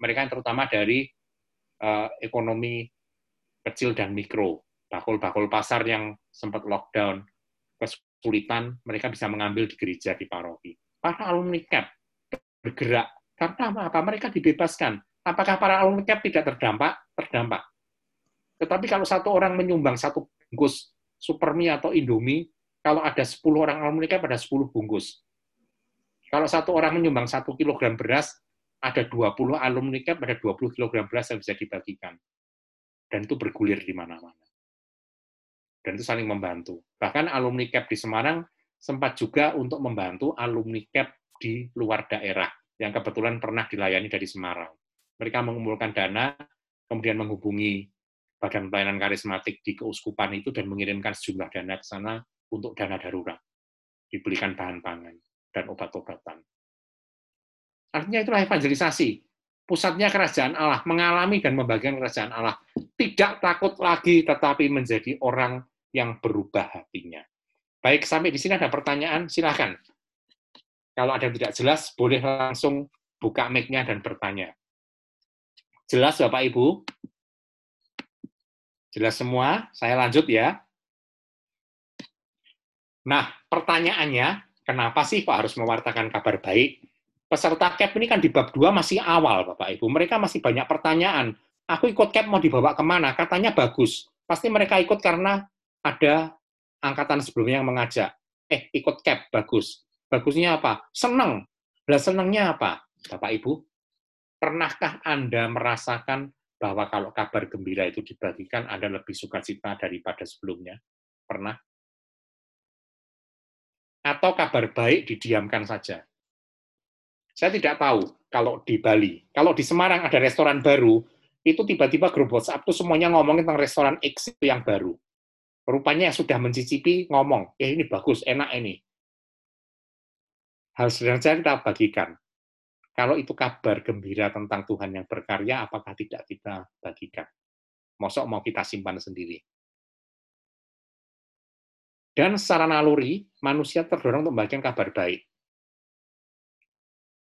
Mereka yang terutama dari uh, ekonomi kecil dan mikro, bakul-bakul pasar yang sempat lockdown, kesulitan, mereka bisa mengambil di gereja di paroki. Para alumni CAP bergerak karena apa? Mereka dibebaskan Apakah para alumni CAP tidak terdampak? Terdampak. Tetapi kalau satu orang menyumbang satu bungkus Supermi atau Indomie, kalau ada 10 orang alumni CAP ada 10 bungkus. Kalau satu orang menyumbang satu kilogram beras, ada 20 alumni CAP, ada 20 kilogram beras yang bisa dibagikan. Dan itu bergulir di mana-mana. Dan itu saling membantu. Bahkan alumni CAP di Semarang sempat juga untuk membantu alumni CAP di luar daerah, yang kebetulan pernah dilayani dari Semarang mereka mengumpulkan dana, kemudian menghubungi Badan Pelayanan Karismatik di keuskupan itu dan mengirimkan sejumlah dana ke sana untuk dana darurat. dibelikan bahan pangan dan obat-obatan. Artinya itulah evangelisasi. Pusatnya kerajaan Allah, mengalami dan membagikan kerajaan Allah. Tidak takut lagi, tetapi menjadi orang yang berubah hatinya. Baik, sampai di sini ada pertanyaan, silahkan. Kalau ada yang tidak jelas, boleh langsung buka mic-nya dan bertanya. Jelas Bapak Ibu? Jelas semua? Saya lanjut ya. Nah, pertanyaannya, kenapa sih kok harus mewartakan kabar baik? Peserta CAP ini kan di bab 2 masih awal, Bapak Ibu. Mereka masih banyak pertanyaan. Aku ikut CAP mau dibawa ke mana? Katanya bagus. Pasti mereka ikut karena ada angkatan sebelumnya yang mengajak. Eh, ikut CAP, bagus. Bagusnya apa? Seneng. Lah senengnya apa? Bapak Ibu, pernahkah Anda merasakan bahwa kalau kabar gembira itu dibagikan, Anda lebih sukacita daripada sebelumnya? Pernah? Atau kabar baik didiamkan saja? Saya tidak tahu kalau di Bali. Kalau di Semarang ada restoran baru, itu tiba-tiba grup WhatsApp itu semuanya ngomongin tentang restoran X itu yang baru. Rupanya sudah mencicipi ngomong, eh ini bagus, enak ini. Hal sedang saya kita bagikan. Kalau itu kabar gembira tentang Tuhan yang berkarya, apakah tidak kita bagikan? Mosok mau kita simpan sendiri. Dan secara naluri, manusia terdorong untuk membagikan kabar baik.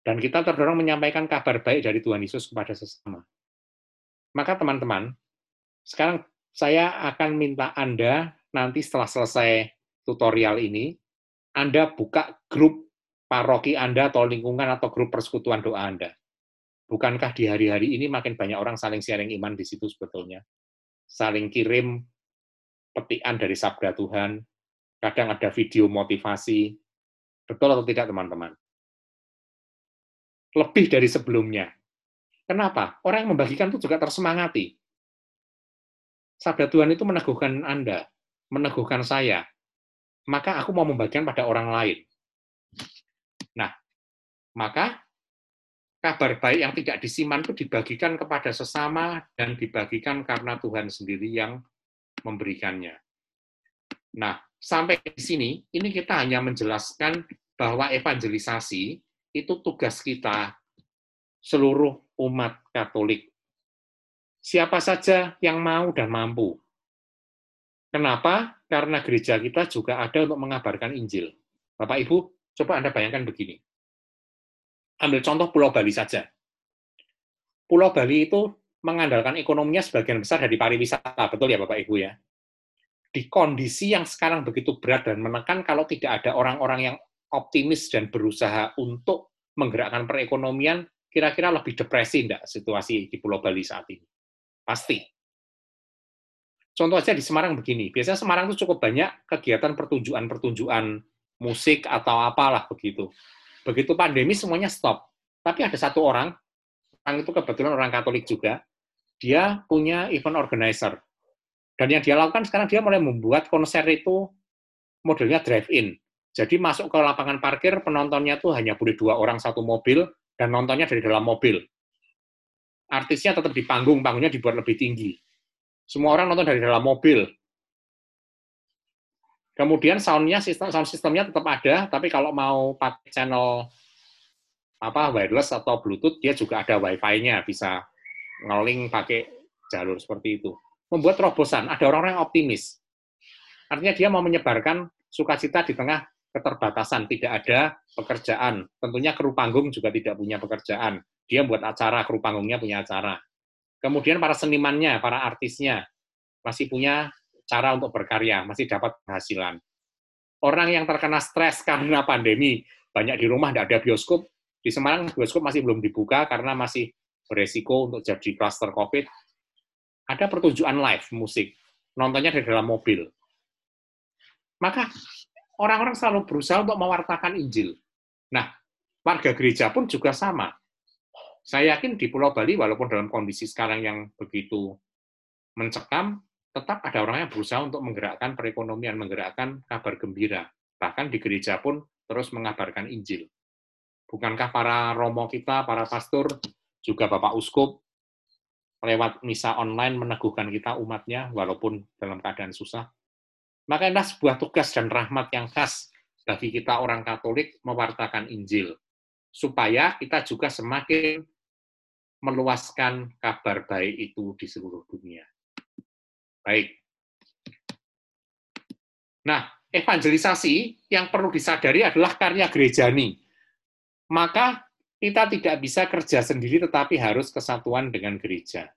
Dan kita terdorong menyampaikan kabar baik dari Tuhan Yesus kepada sesama. Maka teman-teman, sekarang saya akan minta Anda nanti setelah selesai tutorial ini, Anda buka grup paroki Anda atau lingkungan atau grup persekutuan doa Anda. Bukankah di hari-hari ini makin banyak orang saling sharing iman di situ sebetulnya? Saling kirim petikan dari sabda Tuhan, kadang ada video motivasi. Betul atau tidak teman-teman? Lebih dari sebelumnya. Kenapa? Orang yang membagikan itu juga tersemangati. Sabda Tuhan itu meneguhkan Anda, meneguhkan saya. Maka aku mau membagikan pada orang lain Nah, maka kabar baik yang tidak disimpan itu dibagikan kepada sesama dan dibagikan karena Tuhan sendiri yang memberikannya. Nah, sampai di sini, ini kita hanya menjelaskan bahwa evangelisasi itu tugas kita seluruh umat Katolik. Siapa saja yang mau dan mampu. Kenapa? Karena gereja kita juga ada untuk mengabarkan Injil. Bapak Ibu, Coba Anda bayangkan begini. Ambil contoh Pulau Bali saja. Pulau Bali itu mengandalkan ekonominya sebagian besar dari pariwisata, betul ya Bapak Ibu ya? Di kondisi yang sekarang begitu berat dan menekan kalau tidak ada orang-orang yang optimis dan berusaha untuk menggerakkan perekonomian, kira-kira lebih depresi enggak situasi di Pulau Bali saat ini? Pasti. Contoh aja di Semarang begini, biasanya Semarang itu cukup banyak kegiatan pertunjukan-pertunjukan musik atau apalah begitu. Begitu pandemi semuanya stop. Tapi ada satu orang, orang itu kebetulan orang Katolik juga, dia punya event organizer. Dan yang dia lakukan sekarang dia mulai membuat konser itu modelnya drive-in. Jadi masuk ke lapangan parkir, penontonnya tuh hanya boleh dua orang satu mobil, dan nontonnya dari dalam mobil. Artisnya tetap di panggung, panggungnya dibuat lebih tinggi. Semua orang nonton dari dalam mobil, Kemudian soundnya sistem sound sistemnya tetap ada, tapi kalau mau pakai channel apa wireless atau Bluetooth dia juga ada WiFi-nya, bisa ngeling pakai jalur seperti itu. Membuat terobosan, ada orang-orang yang optimis. Artinya dia mau menyebarkan sukacita di tengah keterbatasan, tidak ada pekerjaan. Tentunya kru panggung juga tidak punya pekerjaan. Dia buat acara, kru panggungnya punya acara. Kemudian para senimannya, para artisnya masih punya cara untuk berkarya, masih dapat penghasilan. Orang yang terkena stres karena pandemi, banyak di rumah, tidak ada bioskop, di Semarang bioskop masih belum dibuka karena masih beresiko untuk jadi kluster COVID. Ada pertunjukan live musik, nontonnya dari dalam mobil. Maka orang-orang selalu berusaha untuk mewartakan Injil. Nah, warga gereja pun juga sama. Saya yakin di Pulau Bali, walaupun dalam kondisi sekarang yang begitu mencekam, tetap ada orang yang berusaha untuk menggerakkan perekonomian, menggerakkan kabar gembira. Bahkan di gereja pun terus mengabarkan Injil. Bukankah para romo kita, para pastor, juga Bapak Uskup, lewat misa online meneguhkan kita umatnya, walaupun dalam keadaan susah? Maka ini sebuah tugas dan rahmat yang khas bagi kita orang Katolik mewartakan Injil, supaya kita juga semakin meluaskan kabar baik itu di seluruh dunia. Baik. Nah, evangelisasi yang perlu disadari adalah karya gerejani. Maka kita tidak bisa kerja sendiri tetapi harus kesatuan dengan gereja.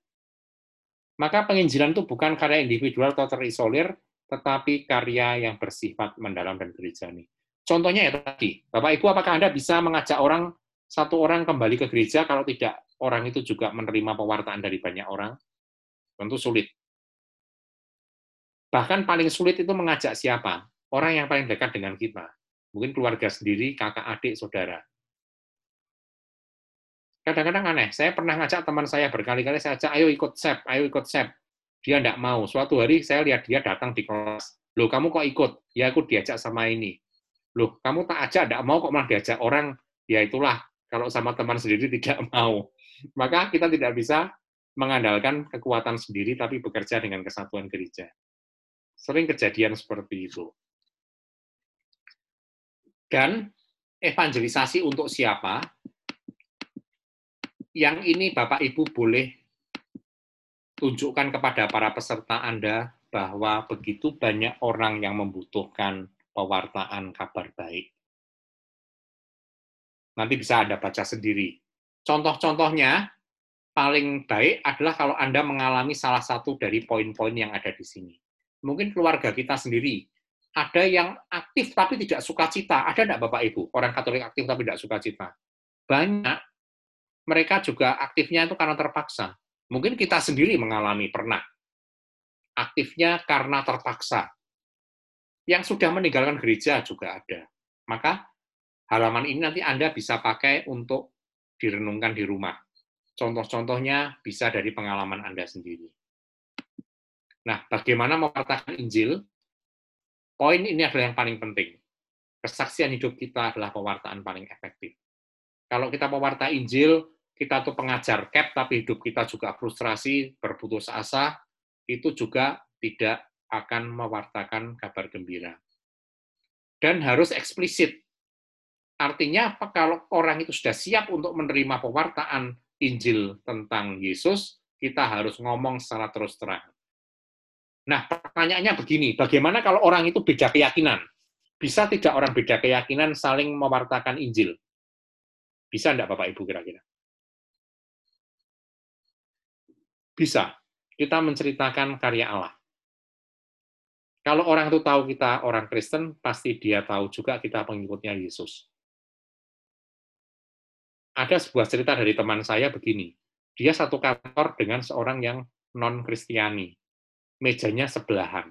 Maka penginjilan itu bukan karya individual atau terisolir, tetapi karya yang bersifat mendalam dan gerejani. Contohnya ya tadi, Bapak Ibu, apakah Anda bisa mengajak orang satu orang kembali ke gereja kalau tidak orang itu juga menerima pewartaan dari banyak orang? Tentu sulit. Bahkan paling sulit itu mengajak siapa? Orang yang paling dekat dengan kita. Mungkin keluarga sendiri, kakak, adik, saudara. Kadang-kadang aneh, saya pernah ngajak teman saya berkali-kali, saya ajak, ayo ikut SEP, ayo ikut SEP. Dia tidak mau. Suatu hari saya lihat dia datang di kelas. Loh, kamu kok ikut? Ya, aku diajak sama ini. Loh, kamu tak ajak, tidak mau kok malah diajak orang. Ya itulah, kalau sama teman sendiri tidak mau. Maka kita tidak bisa mengandalkan kekuatan sendiri, tapi bekerja dengan kesatuan gereja. Sering kejadian seperti itu. Dan evangelisasi untuk siapa? Yang ini Bapak Ibu boleh tunjukkan kepada para peserta Anda bahwa begitu banyak orang yang membutuhkan pewartaan kabar baik. Nanti bisa Anda baca sendiri. Contoh-contohnya paling baik adalah kalau Anda mengalami salah satu dari poin-poin yang ada di sini. Mungkin keluarga kita sendiri ada yang aktif tapi tidak suka cita. Ada enggak Bapak Ibu? Orang Katolik aktif tapi tidak suka cita. Banyak. Mereka juga aktifnya itu karena terpaksa. Mungkin kita sendiri mengalami pernah. Aktifnya karena terpaksa. Yang sudah meninggalkan gereja juga ada. Maka halaman ini nanti Anda bisa pakai untuk direnungkan di rumah. Contoh-contohnya bisa dari pengalaman Anda sendiri. Nah, bagaimana mewartakan Injil? Poin ini adalah yang paling penting. Kesaksian hidup kita adalah pewartaan paling efektif. Kalau kita pewarta Injil, kita tuh pengajar cap, tapi hidup kita juga frustrasi, berputus asa, itu juga tidak akan mewartakan kabar gembira. Dan harus eksplisit. Artinya apa? Kalau orang itu sudah siap untuk menerima pewartaan Injil tentang Yesus, kita harus ngomong secara terus terang. Nah, pertanyaannya begini, bagaimana kalau orang itu beda keyakinan? Bisa tidak orang beda keyakinan saling mewartakan Injil? Bisa enggak Bapak Ibu kira-kira? Bisa. Kita menceritakan karya Allah. Kalau orang itu tahu kita orang Kristen, pasti dia tahu juga kita pengikutnya Yesus. Ada sebuah cerita dari teman saya begini. Dia satu kantor dengan seorang yang non-Kristiani mejanya sebelahan.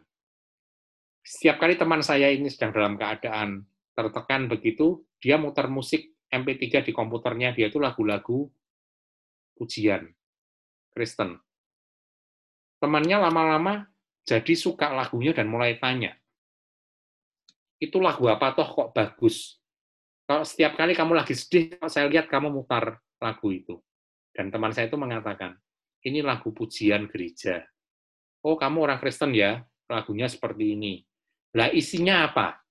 Setiap kali teman saya ini sedang dalam keadaan tertekan begitu, dia muter musik MP3 di komputernya, dia itu lagu-lagu pujian Kristen. Temannya lama-lama jadi suka lagunya dan mulai tanya, itu lagu apa toh kok bagus? Kalau setiap kali kamu lagi sedih, saya lihat kamu mutar lagu itu. Dan teman saya itu mengatakan, ini lagu pujian gereja oh kamu orang Kristen ya, lagunya seperti ini. Lah isinya apa?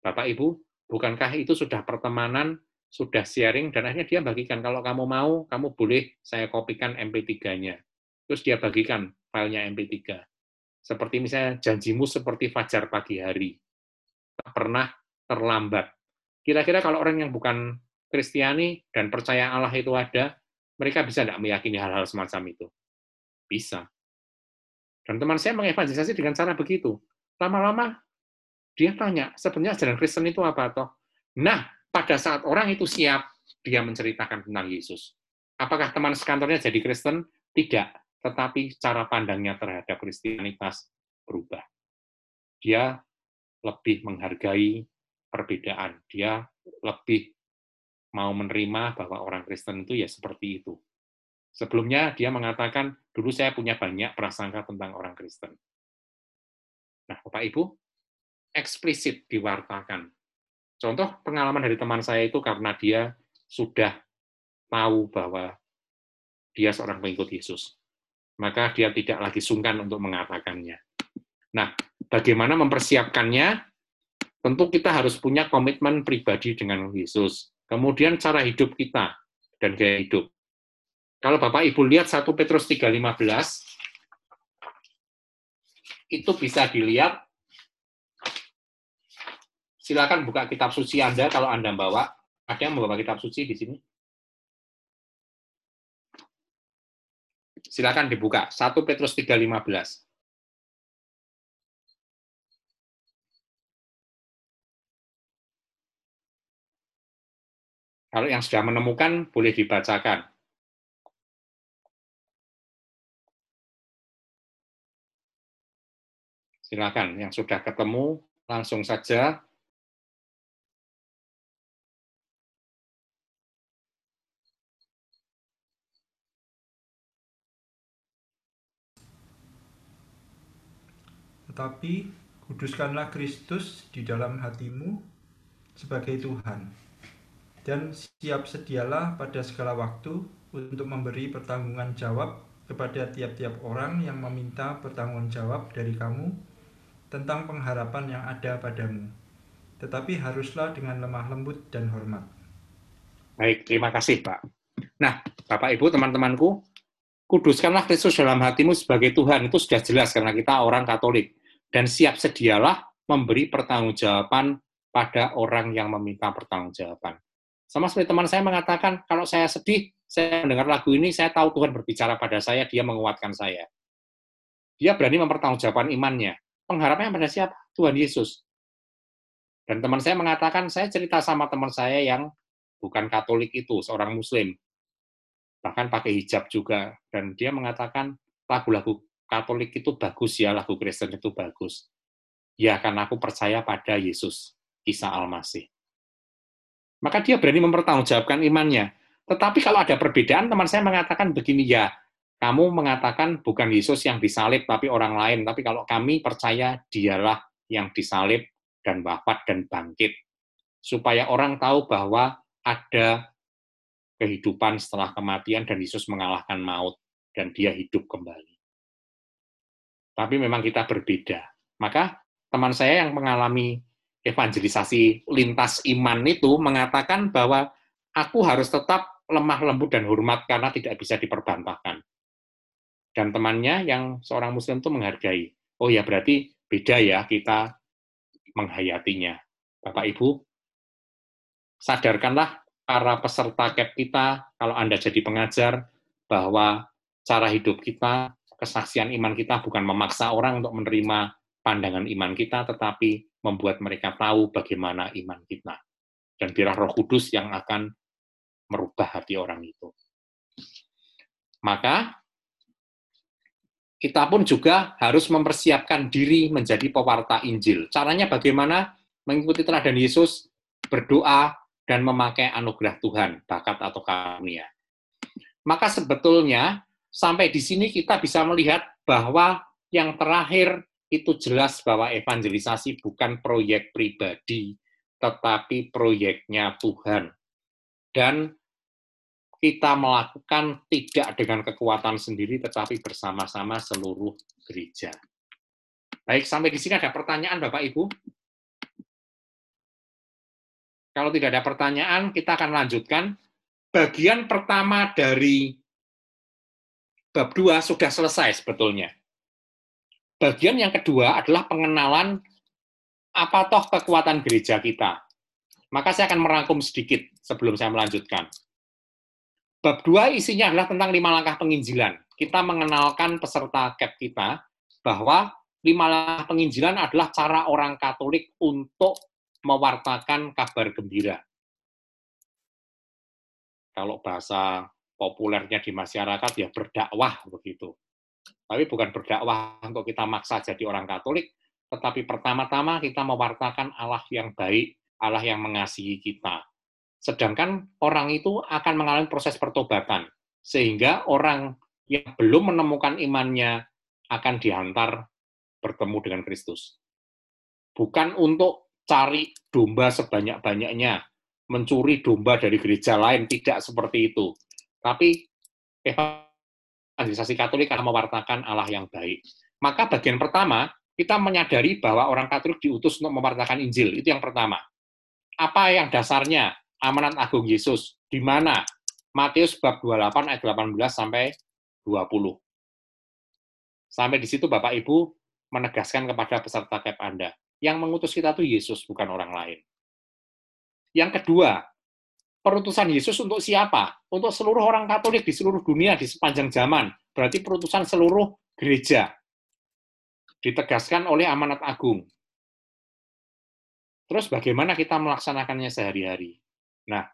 Bapak Ibu, bukankah itu sudah pertemanan, sudah sharing, dan akhirnya dia bagikan, kalau kamu mau, kamu boleh saya kopikan MP3-nya. Terus dia bagikan filenya MP3. Seperti misalnya, janjimu seperti fajar pagi hari. Tak pernah terlambat. Kira-kira kalau orang yang bukan Kristiani dan percaya Allah itu ada, mereka bisa tidak meyakini hal-hal semacam itu? Bisa. Dan teman saya mengevangelisasi dengan cara begitu. Lama-lama dia tanya, sebenarnya ajaran Kristen itu apa toh? Nah, pada saat orang itu siap, dia menceritakan tentang Yesus. Apakah teman sekantornya jadi Kristen? Tidak, tetapi cara pandangnya terhadap Kristianitas berubah. Dia lebih menghargai perbedaan. Dia lebih mau menerima bahwa orang Kristen itu ya seperti itu. Sebelumnya dia mengatakan, dulu saya punya banyak prasangka tentang orang Kristen. Nah, Bapak Ibu, eksplisit diwartakan. Contoh pengalaman dari teman saya itu karena dia sudah tahu bahwa dia seorang pengikut Yesus. Maka dia tidak lagi sungkan untuk mengatakannya. Nah, bagaimana mempersiapkannya? tentu kita harus punya komitmen pribadi dengan Yesus. Kemudian cara hidup kita dan gaya hidup. Kalau Bapak Ibu lihat 1 Petrus 3:15 itu bisa dilihat silakan buka kitab suci Anda kalau Anda bawa. Ada yang membawa kitab suci di sini? Silakan dibuka. 1 Petrus 3:15. Kalau yang sudah menemukan, boleh dibacakan. Silakan, yang sudah ketemu, langsung saja. Tetapi, kuduskanlah Kristus di dalam hatimu sebagai Tuhan dan siap sedialah pada segala waktu untuk memberi pertanggungan jawab kepada tiap-tiap orang yang meminta pertanggungan jawab dari kamu tentang pengharapan yang ada padamu. Tetapi haruslah dengan lemah lembut dan hormat. Baik, terima kasih Pak. Nah, Bapak Ibu, teman-temanku, kuduskanlah Kristus dalam hatimu sebagai Tuhan. Itu sudah jelas karena kita orang Katolik. Dan siap sedialah memberi pertanggungjawaban pada orang yang meminta pertanggungjawaban. Sama seperti teman saya mengatakan, kalau saya sedih, saya mendengar lagu ini, saya tahu Tuhan berbicara pada saya, dia menguatkan saya. Dia berani mempertanggungjawabkan imannya. Pengharapannya pada siapa? Tuhan Yesus. Dan teman saya mengatakan, saya cerita sama teman saya yang bukan Katolik itu, seorang Muslim. Bahkan pakai hijab juga. Dan dia mengatakan, lagu-lagu Katolik itu bagus ya, lagu Kristen itu bagus. Ya, karena aku percaya pada Yesus, Isa Al-Masih maka dia berani mempertanggungjawabkan imannya. Tetapi kalau ada perbedaan, teman saya mengatakan begini, ya, kamu mengatakan bukan Yesus yang disalib, tapi orang lain. Tapi kalau kami percaya dialah yang disalib dan wafat dan bangkit. Supaya orang tahu bahwa ada kehidupan setelah kematian dan Yesus mengalahkan maut dan dia hidup kembali. Tapi memang kita berbeda. Maka teman saya yang mengalami evangelisasi lintas iman itu mengatakan bahwa aku harus tetap lemah lembut dan hormat karena tidak bisa diperbantahkan. Dan temannya yang seorang muslim itu menghargai. Oh ya berarti beda ya kita menghayatinya. Bapak Ibu, sadarkanlah para peserta CAP kita, kalau Anda jadi pengajar, bahwa cara hidup kita, kesaksian iman kita bukan memaksa orang untuk menerima pandangan iman kita, tetapi membuat mereka tahu bagaimana iman kita. Dan biarlah roh kudus yang akan merubah hati orang itu. Maka, kita pun juga harus mempersiapkan diri menjadi pewarta Injil. Caranya bagaimana? Mengikuti teladan Yesus, berdoa, dan memakai anugerah Tuhan, bakat atau karunia. Maka sebetulnya, sampai di sini kita bisa melihat bahwa yang terakhir itu jelas bahwa evangelisasi bukan proyek pribadi, tetapi proyeknya Tuhan. Dan kita melakukan tidak dengan kekuatan sendiri, tetapi bersama-sama seluruh gereja. Baik, sampai di sini ada pertanyaan Bapak Ibu? Kalau tidak ada pertanyaan, kita akan lanjutkan. Bagian pertama dari bab 2 sudah selesai sebetulnya. Bagian yang kedua adalah pengenalan apa toh kekuatan gereja kita. Maka saya akan merangkum sedikit sebelum saya melanjutkan. Bab dua isinya adalah tentang lima langkah penginjilan. Kita mengenalkan peserta CAP kita bahwa lima langkah penginjilan adalah cara orang Katolik untuk mewartakan kabar gembira. Kalau bahasa populernya di masyarakat ya berdakwah begitu. Tapi bukan berdakwah untuk kita maksa jadi orang Katolik, tetapi pertama-tama kita mewartakan Allah yang baik, Allah yang mengasihi kita. Sedangkan orang itu akan mengalami proses pertobatan, sehingga orang yang belum menemukan imannya akan diantar bertemu dengan Kristus. Bukan untuk cari domba sebanyak-banyaknya, mencuri domba dari gereja lain, tidak seperti itu. Tapi evangelisasi Katolik akan mewartakan Allah yang baik. Maka bagian pertama, kita menyadari bahwa orang Katolik diutus untuk mewartakan Injil. Itu yang pertama. Apa yang dasarnya amanat agung Yesus? Di mana? Matius bab 28 ayat 18 sampai 20. Sampai di situ Bapak Ibu menegaskan kepada peserta KEP Anda, yang mengutus kita itu Yesus, bukan orang lain. Yang kedua, perutusan Yesus untuk siapa? Untuk seluruh orang Katolik di seluruh dunia di sepanjang zaman. Berarti perutusan seluruh gereja. Ditegaskan oleh amanat agung. Terus bagaimana kita melaksanakannya sehari-hari? Nah,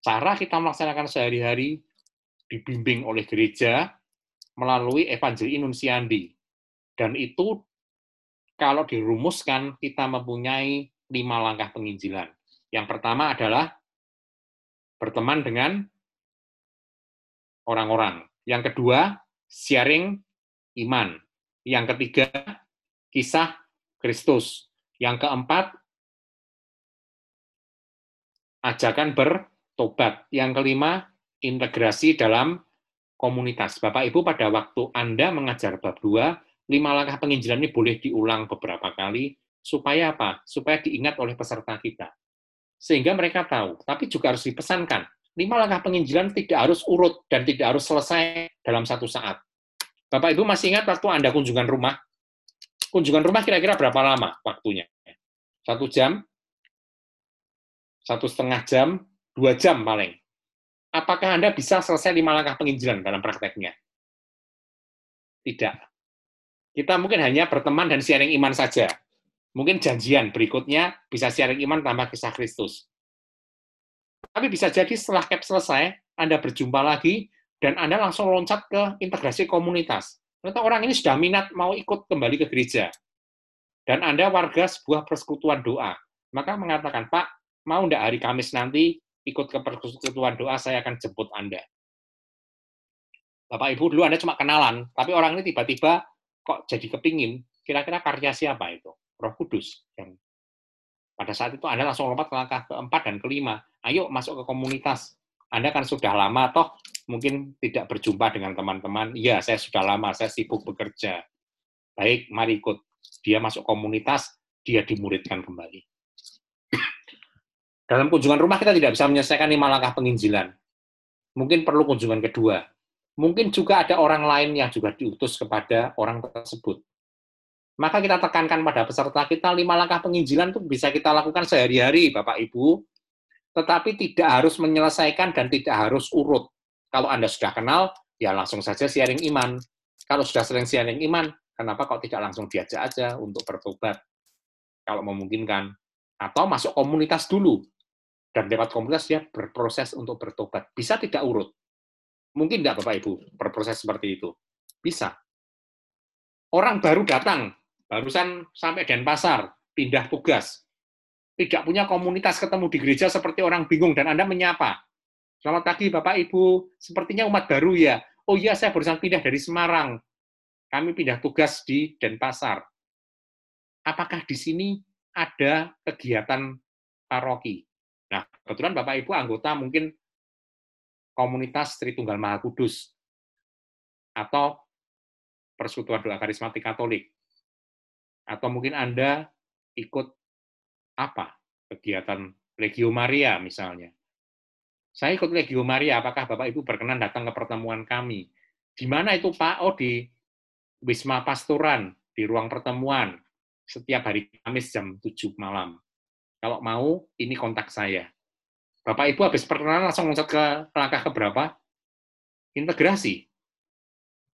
cara kita melaksanakan sehari-hari dibimbing oleh gereja melalui Evangeli Nunsiandi. Dan itu kalau dirumuskan kita mempunyai lima langkah penginjilan. Yang pertama adalah berteman dengan orang-orang. Yang kedua, sharing iman. Yang ketiga, kisah Kristus. Yang keempat, ajakan bertobat. Yang kelima, integrasi dalam komunitas. Bapak Ibu pada waktu Anda mengajar bab 2, lima langkah penginjilan ini boleh diulang beberapa kali, supaya apa? Supaya diingat oleh peserta kita. Sehingga mereka tahu. Tapi juga harus dipesankan, lima langkah penginjilan tidak harus urut dan tidak harus selesai dalam satu saat. Bapak Ibu masih ingat waktu Anda kunjungan rumah? Kunjungan rumah kira-kira berapa lama waktunya? Satu jam? Satu setengah jam? Dua jam paling. Apakah Anda bisa selesai lima langkah penginjilan dalam prakteknya? Tidak. Kita mungkin hanya berteman dan sharing iman saja. Mungkin janjian berikutnya bisa sharing iman tambah kisah Kristus. Tapi bisa jadi setelah cap selesai, Anda berjumpa lagi, dan Anda langsung loncat ke integrasi komunitas. Ternyata orang ini sudah minat mau ikut kembali ke gereja. Dan Anda warga sebuah persekutuan doa. Maka mengatakan, Pak, mau enggak hari Kamis nanti ikut ke persekutuan doa, saya akan jemput Anda. Bapak Ibu dulu Anda cuma kenalan, tapi orang ini tiba-tiba kok jadi kepingin, kira-kira karya siapa itu? Roh Kudus. Dan pada saat itu Anda langsung lompat ke langkah keempat dan kelima. Ayo masuk ke komunitas. Anda kan sudah lama, toh mungkin tidak berjumpa dengan teman-teman. Iya, saya sudah lama, saya sibuk bekerja. Baik, mari ikut. Dia masuk komunitas, dia dimuridkan kembali. Dalam kunjungan rumah kita tidak bisa menyelesaikan lima langkah penginjilan. Mungkin perlu kunjungan kedua. Mungkin juga ada orang lain yang juga diutus kepada orang tersebut. Maka kita tekankan pada peserta kita, lima langkah penginjilan itu bisa kita lakukan sehari-hari, Bapak Ibu, tetapi tidak harus menyelesaikan dan tidak harus urut. Kalau Anda sudah kenal, ya langsung saja sharing iman. Kalau sudah sering sharing iman, kenapa kok tidak langsung diajak aja untuk bertobat? Kalau memungkinkan. Atau masuk komunitas dulu. Dan lewat komunitas dia berproses untuk bertobat. Bisa tidak urut. Mungkin tidak Bapak Ibu berproses seperti itu? Bisa. Orang baru datang, barusan sampai Denpasar, pindah tugas, tidak punya komunitas ketemu di gereja seperti orang bingung dan Anda menyapa. Selamat pagi Bapak Ibu, sepertinya umat baru ya. Oh iya, saya barusan pindah dari Semarang. Kami pindah tugas di Denpasar. Apakah di sini ada kegiatan paroki? Nah, kebetulan Bapak Ibu anggota mungkin komunitas Tritunggal Maha Kudus atau Persekutuan Doa Karismatik Katolik. Atau mungkin Anda ikut apa? Kegiatan Legio Maria misalnya. Saya ikut Legio Maria, apakah Bapak Ibu berkenan datang ke pertemuan kami? Di mana itu Pak? Oh di Wisma Pastoran, di ruang pertemuan, setiap hari Kamis jam 7 malam. Kalau mau, ini kontak saya. Bapak Ibu habis perkenalan langsung loncat ke langkah keberapa? Integrasi.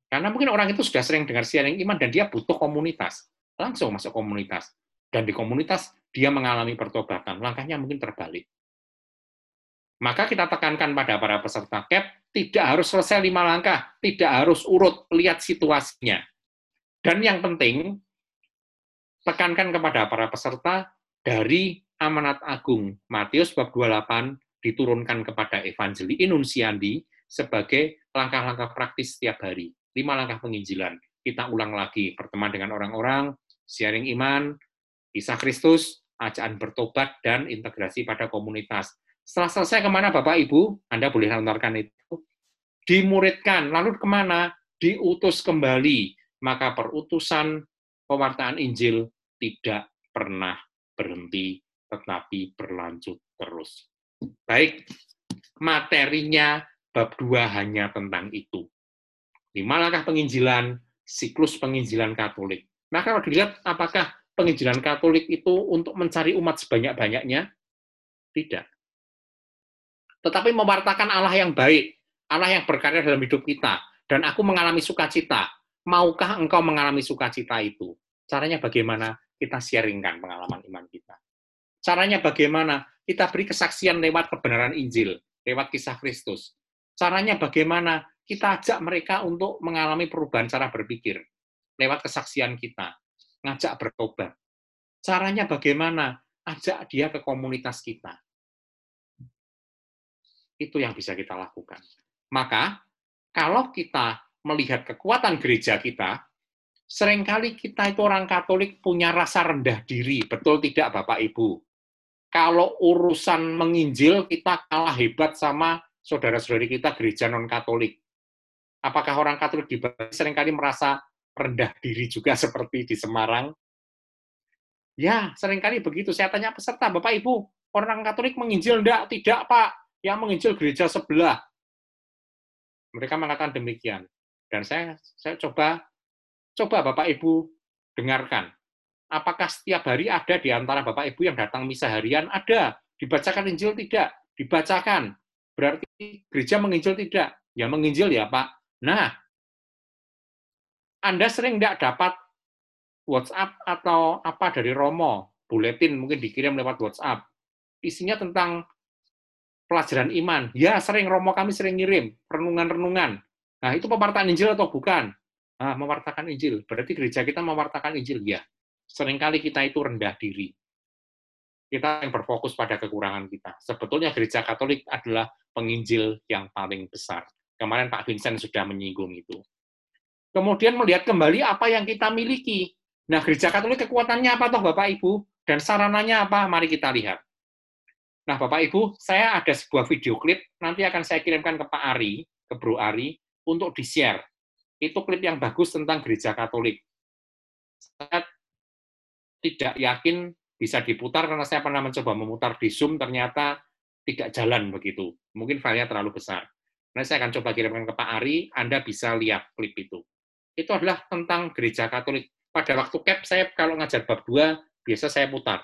Karena mungkin orang itu sudah sering dengar sharing iman dan dia butuh komunitas. Langsung masuk komunitas. Dan di komunitas dia mengalami pertobatan. Langkahnya mungkin terbalik. Maka kita tekankan pada para peserta CAP, tidak harus selesai lima langkah, tidak harus urut, lihat situasinya. Dan yang penting, tekankan kepada para peserta dari amanat agung Matius bab 28 diturunkan kepada Evangeli Inunsiandi sebagai langkah-langkah praktis setiap hari. Lima langkah penginjilan. Kita ulang lagi, berteman dengan orang-orang, sharing iman, kisah Kristus, ajaan bertobat, dan integrasi pada komunitas. Setelah selesai ke mana Bapak Ibu? Anda boleh lantarkan itu. Dimuridkan, lalu ke mana? Diutus kembali. Maka perutusan pewartaan Injil tidak pernah berhenti, tetapi berlanjut terus. Baik, materinya bab 2 hanya tentang itu. Lima langkah penginjilan, siklus penginjilan Katolik. Nah, kalau dilihat apakah penginjilan Katolik itu untuk mencari umat sebanyak-banyaknya? Tidak. Tetapi mewartakan Allah yang baik, Allah yang berkarya dalam hidup kita, dan aku mengalami sukacita. Maukah engkau mengalami sukacita itu? Caranya bagaimana? Kita sharingkan pengalaman iman kita. Caranya bagaimana? Kita beri kesaksian lewat kebenaran Injil, lewat kisah Kristus. Caranya bagaimana? Kita ajak mereka untuk mengalami perubahan cara berpikir lewat kesaksian kita, ngajak bertobat. Caranya bagaimana? Ajak dia ke komunitas kita. Itu yang bisa kita lakukan. Maka, kalau kita melihat kekuatan gereja kita, sering kali kita itu orang Katolik punya rasa rendah diri. Betul tidak, Bapak Ibu? Kalau urusan menginjil, kita kalah hebat sama saudara-saudari kita gereja non-Katolik apakah orang Katolik di Bali sering kali merasa rendah diri juga seperti di Semarang? Ya, sering kali begitu. Saya tanya peserta, Bapak Ibu, orang Katolik menginjil enggak? Tidak, Pak. Yang menginjil gereja sebelah. Mereka mengatakan demikian. Dan saya saya coba coba Bapak Ibu dengarkan. Apakah setiap hari ada di antara Bapak Ibu yang datang misa harian? Ada. Dibacakan Injil tidak? Dibacakan. Berarti gereja menginjil tidak? Ya menginjil ya Pak. Nah, Anda sering tidak dapat WhatsApp atau apa dari Romo, buletin mungkin dikirim lewat WhatsApp. Isinya tentang pelajaran iman. Ya, sering Romo kami sering ngirim, renungan-renungan. Nah, itu pewartaan Injil atau bukan? Nah, mewartakan Injil. Berarti gereja kita mewartakan Injil, ya. Seringkali kita itu rendah diri. Kita yang berfokus pada kekurangan kita. Sebetulnya gereja Katolik adalah penginjil yang paling besar. Kemarin Pak Vincent sudah menyinggung itu. Kemudian melihat kembali apa yang kita miliki. Nah, gereja Katolik kekuatannya apa toh Bapak Ibu? Dan sarananya apa? Mari kita lihat. Nah, Bapak Ibu, saya ada sebuah video klip, nanti akan saya kirimkan ke Pak Ari, ke Bro Ari, untuk di-share. Itu klip yang bagus tentang gereja Katolik. Saya tidak yakin bisa diputar karena saya pernah mencoba memutar di Zoom, ternyata tidak jalan begitu. Mungkin filenya terlalu besar. Nah, saya akan coba kirimkan ke Pak Ari, Anda bisa lihat klip itu. Itu adalah tentang gereja Katolik. Pada waktu CAP, saya kalau ngajar bab 2, biasa saya putar.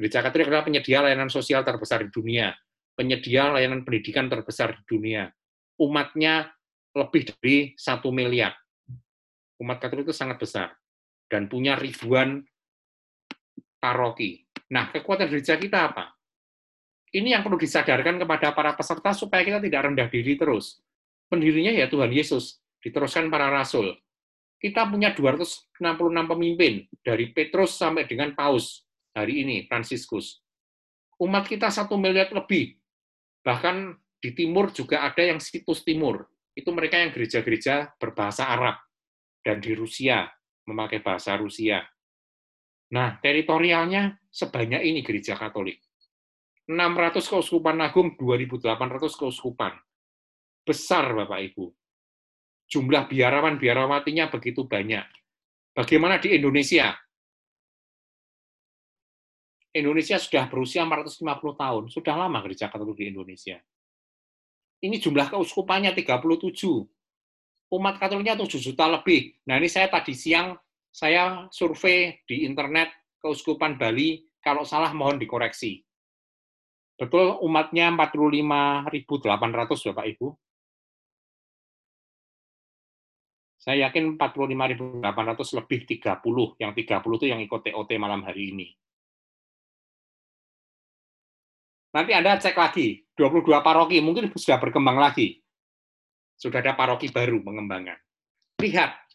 Gereja Katolik adalah penyedia layanan sosial terbesar di dunia, penyedia layanan pendidikan terbesar di dunia. Umatnya lebih dari satu miliar. Umat Katolik itu sangat besar dan punya ribuan paroki. Nah, kekuatan gereja kita apa? ini yang perlu disadarkan kepada para peserta supaya kita tidak rendah diri terus. Pendirinya ya Tuhan Yesus, diteruskan para rasul. Kita punya 266 pemimpin, dari Petrus sampai dengan Paus, hari ini, Fransiskus. Umat kita satu miliar lebih. Bahkan di timur juga ada yang situs timur. Itu mereka yang gereja-gereja berbahasa Arab. Dan di Rusia, memakai bahasa Rusia. Nah, teritorialnya sebanyak ini gereja Katolik 600 keuskupan agung, 2.800 keuskupan. Besar, Bapak Ibu. Jumlah biarawan-biarawatinya begitu banyak. Bagaimana di Indonesia? Indonesia sudah berusia 450 tahun. Sudah lama gereja Katolik di Indonesia. Ini jumlah keuskupannya 37. Umat Katoliknya 7 juta lebih. Nah ini saya tadi siang, saya survei di internet keuskupan Bali, kalau salah mohon dikoreksi. Betul umatnya 45.800 Bapak Ibu. Saya yakin 45.800 lebih 30, yang 30 itu yang ikut TOT malam hari ini. Nanti Anda cek lagi, 22 paroki mungkin sudah berkembang lagi. Sudah ada paroki baru pengembangan. Lihat,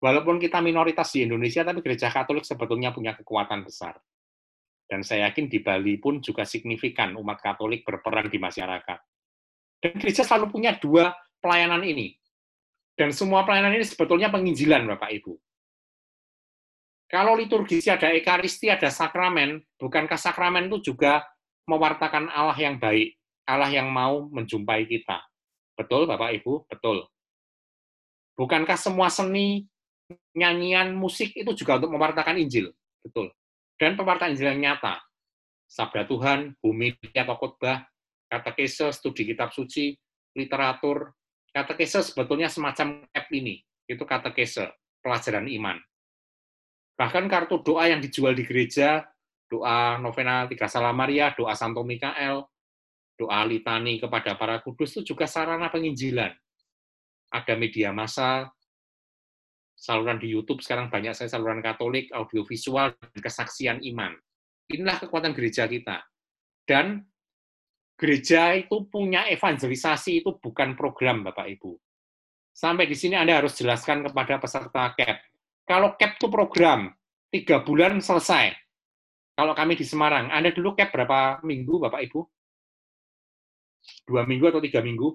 walaupun kita minoritas di Indonesia, tapi gereja Katolik sebetulnya punya kekuatan besar. Dan saya yakin di Bali pun juga signifikan umat Katolik berperan di masyarakat. Dan gereja selalu punya dua pelayanan ini. Dan semua pelayanan ini sebetulnya penginjilan, Bapak Ibu. Kalau liturgis ada ekaristi, ada sakramen, bukankah sakramen itu juga mewartakan Allah yang baik, Allah yang mau menjumpai kita? Betul, Bapak Ibu? Betul. Bukankah semua seni nyanyian musik itu juga untuk mewartakan Injil, betul. Dan pewartaan Injil yang nyata. Sabda Tuhan, bumi atau khotbah, katekese, studi kitab suci, literatur. Katekese sebetulnya semacam app ini, itu katekese, pelajaran iman. Bahkan kartu doa yang dijual di gereja, doa novena Tiga Salam Maria, doa Santo Mikael, doa litani kepada para kudus itu juga sarana penginjilan. Ada media massa, saluran di YouTube sekarang banyak saya saluran Katolik, audiovisual, dan kesaksian iman. Inilah kekuatan gereja kita. Dan gereja itu punya evangelisasi itu bukan program Bapak Ibu. Sampai di sini Anda harus jelaskan kepada peserta CAP kalau cap itu program, tiga bulan selesai. Kalau kami di Semarang, Anda dulu cap berapa minggu, Bapak Ibu? Dua minggu atau tiga minggu?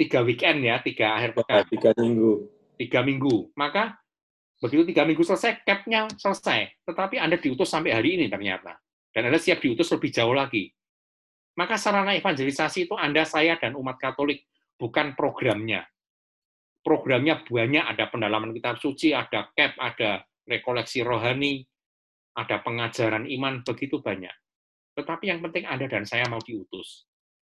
Tiga weekend ya, tiga akhir pekan. Tiga minggu. Tiga minggu. Maka begitu tiga minggu selesai, capnya selesai. Tetapi Anda diutus sampai hari ini ternyata. Dan Anda siap diutus lebih jauh lagi. Maka sarana evangelisasi itu Anda, saya, dan umat Katolik, bukan programnya programnya banyak, ada pendalaman kitab suci, ada CAP, ada rekoleksi rohani, ada pengajaran iman, begitu banyak. Tetapi yang penting Anda dan saya mau diutus.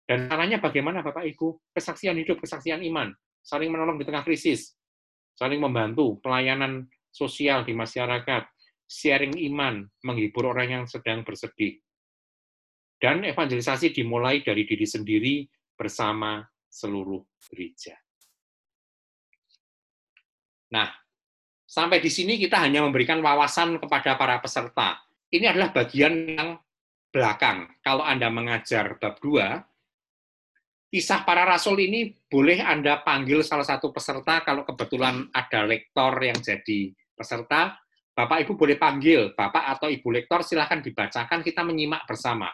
Dan caranya bagaimana Bapak Ibu? Kesaksian hidup, kesaksian iman, saling menolong di tengah krisis, saling membantu, pelayanan sosial di masyarakat, sharing iman, menghibur orang yang sedang bersedih. Dan evangelisasi dimulai dari diri sendiri bersama seluruh gereja. Nah, sampai di sini kita hanya memberikan wawasan kepada para peserta. Ini adalah bagian yang belakang. Kalau Anda mengajar bab 2, kisah para rasul ini boleh Anda panggil salah satu peserta kalau kebetulan ada lektor yang jadi peserta, Bapak Ibu boleh panggil Bapak atau Ibu lektor silahkan dibacakan kita menyimak bersama.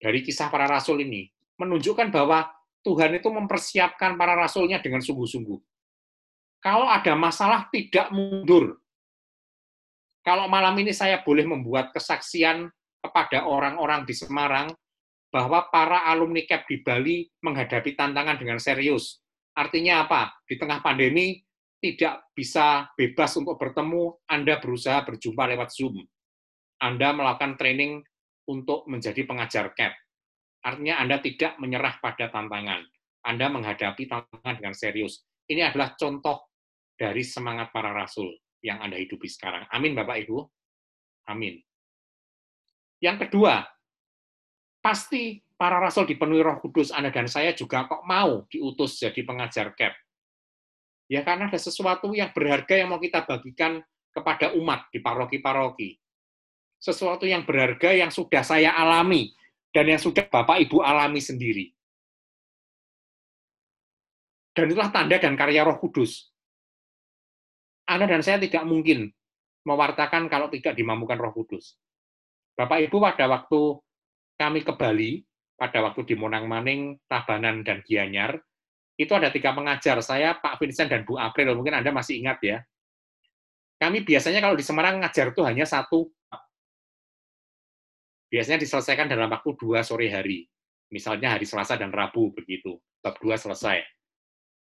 Dari kisah para rasul ini menunjukkan bahwa Tuhan itu mempersiapkan para rasulnya dengan sungguh-sungguh kalau ada masalah tidak mundur. Kalau malam ini saya boleh membuat kesaksian kepada orang-orang di Semarang bahwa para alumni CAP di Bali menghadapi tantangan dengan serius. Artinya apa? Di tengah pandemi tidak bisa bebas untuk bertemu, Anda berusaha berjumpa lewat Zoom. Anda melakukan training untuk menjadi pengajar CAP. Artinya Anda tidak menyerah pada tantangan. Anda menghadapi tantangan dengan serius. Ini adalah contoh dari semangat para rasul yang Anda hidupi sekarang. Amin, Bapak Ibu. Amin. Yang kedua, pasti para rasul dipenuhi roh kudus, Anda dan saya juga kok mau diutus jadi pengajar CAP. Ya karena ada sesuatu yang berharga yang mau kita bagikan kepada umat di paroki-paroki. Sesuatu yang berharga yang sudah saya alami, dan yang sudah Bapak Ibu alami sendiri. Dan itulah tanda dan karya roh kudus. Anda dan saya tidak mungkin mewartakan kalau tidak dimampukan Roh Kudus. Bapak Ibu pada waktu kami ke Bali, pada waktu di Monang Maning, Tabanan, dan Gianyar, itu ada tiga pengajar, saya, Pak Vincent, dan Bu April, mungkin Anda masih ingat ya. Kami biasanya kalau di Semarang ngajar itu hanya satu, biasanya diselesaikan dalam waktu dua sore hari, misalnya hari Selasa dan Rabu, begitu, bab dua selesai.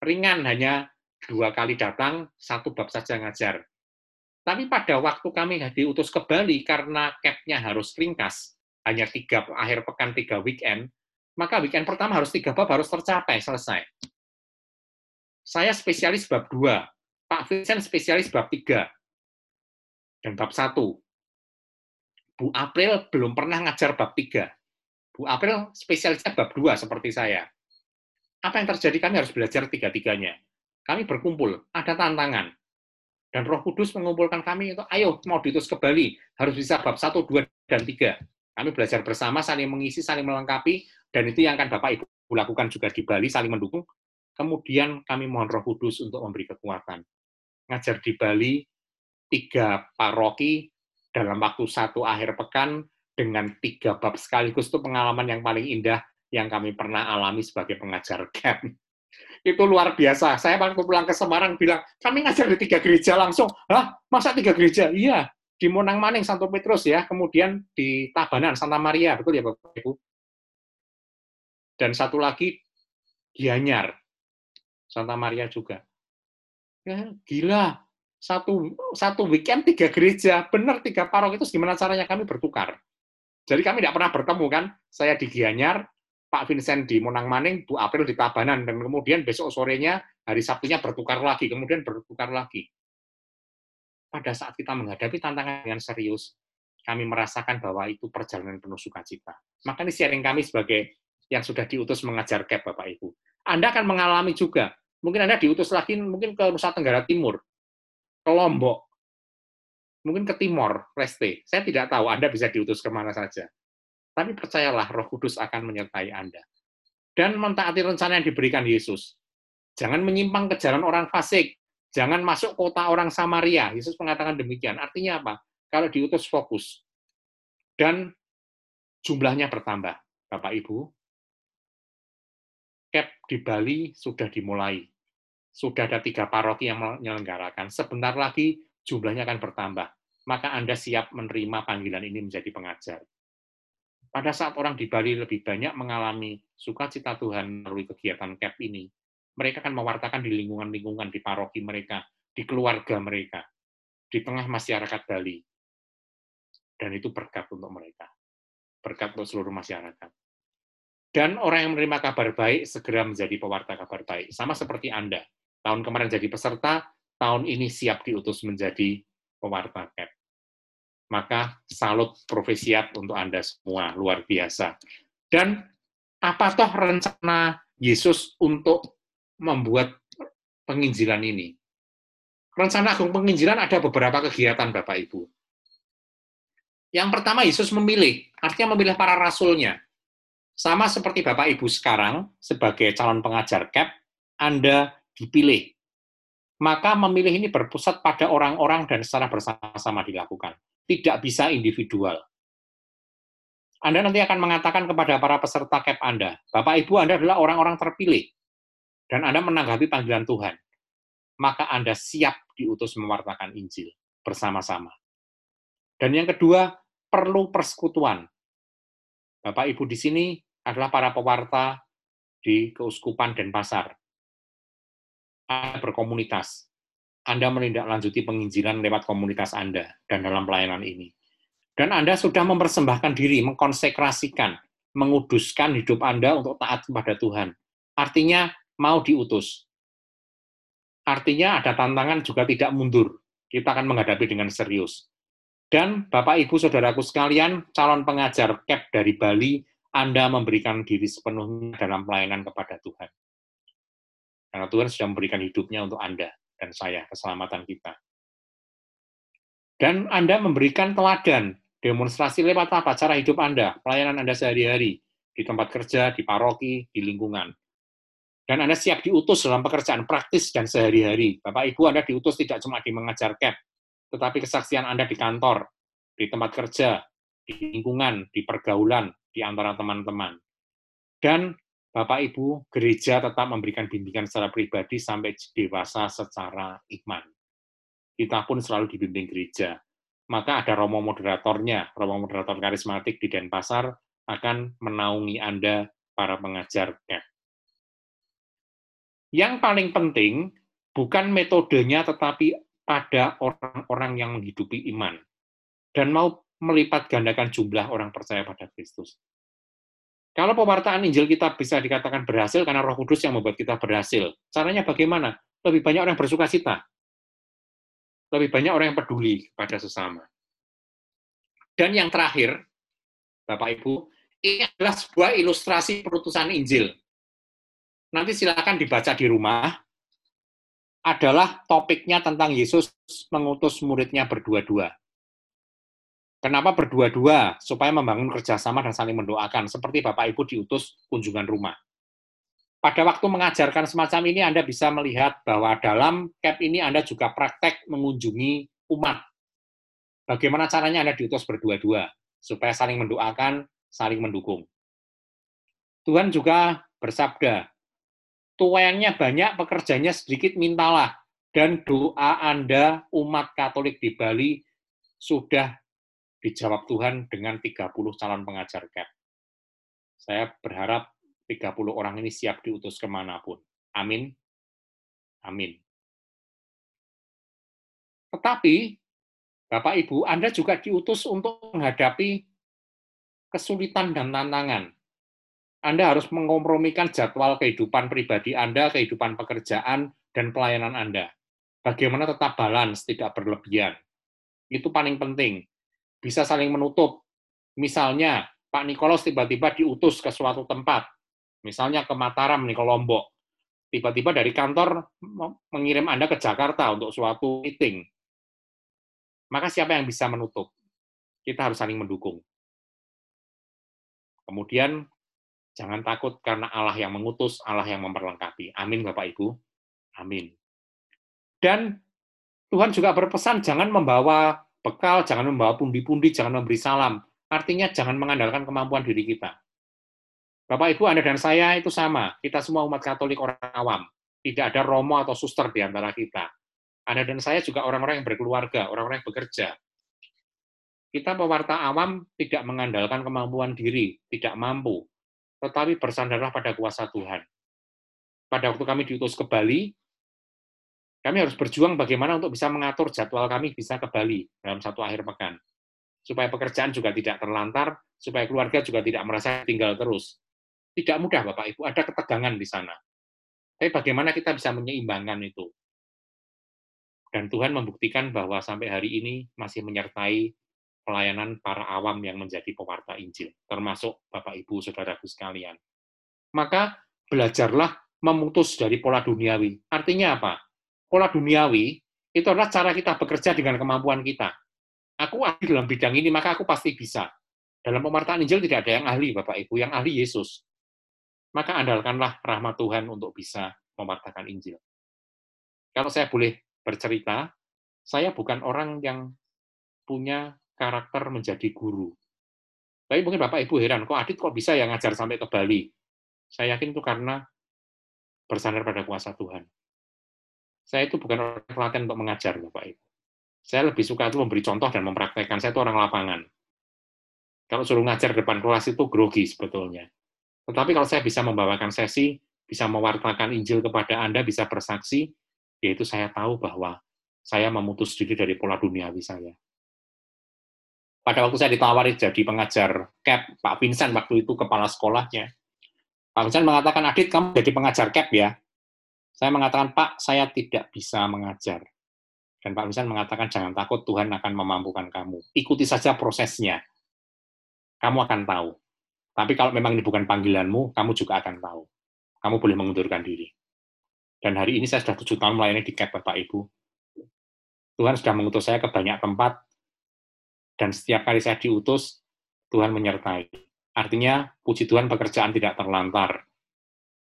Ringan, hanya dua kali datang, satu bab saja ngajar. Tapi pada waktu kami diutus ke Bali karena capnya harus ringkas, hanya tiga akhir pekan, tiga weekend, maka weekend pertama harus tiga bab harus tercapai, selesai. Saya spesialis bab dua, Pak Vincent spesialis bab tiga, dan bab satu. Bu April belum pernah ngajar bab tiga. Bu April spesialisnya bab dua seperti saya. Apa yang terjadi? Kami harus belajar tiga-tiganya kami berkumpul, ada tantangan. Dan roh kudus mengumpulkan kami itu, ayo mau diutus ke Bali, harus bisa bab 1, 2, dan 3. Kami belajar bersama, saling mengisi, saling melengkapi, dan itu yang akan Bapak Ibu lakukan juga di Bali, saling mendukung. Kemudian kami mohon roh kudus untuk memberi kekuatan. Ngajar di Bali, tiga paroki, dalam waktu satu akhir pekan, dengan tiga bab sekaligus itu pengalaman yang paling indah yang kami pernah alami sebagai pengajar camp itu luar biasa. Saya waktu pulang ke Semarang bilang, kami ngajar di tiga gereja langsung. Hah? Masa tiga gereja? Iya, di Monang Maning, Santo Petrus ya, kemudian di Tabanan, Santa Maria, betul ya Bapak Ibu? Dan satu lagi, Gianyar, Santa Maria juga. Ya, gila, satu satu weekend tiga gereja, benar tiga parok itu gimana caranya kami bertukar. Jadi kami tidak pernah bertemu kan, saya di Gianyar, Pak Vincent di Monang Maning, Bu April di Tabanan, dan kemudian besok sorenya, hari Sabtunya bertukar lagi, kemudian bertukar lagi. Pada saat kita menghadapi tantangan dengan serius, kami merasakan bahwa itu perjalanan penuh sukacita. Maka ini sharing kami sebagai yang sudah diutus mengajar CAP, Bapak Ibu. Anda akan mengalami juga. Mungkin Anda diutus lagi mungkin ke Nusa Tenggara Timur, ke Lombok, mungkin ke Timor, Leste. Saya tidak tahu Anda bisa diutus ke mana saja. Tapi percayalah, Roh Kudus akan menyertai Anda. Dan mentaati rencana yang diberikan Yesus. Jangan menyimpang ke jalan orang fasik. Jangan masuk kota orang Samaria. Yesus mengatakan demikian. Artinya apa? Kalau diutus fokus. Dan jumlahnya bertambah. Bapak Ibu, CAP di Bali sudah dimulai. Sudah ada tiga paroki yang menyelenggarakan. Sebentar lagi jumlahnya akan bertambah. Maka Anda siap menerima panggilan ini menjadi pengajar. Pada saat orang di Bali lebih banyak mengalami sukacita Tuhan melalui kegiatan CAP ini, mereka akan mewartakan di lingkungan-lingkungan, di paroki mereka, di keluarga mereka, di tengah masyarakat Bali. Dan itu berkat untuk mereka. Berkat untuk seluruh masyarakat. Dan orang yang menerima kabar baik segera menjadi pewarta kabar baik. Sama seperti Anda. Tahun kemarin jadi peserta, tahun ini siap diutus menjadi pewarta CAP. Maka salut profesiat untuk Anda semua, luar biasa. Dan apa toh rencana Yesus untuk membuat penginjilan ini? Rencana Agung Penginjilan ada beberapa kegiatan Bapak Ibu. Yang pertama Yesus memilih, artinya memilih para rasulnya. Sama seperti Bapak Ibu sekarang, sebagai calon pengajar CAP, Anda dipilih. Maka memilih ini berpusat pada orang-orang dan secara bersama-sama dilakukan. Tidak bisa individual. Anda nanti akan mengatakan kepada para peserta CAP Anda, Bapak Ibu Anda adalah orang-orang terpilih, dan Anda menanggapi panggilan Tuhan. Maka Anda siap diutus mewartakan Injil bersama-sama. Dan yang kedua, perlu persekutuan. Bapak Ibu di sini adalah para pewarta di Keuskupan dan Pasar. Anda berkomunitas. Anda menindaklanjuti penginjilan lewat komunitas Anda dan dalam pelayanan ini. Dan Anda sudah mempersembahkan diri, mengkonsekrasikan, menguduskan hidup Anda untuk taat kepada Tuhan. Artinya mau diutus. Artinya ada tantangan juga tidak mundur. Kita akan menghadapi dengan serius. Dan Bapak Ibu Saudaraku sekalian, calon pengajar CAP dari Bali, Anda memberikan diri sepenuhnya dalam pelayanan kepada Tuhan. Karena Tuhan sudah memberikan hidupnya untuk Anda dan saya, keselamatan kita. Dan Anda memberikan teladan, demonstrasi lewat apa? Cara hidup Anda, pelayanan Anda sehari-hari, di tempat kerja, di paroki, di lingkungan. Dan Anda siap diutus dalam pekerjaan praktis dan sehari-hari. Bapak Ibu Anda diutus tidak cuma di mengajar CAP, tetapi kesaksian Anda di kantor, di tempat kerja, di lingkungan, di pergaulan, di antara teman-teman. Dan Bapak Ibu, gereja tetap memberikan bimbingan secara pribadi sampai dewasa secara iman. Kita pun selalu dibimbing gereja. Maka ada romo moderatornya, romo moderator karismatik di Denpasar akan menaungi Anda para pengajar CAP. Yang paling penting bukan metodenya tetapi pada orang-orang yang menghidupi iman dan mau melipat gandakan jumlah orang percaya pada Kristus. Kalau pewartaan Injil kita bisa dikatakan berhasil karena Roh Kudus yang membuat kita berhasil. Caranya bagaimana? Lebih banyak orang yang bersuka cita. Lebih banyak orang yang peduli pada sesama. Dan yang terakhir, Bapak Ibu, ini adalah sebuah ilustrasi perutusan Injil. Nanti silakan dibaca di rumah, adalah topiknya tentang Yesus mengutus muridnya berdua-dua. Kenapa berdua-dua? Supaya membangun kerjasama dan saling mendoakan, seperti Bapak Ibu diutus kunjungan rumah. Pada waktu mengajarkan semacam ini, Anda bisa melihat bahwa dalam CAP ini Anda juga praktek mengunjungi umat. Bagaimana caranya Anda diutus berdua-dua, supaya saling mendoakan, saling mendukung. Tuhan juga bersabda, tuayannya banyak, pekerjanya sedikit, mintalah. Dan doa Anda, umat Katolik di Bali, sudah dijawab Tuhan dengan 30 calon pengajar CAP. Saya berharap 30 orang ini siap diutus ke mana pun. Amin. Amin. Tetapi, Bapak Ibu, Anda juga diutus untuk menghadapi kesulitan dan tantangan. Anda harus mengkompromikan jadwal kehidupan pribadi Anda, kehidupan pekerjaan, dan pelayanan Anda. Bagaimana tetap balance, tidak berlebihan. Itu paling penting. Bisa saling menutup. Misalnya, Pak Nikolos tiba-tiba diutus ke suatu tempat, misalnya ke Mataram nih, ke Lombok tiba-tiba dari kantor mengirim Anda ke Jakarta untuk suatu meeting, maka siapa yang bisa menutup? Kita harus saling mendukung. Kemudian, jangan takut karena Allah yang mengutus, Allah yang memperlengkapi. Amin, Bapak Ibu. Amin. Dan Tuhan juga berpesan, jangan membawa bekal, jangan membawa pundi-pundi, jangan memberi salam. Artinya, jangan mengandalkan kemampuan diri kita. Bapak Ibu, Anda dan saya itu sama. Kita semua umat Katolik orang awam. Tidak ada romo atau suster di antara kita. Anda dan saya juga orang-orang yang berkeluarga, orang-orang yang bekerja. Kita pewarta awam tidak mengandalkan kemampuan diri, tidak mampu, tetapi bersandarlah pada kuasa Tuhan. Pada waktu kami diutus ke Bali, kami harus berjuang bagaimana untuk bisa mengatur jadwal kami bisa ke Bali dalam satu akhir pekan. Supaya pekerjaan juga tidak terlantar, supaya keluarga juga tidak merasa tinggal terus. Tidak mudah, Bapak Ibu, ada ketegangan di sana. Tapi bagaimana kita bisa menyeimbangkan itu? Dan Tuhan membuktikan bahwa sampai hari ini masih menyertai pelayanan para awam yang menjadi pewarta Injil, termasuk Bapak Ibu, Saudaraku sekalian. Maka belajarlah memutus dari pola duniawi. Artinya apa? Pola duniawi itu adalah cara kita bekerja dengan kemampuan kita. Aku ahli dalam bidang ini, maka aku pasti bisa. Dalam pemartaan Injil tidak ada yang ahli, Bapak Ibu. Yang ahli Yesus maka andalkanlah rahmat Tuhan untuk bisa mewartakan Injil. Kalau saya boleh bercerita, saya bukan orang yang punya karakter menjadi guru. Tapi mungkin Bapak Ibu heran, kok Adit kok bisa yang ngajar sampai ke Bali? Saya yakin itu karena bersandar pada kuasa Tuhan. Saya itu bukan orang pelatihan untuk mengajar, Bapak Ibu. Saya lebih suka itu memberi contoh dan mempraktekkan. Saya itu orang lapangan. Kalau suruh ngajar depan kelas itu grogi sebetulnya. Tetapi kalau saya bisa membawakan sesi, bisa mewartakan Injil kepada Anda, bisa bersaksi, yaitu saya tahu bahwa saya memutus diri dari pola duniawi saya. Pada waktu saya ditawari jadi pengajar CAP, Pak Vincent waktu itu kepala sekolahnya, Pak Vincent mengatakan, Adit, kamu jadi pengajar CAP ya? Saya mengatakan, Pak, saya tidak bisa mengajar. Dan Pak Vincent mengatakan, jangan takut, Tuhan akan memampukan kamu. Ikuti saja prosesnya. Kamu akan tahu. Tapi kalau memang ini bukan panggilanmu, kamu juga akan tahu. Kamu boleh mengundurkan diri. Dan hari ini saya sudah tujuh tahun melayani di CAP, Bapak Ibu. Tuhan sudah mengutus saya ke banyak tempat, dan setiap kali saya diutus, Tuhan menyertai. Artinya, puji Tuhan pekerjaan tidak terlantar.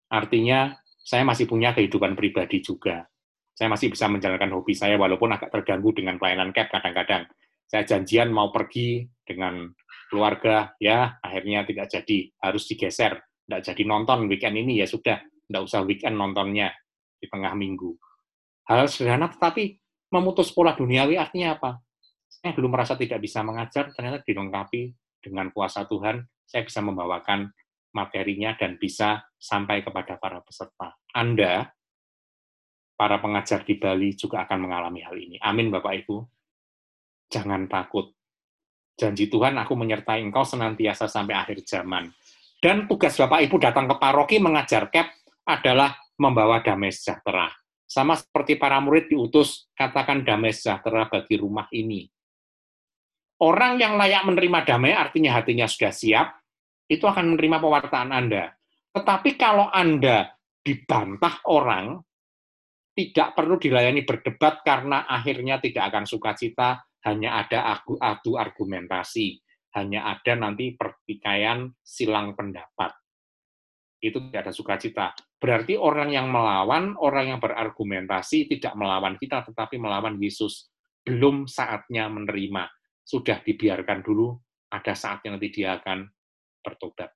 Artinya, saya masih punya kehidupan pribadi juga. Saya masih bisa menjalankan hobi saya, walaupun agak terganggu dengan pelayanan CAP kadang-kadang. Saya janjian mau pergi dengan keluarga ya akhirnya tidak jadi harus digeser tidak jadi nonton weekend ini ya sudah tidak usah weekend nontonnya di tengah minggu hal sederhana tetapi memutus pola duniawi artinya apa saya belum merasa tidak bisa mengajar ternyata dilengkapi dengan kuasa Tuhan saya bisa membawakan materinya dan bisa sampai kepada para peserta Anda para pengajar di Bali juga akan mengalami hal ini amin Bapak Ibu jangan takut janji Tuhan aku menyertai engkau senantiasa sampai akhir zaman. Dan tugas Bapak Ibu datang ke paroki mengajar KEP adalah membawa damai sejahtera. Sama seperti para murid diutus, katakan damai sejahtera bagi rumah ini. Orang yang layak menerima damai artinya hatinya sudah siap, itu akan menerima pewartaan Anda. Tetapi kalau Anda dibantah orang, tidak perlu dilayani berdebat karena akhirnya tidak akan sukacita, hanya ada adu argumentasi, hanya ada nanti pertikaian silang pendapat. Itu tidak ada sukacita. Berarti orang yang melawan, orang yang berargumentasi tidak melawan kita, tetapi melawan Yesus. Belum saatnya menerima. Sudah dibiarkan dulu, ada saatnya nanti dia akan bertobat.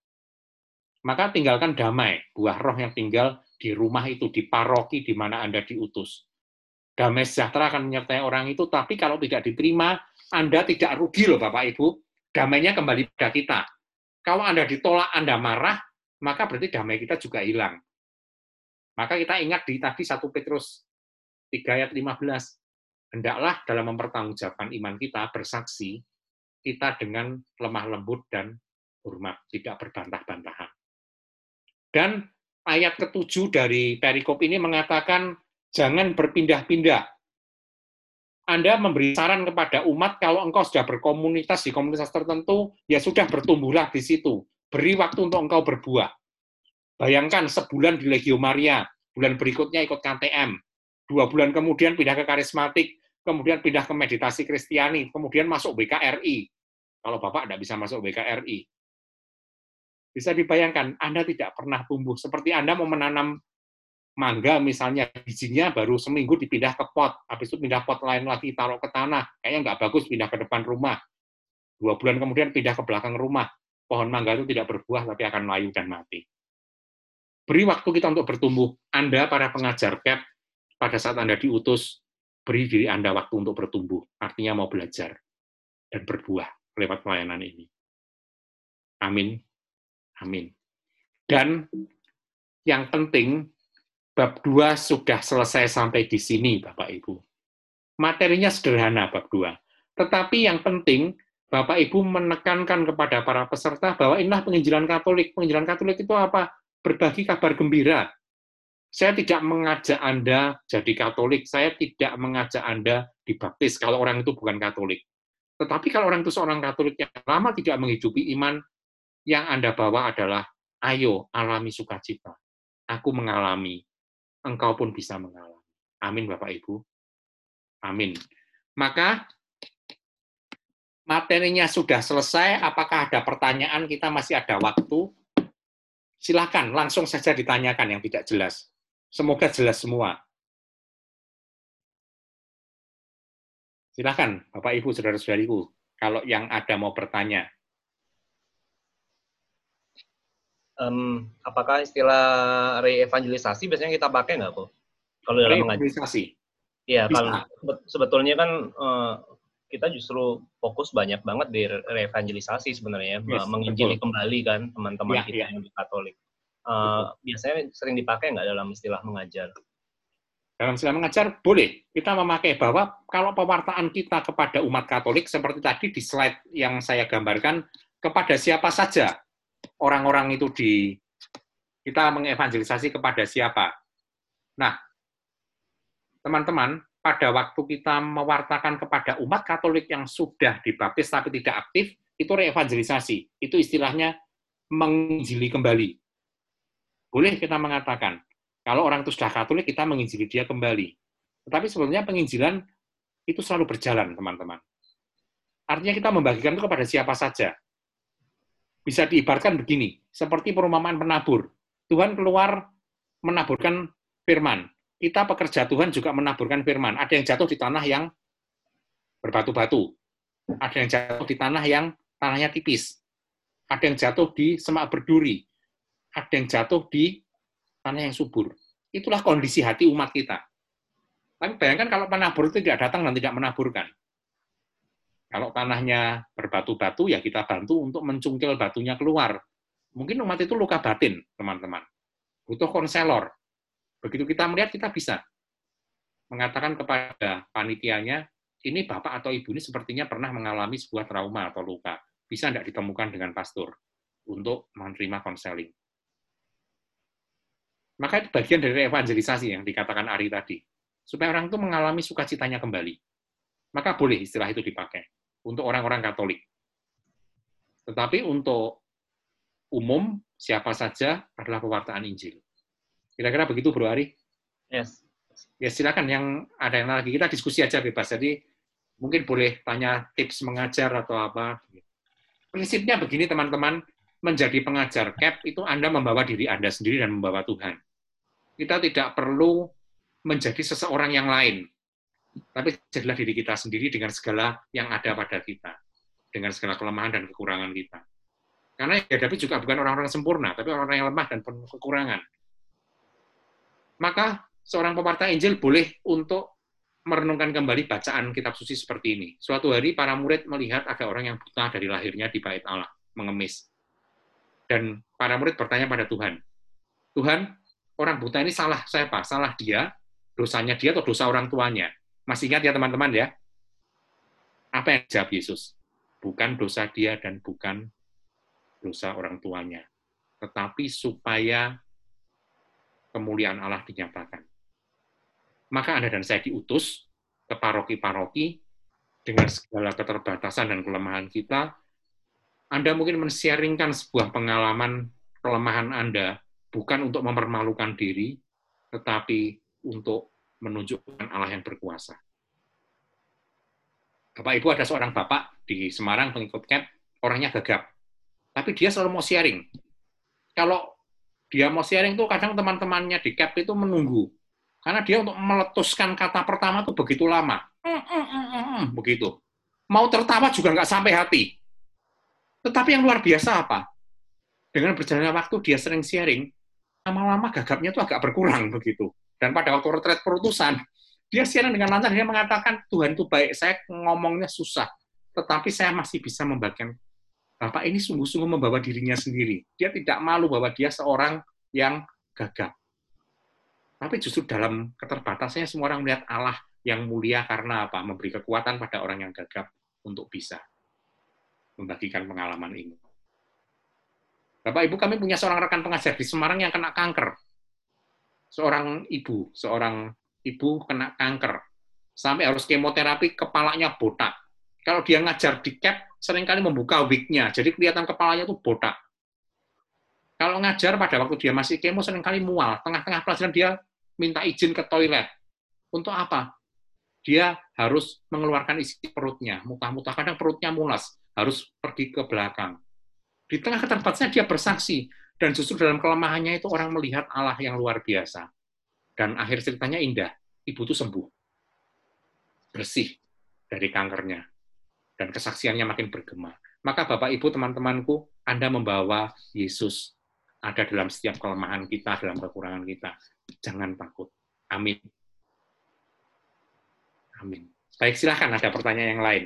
Maka tinggalkan damai, buah roh yang tinggal di rumah itu, di paroki di mana Anda diutus damai sejahtera akan menyertai orang itu, tapi kalau tidak diterima, Anda tidak rugi loh Bapak Ibu, damainya kembali pada kita. Kalau Anda ditolak, Anda marah, maka berarti damai kita juga hilang. Maka kita ingat di tadi 1 Petrus 3 ayat 15. Hendaklah dalam mempertanggungjawabkan iman kita bersaksi kita dengan lemah lembut dan hormat, tidak berbantah-bantahan. Dan ayat ketujuh dari perikop ini mengatakan jangan berpindah-pindah. Anda memberi saran kepada umat kalau engkau sudah berkomunitas di komunitas tertentu, ya sudah bertumbuhlah di situ. Beri waktu untuk engkau berbuah. Bayangkan sebulan di Legio Maria, bulan berikutnya ikut KTM, dua bulan kemudian pindah ke karismatik, kemudian pindah ke meditasi Kristiani, kemudian masuk BKRI, kalau Bapak tidak bisa masuk BKRI. Bisa dibayangkan, Anda tidak pernah tumbuh. Seperti Anda mau menanam mangga misalnya, bijinya baru seminggu dipindah ke pot, habis itu pindah pot lain lagi, taruh ke tanah. Kayaknya nggak bagus pindah ke depan rumah. Dua bulan kemudian pindah ke belakang rumah. Pohon mangga itu tidak berbuah, tapi akan layu dan mati. Beri waktu kita untuk bertumbuh. Anda, para pengajar CAP, pada saat Anda diutus, beri diri Anda waktu untuk bertumbuh. Artinya mau belajar dan berbuah lewat pelayanan ini. Amin. Amin. Dan yang penting, bab 2 sudah selesai sampai di sini, Bapak Ibu. Materinya sederhana, bab 2. Tetapi yang penting, Bapak Ibu menekankan kepada para peserta bahwa inilah penginjilan Katolik. Penginjilan Katolik itu apa? Berbagi kabar gembira. Saya tidak mengajak Anda jadi Katolik, saya tidak mengajak Anda dibaptis kalau orang itu bukan Katolik. Tetapi kalau orang itu seorang Katolik yang lama tidak menghidupi iman, yang Anda bawa adalah, ayo alami sukacita. Aku mengalami, engkau pun bisa mengalami. Amin Bapak Ibu. Amin. Maka materinya sudah selesai, apakah ada pertanyaan, kita masih ada waktu? Silakan langsung saja ditanyakan yang tidak jelas. Semoga jelas semua. Silakan, Bapak Ibu, saudara-saudariku, kalau yang ada mau bertanya. Um, apakah istilah reevangelisasi biasanya kita pakai nggak, Bu? Kalau dalam mengajar? Iya, kalau sebetulnya kan uh, kita justru fokus banyak banget di reevangelisasi sebenarnya, yes, menginjili betul. kembali kan teman-teman ya, kita ya. yang di Katolik. Uh, biasanya sering dipakai nggak dalam istilah mengajar? dalam istilah mengajar boleh kita memakai bahwa kalau pewartaan kita kepada umat Katolik seperti tadi di slide yang saya gambarkan kepada siapa saja orang-orang itu di kita mengevangelisasi kepada siapa. Nah, teman-teman, pada waktu kita mewartakan kepada umat Katolik yang sudah dibaptis tapi tidak aktif, itu reevangelisasi. Itu istilahnya menginjili kembali. Boleh kita mengatakan, kalau orang itu sudah Katolik, kita menginjili dia kembali. Tetapi sebetulnya penginjilan itu selalu berjalan, teman-teman. Artinya kita membagikan itu kepada siapa saja. Bisa diibarkan begini, seperti perumpamaan penabur. Tuhan keluar menaburkan firman. Kita pekerja Tuhan juga menaburkan firman. Ada yang jatuh di tanah yang berbatu-batu. Ada yang jatuh di tanah yang tanahnya tipis. Ada yang jatuh di semak berduri. Ada yang jatuh di tanah yang subur. Itulah kondisi hati umat kita. Tapi bayangkan kalau penabur itu tidak datang dan tidak menaburkan. Kalau tanahnya berbatu-batu, ya kita bantu untuk mencungkil batunya keluar. Mungkin umat itu luka batin, teman-teman. Butuh konselor. Begitu kita melihat, kita bisa mengatakan kepada panitianya, ini bapak atau ibu ini sepertinya pernah mengalami sebuah trauma atau luka. Bisa tidak ditemukan dengan pastor untuk menerima konseling. Maka itu bagian dari evangelisasi yang dikatakan Ari tadi. Supaya orang itu mengalami sukacitanya kembali. Maka boleh istilah itu dipakai untuk orang-orang Katolik. Tetapi untuk umum, siapa saja adalah pewartaan Injil. Kira-kira begitu, Bro Ari? Yes. Ya, silakan. Yang ada yang lagi, kita diskusi aja bebas. Jadi, mungkin boleh tanya tips mengajar atau apa. Prinsipnya begini, teman-teman. Menjadi pengajar CAP itu Anda membawa diri Anda sendiri dan membawa Tuhan kita tidak perlu menjadi seseorang yang lain, tapi jadilah diri kita sendiri dengan segala yang ada pada kita, dengan segala kelemahan dan kekurangan kita. Karena yang dihadapi juga bukan orang-orang sempurna, tapi orang-orang yang lemah dan penuh kekurangan. Maka seorang pewarta Injil boleh untuk merenungkan kembali bacaan kitab suci seperti ini. Suatu hari para murid melihat ada orang yang buta dari lahirnya di bait Allah, mengemis. Dan para murid bertanya pada Tuhan, Tuhan, orang buta ini salah siapa? Salah dia, dosanya dia atau dosa orang tuanya? Masih ingat ya teman-teman ya? Apa yang jawab Yesus? Bukan dosa dia dan bukan dosa orang tuanya. Tetapi supaya kemuliaan Allah dinyatakan. Maka Anda dan saya diutus ke paroki-paroki dengan segala keterbatasan dan kelemahan kita. Anda mungkin men-sharingkan sebuah pengalaman kelemahan Anda bukan untuk mempermalukan diri, tetapi untuk menunjukkan Allah yang berkuasa. Bapak Ibu ada seorang bapak di Semarang pengikut CAP, orangnya gagap. Tapi dia selalu mau sharing. Kalau dia mau sharing tuh kadang teman-temannya di CAP itu menunggu. Karena dia untuk meletuskan kata pertama tuh begitu lama. Mm, mm, mm, begitu. Mau tertawa juga nggak sampai hati. Tetapi yang luar biasa apa? Dengan berjalannya waktu dia sering sharing, lama-lama gagapnya tuh agak berkurang begitu. Dan pada waktu retret perutusan, dia siaran dengan lancar, dia mengatakan, Tuhan itu baik, saya ngomongnya susah, tetapi saya masih bisa membagikan. Bapak ini sungguh-sungguh membawa dirinya sendiri. Dia tidak malu bahwa dia seorang yang gagap. Tapi justru dalam keterbatasannya semua orang melihat Allah yang mulia karena apa? Memberi kekuatan pada orang yang gagap untuk bisa membagikan pengalaman ini. Bapak Ibu kami punya seorang rekan pengajar di Semarang yang kena kanker. Seorang ibu, seorang ibu kena kanker, sampai harus kemoterapi, kepalanya botak. Kalau dia ngajar di cap, sering kali membuka wignya, jadi kelihatan kepalanya itu botak. Kalau ngajar pada waktu dia masih kemo, sering kali mual. Tengah-tengah pelajaran dia minta izin ke toilet. Untuk apa? Dia harus mengeluarkan isi perutnya, muntah-muntah. Kadang perutnya mulas, harus pergi ke belakang. Di tengah keterbatasannya dia bersaksi, dan justru dalam kelemahannya itu orang melihat Allah yang luar biasa. Dan akhir ceritanya indah. Ibu itu sembuh. Bersih dari kankernya. Dan kesaksiannya makin bergema. Maka Bapak Ibu, teman-temanku, Anda membawa Yesus ada dalam setiap kelemahan kita, dalam kekurangan kita. Jangan takut. Amin. Amin. Baik, silahkan ada pertanyaan yang lain.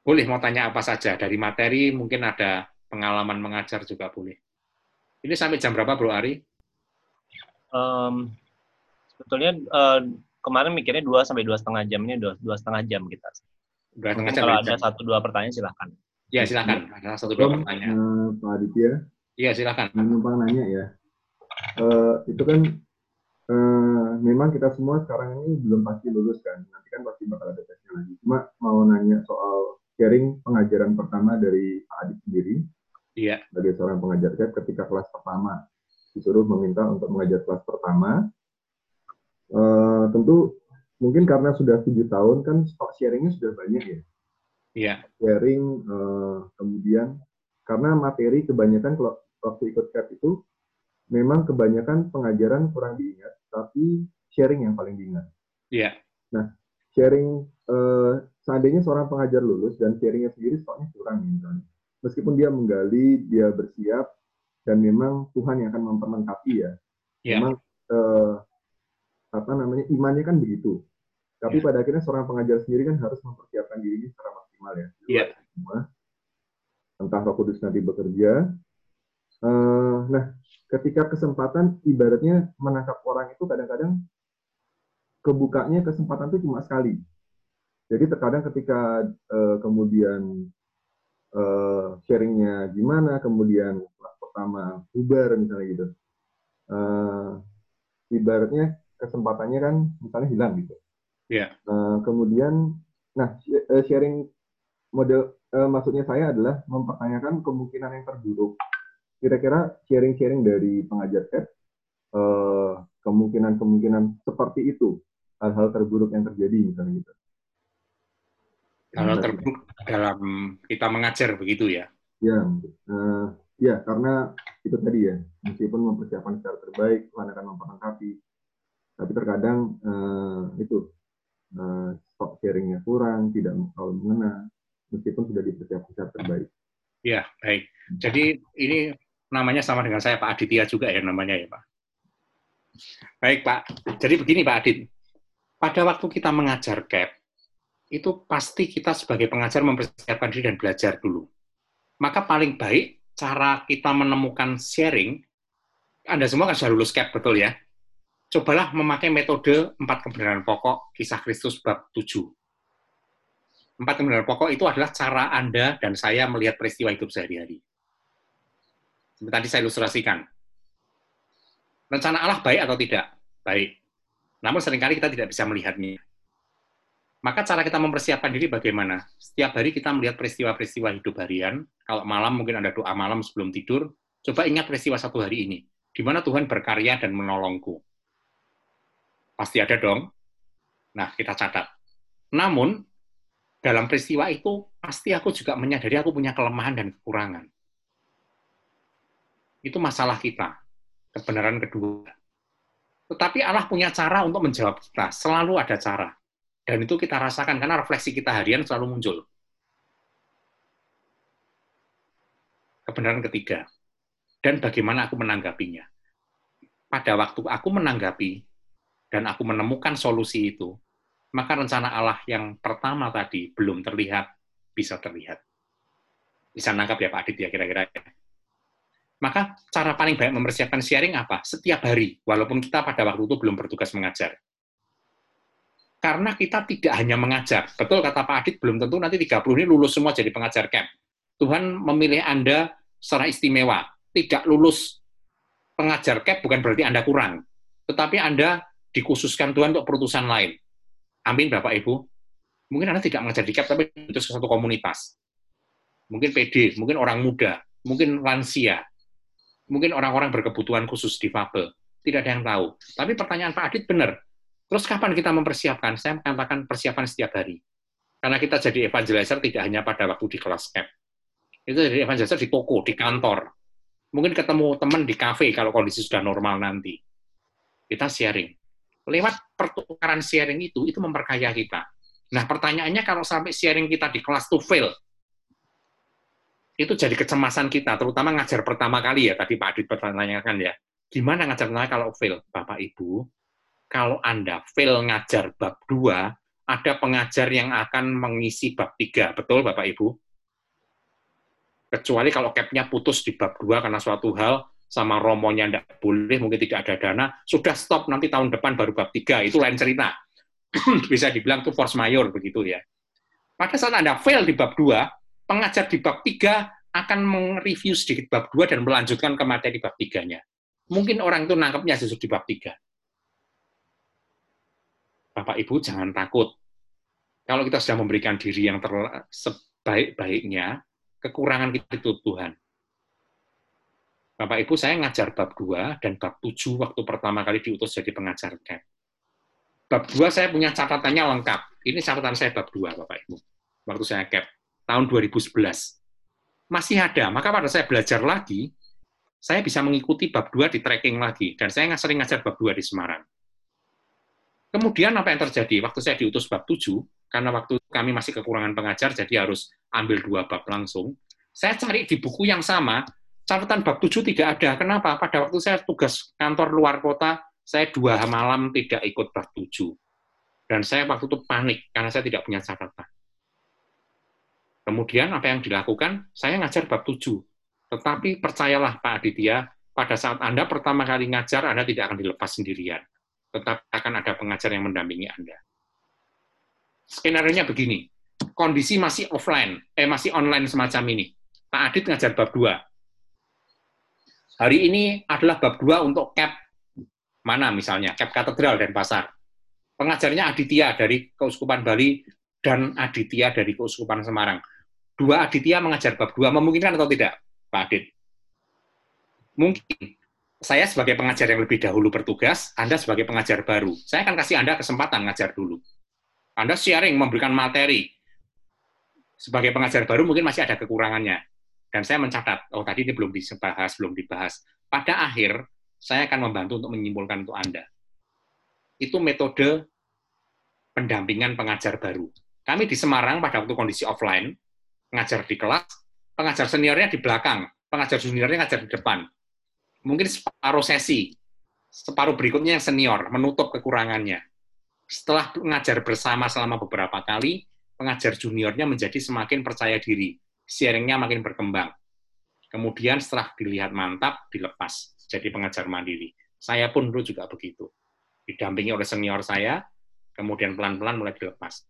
Boleh mau tanya apa saja. Dari materi mungkin ada pengalaman mengajar juga boleh. Ini sampai jam berapa, Bro Ari? um, sebetulnya uh, kemarin mikirnya dua sampai dua setengah jam ini dua dua setengah jam kita. Dua setengah jam. Kalau ada satu dua pertanyaan silahkan. Ya silakan. Ada satu dua pertanyaan. Uh, Pak Aditya. Iya silakan. Numpang nanya ya. Uh, itu kan uh, memang kita semua sekarang ini belum pasti lulus kan. Nanti kan pasti bakal ada tesnya lagi. Cuma mau nanya soal sharing pengajaran pertama dari Pak Adit sendiri. Iya. Sebagai seorang pengajar ketika kelas pertama disuruh meminta untuk mengajar kelas pertama. Uh, tentu mungkin karena sudah tujuh tahun kan stok sharingnya sudah banyak ya. Iya. Sharing uh, kemudian karena materi kebanyakan kalau waktu ikut CAP itu memang kebanyakan pengajaran kurang diingat, tapi sharing yang paling diingat. Iya. Nah, sharing uh, seandainya seorang pengajar lulus dan sharingnya sendiri stoknya kurang misalnya. Meskipun dia menggali, dia bersiap, dan memang Tuhan yang akan memperlengkapi ya. Yeah. Memang eh, apa namanya imannya kan begitu. Tapi yeah. pada akhirnya seorang pengajar sendiri kan harus mempersiapkan dirinya secara maksimal ya. Yeah. Semua. Entah Roh Kudus nanti bekerja. Uh, nah, ketika kesempatan ibaratnya menangkap orang itu kadang-kadang kebukanya kesempatan itu cuma sekali. Jadi terkadang ketika uh, kemudian uh, sharingnya gimana, kemudian pertama bubar misalnya gitu uh, ibaratnya kesempatannya kan misalnya hilang gitu yeah. Iya. uh, kemudian nah sharing model uh, maksudnya saya adalah mempertanyakan kemungkinan yang terburuk kira-kira sharing-sharing dari pengajar uh, kemungkinan-kemungkinan seperti itu hal-hal terburuk yang terjadi misalnya gitu hal terburuk dalam kita mengajar begitu ya ya uh, Ya, karena itu tadi ya, meskipun mempersiapkan secara terbaik, Tuhan akan memperlengkapi. Tapi terkadang uh, itu uh, stok sharingnya kurang, tidak terlalu mengena, meskipun sudah dipersiapkan secara terbaik. Ya, baik. Jadi ini namanya sama dengan saya Pak Aditya juga ya namanya ya Pak. Baik Pak. Jadi begini Pak Adit, pada waktu kita mengajar CAP, itu pasti kita sebagai pengajar mempersiapkan diri dan belajar dulu. Maka paling baik cara kita menemukan sharing, Anda semua kan sudah lulus CAP, betul ya? cobalah memakai metode empat kebenaran pokok kisah Kristus bab 7. Empat kebenaran pokok itu adalah cara Anda dan saya melihat peristiwa hidup sehari-hari. Seperti tadi saya ilustrasikan. Rencana Allah baik atau tidak? Baik. Namun sering kali kita tidak bisa melihatnya. Maka cara kita mempersiapkan diri bagaimana? Setiap hari kita melihat peristiwa-peristiwa hidup harian. Kalau malam mungkin ada doa malam sebelum tidur. Coba ingat peristiwa satu hari ini. Di mana Tuhan berkarya dan menolongku Pasti ada dong. Nah, kita catat. Namun, dalam peristiwa itu, pasti aku juga menyadari aku punya kelemahan dan kekurangan. Itu masalah kita. Kebenaran kedua. Tetapi Allah punya cara untuk menjawab kita. Selalu ada cara. Dan itu kita rasakan karena refleksi kita harian selalu muncul. Kebenaran ketiga. Dan bagaimana aku menanggapinya. Pada waktu aku menanggapi, dan aku menemukan solusi itu, maka rencana Allah yang pertama tadi belum terlihat, bisa terlihat. Bisa nangkap ya Pak Adit ya kira-kira. Maka cara paling baik mempersiapkan sharing apa? Setiap hari, walaupun kita pada waktu itu belum bertugas mengajar. Karena kita tidak hanya mengajar. Betul kata Pak Adit, belum tentu nanti 30 ini lulus semua jadi pengajar camp. Tuhan memilih Anda secara istimewa. Tidak lulus pengajar camp bukan berarti Anda kurang. Tetapi Anda dikhususkan Tuhan untuk perutusan lain. Amin, Bapak Ibu. Mungkin Anda tidak mengajar di CAP, tapi itu satu komunitas. Mungkin PD, mungkin orang muda, mungkin lansia, mungkin orang-orang berkebutuhan khusus di Fabel. Tidak ada yang tahu. Tapi pertanyaan Pak Adit benar. Terus kapan kita mempersiapkan? Saya mengatakan persiapan setiap hari. Karena kita jadi evangelizer tidak hanya pada waktu di kelas CAP. Itu jadi evangelizer di toko, di kantor. Mungkin ketemu teman di kafe kalau kondisi sudah normal nanti. Kita sharing lewat pertukaran sharing itu, itu memperkaya kita. Nah, pertanyaannya kalau sampai sharing kita di kelas to fail, itu jadi kecemasan kita, terutama ngajar pertama kali ya, tadi Pak Adit pertanyakan ya, gimana ngajar pertama kalau fail? Bapak Ibu, kalau Anda fail ngajar bab 2, ada pengajar yang akan mengisi bab 3, betul Bapak Ibu? Kecuali kalau capnya putus di bab 2 karena suatu hal, sama romonya tidak boleh, mungkin tidak ada dana, sudah stop nanti tahun depan baru bab tiga, itu lain cerita. Bisa dibilang itu force mayor begitu ya. Pada saat Anda fail di bab dua, pengajar di bab tiga akan mereview sedikit bab dua dan melanjutkan ke materi bab tiganya. Mungkin orang itu nangkepnya justru di bab tiga. Bapak Ibu jangan takut. Kalau kita sudah memberikan diri yang sebaik-baiknya, kekurangan kita itu Tuhan. Bapak Ibu, saya ngajar bab 2 dan bab 7 waktu pertama kali diutus jadi pengajar camp. Bab 2 saya punya catatannya lengkap. Ini catatan saya bab 2, Bapak Ibu. Waktu saya cap tahun 2011. Masih ada, maka pada saya belajar lagi, saya bisa mengikuti bab 2 di tracking lagi. Dan saya sering ngajar bab 2 di Semarang. Kemudian apa yang terjadi? Waktu saya diutus bab 7, karena waktu kami masih kekurangan pengajar, jadi harus ambil dua bab langsung. Saya cari di buku yang sama, catatan bab 7 tidak ada. Kenapa? Pada waktu saya tugas kantor luar kota, saya dua malam tidak ikut bab 7. Dan saya waktu itu panik karena saya tidak punya catatan. Kemudian apa yang dilakukan? Saya ngajar bab 7. Tetapi percayalah Pak Aditya, pada saat Anda pertama kali ngajar, Anda tidak akan dilepas sendirian. Tetap akan ada pengajar yang mendampingi Anda. Skenario-nya begini, kondisi masih offline, eh masih online semacam ini. Pak Adit ngajar bab 2, Hari ini adalah bab dua untuk CAP mana misalnya, CAP Katedral dan Pasar. Pengajarnya Aditya dari Keuskupan Bali dan Aditya dari Keuskupan Semarang. Dua Aditya mengajar bab dua, memungkinkan atau tidak, Pak Adit? Mungkin. Saya sebagai pengajar yang lebih dahulu bertugas, Anda sebagai pengajar baru. Saya akan kasih Anda kesempatan ngajar dulu. Anda sharing, memberikan materi. Sebagai pengajar baru mungkin masih ada kekurangannya dan saya mencatat, oh tadi ini belum dibahas, belum dibahas. Pada akhir, saya akan membantu untuk menyimpulkan untuk Anda. Itu metode pendampingan pengajar baru. Kami di Semarang pada waktu kondisi offline, ngajar di kelas, pengajar seniornya di belakang, pengajar juniornya ngajar di depan. Mungkin separuh sesi, separuh berikutnya yang senior, menutup kekurangannya. Setelah mengajar bersama selama beberapa kali, pengajar juniornya menjadi semakin percaya diri, sharingnya makin berkembang. Kemudian setelah dilihat mantap, dilepas jadi pengajar mandiri. Saya pun dulu juga begitu. didampingi oleh senior saya, kemudian pelan-pelan mulai dilepas.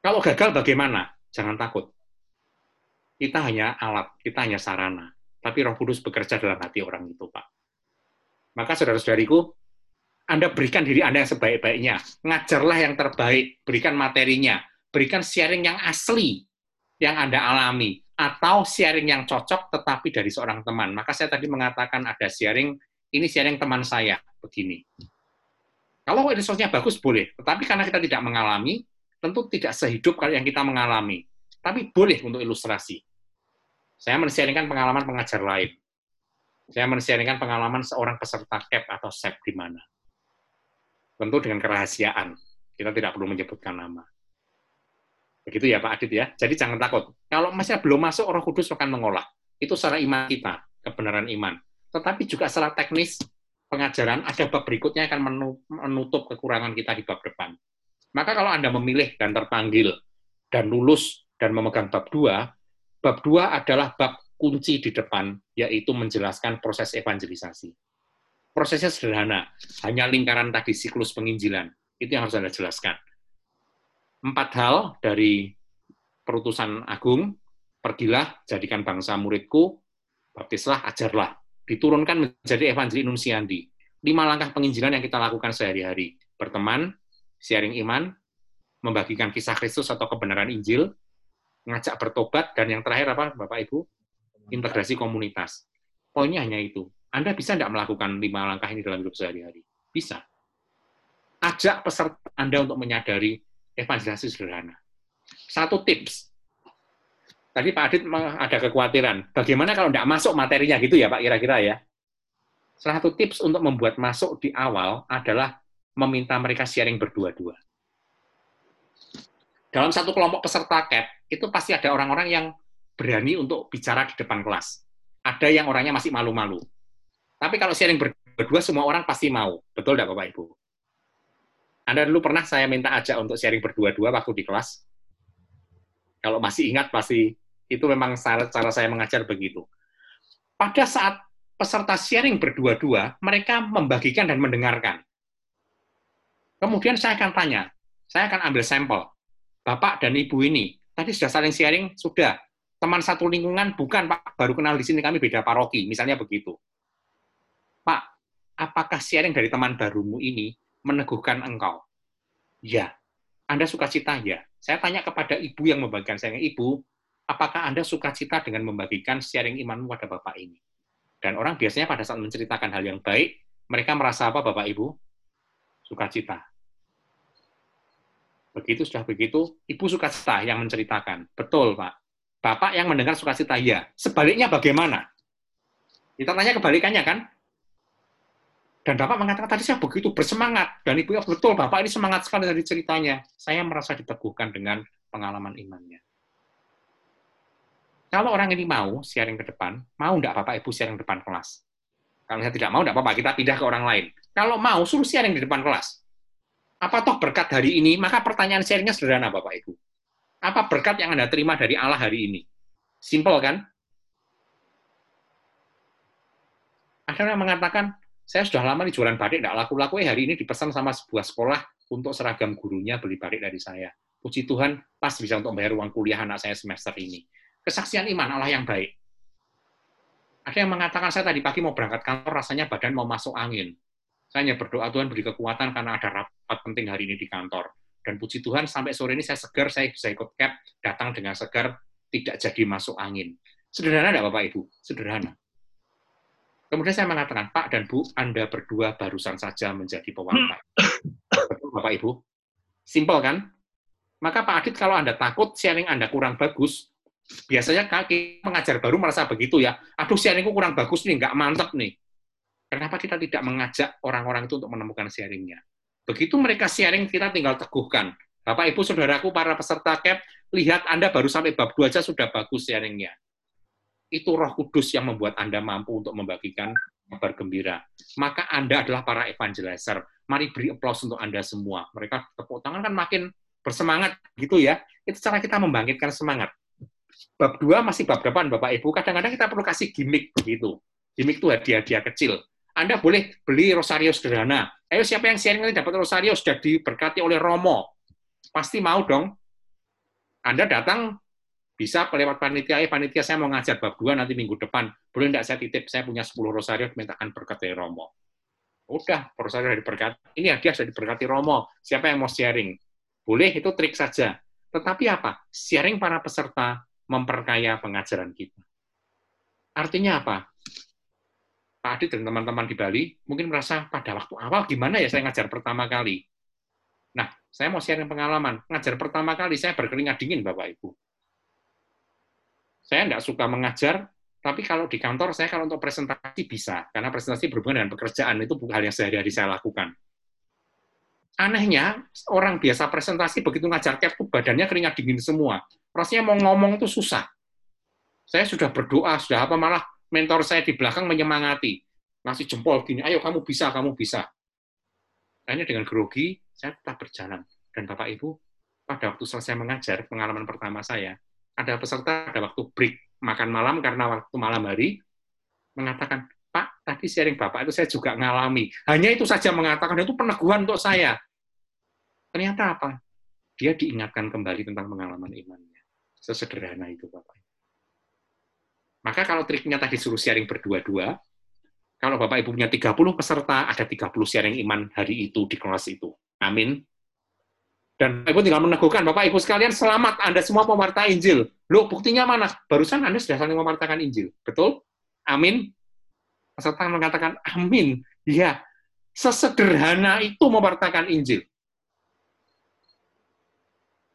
Kalau gagal bagaimana? Jangan takut. Kita hanya alat, kita hanya sarana. Tapi roh kudus bekerja dalam hati orang itu, Pak. Maka saudara-saudariku, Anda berikan diri Anda yang sebaik-baiknya. Ngajarlah yang terbaik, berikan materinya, berikan sharing yang asli, yang Anda alami, atau sharing yang cocok tetapi dari seorang teman. Maka saya tadi mengatakan ada sharing, ini sharing teman saya, begini. Kalau resource-nya bagus, boleh. Tetapi karena kita tidak mengalami, tentu tidak sehidup kalau yang kita mengalami. Tapi boleh untuk ilustrasi. Saya men-sharingkan pengalaman pengajar lain. Saya men-sharingkan pengalaman seorang peserta CAP atau SEP di mana. Tentu dengan kerahasiaan. Kita tidak perlu menyebutkan nama. Begitu ya Pak Adit ya. Jadi jangan takut. Kalau masih belum masuk, Roh Kudus akan mengolah. Itu secara iman kita, kebenaran iman. Tetapi juga secara teknis pengajaran, ada bab berikutnya akan menutup kekurangan kita di bab depan. Maka kalau Anda memilih dan terpanggil dan lulus dan memegang bab dua, Bab dua adalah bab kunci di depan, yaitu menjelaskan proses evangelisasi. Prosesnya sederhana, hanya lingkaran tadi siklus penginjilan. Itu yang harus Anda jelaskan. Empat hal dari perutusan agung, pergilah, jadikan bangsa muridku, baptislah, ajarlah. Diturunkan menjadi evangeli nunsiandi. Lima langkah penginjilan yang kita lakukan sehari-hari. Berteman, sharing iman, membagikan kisah Kristus atau kebenaran Injil, ngajak bertobat, dan yang terakhir apa, Bapak Ibu? Integrasi komunitas. Poinnya hanya itu. Anda bisa tidak melakukan lima langkah ini dalam hidup sehari-hari? Bisa. Ajak peserta Anda untuk menyadari evangelisasi sederhana. Satu tips. Tadi Pak Adit ada kekhawatiran. Bagaimana kalau tidak masuk materinya gitu ya Pak kira-kira ya? Salah satu tips untuk membuat masuk di awal adalah meminta mereka sharing berdua-dua dalam satu kelompok peserta CAP, itu pasti ada orang-orang yang berani untuk bicara di depan kelas. Ada yang orangnya masih malu-malu. Tapi kalau sharing berdua, semua orang pasti mau. Betul tidak Bapak Ibu? Anda dulu pernah saya minta ajak untuk sharing berdua-dua waktu di kelas? Kalau masih ingat, pasti itu memang cara, cara saya mengajar begitu. Pada saat peserta sharing berdua-dua, mereka membagikan dan mendengarkan. Kemudian saya akan tanya, saya akan ambil sampel. Bapak dan Ibu ini, tadi sudah saling sharing, sudah. Teman satu lingkungan, bukan Pak, baru kenal di sini kami beda paroki, misalnya begitu. Pak, apakah sharing dari teman barumu ini meneguhkan engkau? Ya. Anda suka cita? Ya. Saya tanya kepada Ibu yang membagikan sharing, Ibu, apakah Anda suka cita dengan membagikan sharing imanmu pada Bapak ini? Dan orang biasanya pada saat menceritakan hal yang baik, mereka merasa apa Bapak Ibu? Sukacita. Begitu sudah begitu, ibu sukacita yang menceritakan. Betul, Pak. Bapak yang mendengar sukacita, ya. Sebaliknya bagaimana? Kita tanya kebalikannya, kan? Dan Bapak mengatakan, tadi saya begitu bersemangat. Dan Ibu, ya betul, Bapak ini semangat sekali dari ceritanya. Saya merasa diteguhkan dengan pengalaman imannya. Kalau orang ini mau sharing ke depan, mau enggak Bapak Ibu sharing depan kelas? Kalau saya tidak mau, enggak apa-apa, kita pindah ke orang lain. Kalau mau, suruh sharing di depan kelas apa toh berkat hari ini? Maka pertanyaan sharingnya sederhana, Bapak Ibu. Apa berkat yang Anda terima dari Allah hari ini? Simple kan? Ada yang mengatakan, saya sudah lama di jualan batik, tidak laku-laku, eh hari ini dipesan sama sebuah sekolah untuk seragam gurunya beli batik dari saya. Puji Tuhan, pas bisa untuk membayar uang kuliah anak saya semester ini. Kesaksian iman Allah yang baik. Ada yang mengatakan, saya tadi pagi mau berangkat kantor, rasanya badan mau masuk angin. Saya hanya berdoa Tuhan beri kekuatan karena ada rapat penting hari ini di kantor. Dan puji Tuhan sampai sore ini saya segar, saya bisa ikut cap, datang dengan segar, tidak jadi masuk angin. Sederhana tidak Bapak Ibu? Sederhana. Kemudian saya mengatakan, Pak dan Bu, Anda berdua barusan saja menjadi pewarta. Betul Bapak Ibu? Simpel kan? Maka Pak Adit, kalau Anda takut sharing Anda kurang bagus, biasanya kaki pengajar baru merasa begitu ya, aduh sharingku kurang bagus nih, nggak mantep nih. Kenapa kita tidak mengajak orang-orang itu untuk menemukan sharingnya? Begitu mereka sharing, kita tinggal teguhkan. Bapak, Ibu, Saudaraku, para peserta CAP, lihat Anda baru sampai bab 2 aja sudah bagus sharingnya. Itu roh kudus yang membuat Anda mampu untuk membagikan kabar gembira. Maka Anda adalah para evangelizer. Mari beri aplaus untuk Anda semua. Mereka tepuk tangan kan makin bersemangat gitu ya. Itu cara kita membangkitkan semangat. Bab 2 masih bab depan Bapak Ibu. Kadang-kadang kita perlu kasih gimmick begitu. Gimmick itu hadiah-hadiah kecil Anda boleh beli rosario sederhana. Ayo siapa yang sharing nanti dapat rosario sudah diberkati oleh Romo. Pasti mau dong. Anda datang bisa lewat panitia, eh panitia saya mau ngajar bab 2 nanti minggu depan. Boleh enggak saya titip, saya punya 10 rosario, mintakan berkat dari Romo. Udah, rosario dari berkat. Ini hadiah sudah diberkati Romo. Siapa yang mau sharing? Boleh, itu trik saja. Tetapi apa? Sharing para peserta memperkaya pengajaran kita. Artinya apa? Pak Adit dan teman-teman di Bali mungkin merasa pada waktu awal gimana ya saya ngajar pertama kali. Nah, saya mau sharing pengalaman. Ngajar pertama kali saya berkeringat dingin, Bapak Ibu. Saya tidak suka mengajar, tapi kalau di kantor saya kalau untuk presentasi bisa, karena presentasi berhubungan dengan pekerjaan itu bukan hal yang sehari-hari saya lakukan. Anehnya, orang biasa presentasi begitu ngajar cap badannya keringat dingin semua. Rasanya mau ngomong itu susah. Saya sudah berdoa, sudah apa malah mentor saya di belakang menyemangati, ngasih jempol gini, ayo kamu bisa, kamu bisa. Akhirnya dengan grogi, saya tetap berjalan. Dan Bapak Ibu, pada waktu selesai mengajar, pengalaman pertama saya, ada peserta ada waktu break makan malam karena waktu malam hari, mengatakan, Pak, tadi sharing Bapak itu saya juga ngalami. Hanya itu saja mengatakan, itu peneguhan untuk saya. Ternyata apa? Dia diingatkan kembali tentang pengalaman imannya. Sesederhana itu Bapak. Maka kalau triknya tadi suruh sharing berdua-dua, kalau Bapak Ibu punya 30 peserta, ada 30 sharing iman hari itu di kelas itu. Amin. Dan Bapak Ibu tinggal meneguhkan, Bapak Ibu sekalian selamat, Anda semua pewarta Injil. Loh, buktinya mana? Barusan Anda sudah saling mewartakan Injil. Betul? Amin. Peserta mengatakan, amin. Ya, sesederhana itu mewartakan Injil.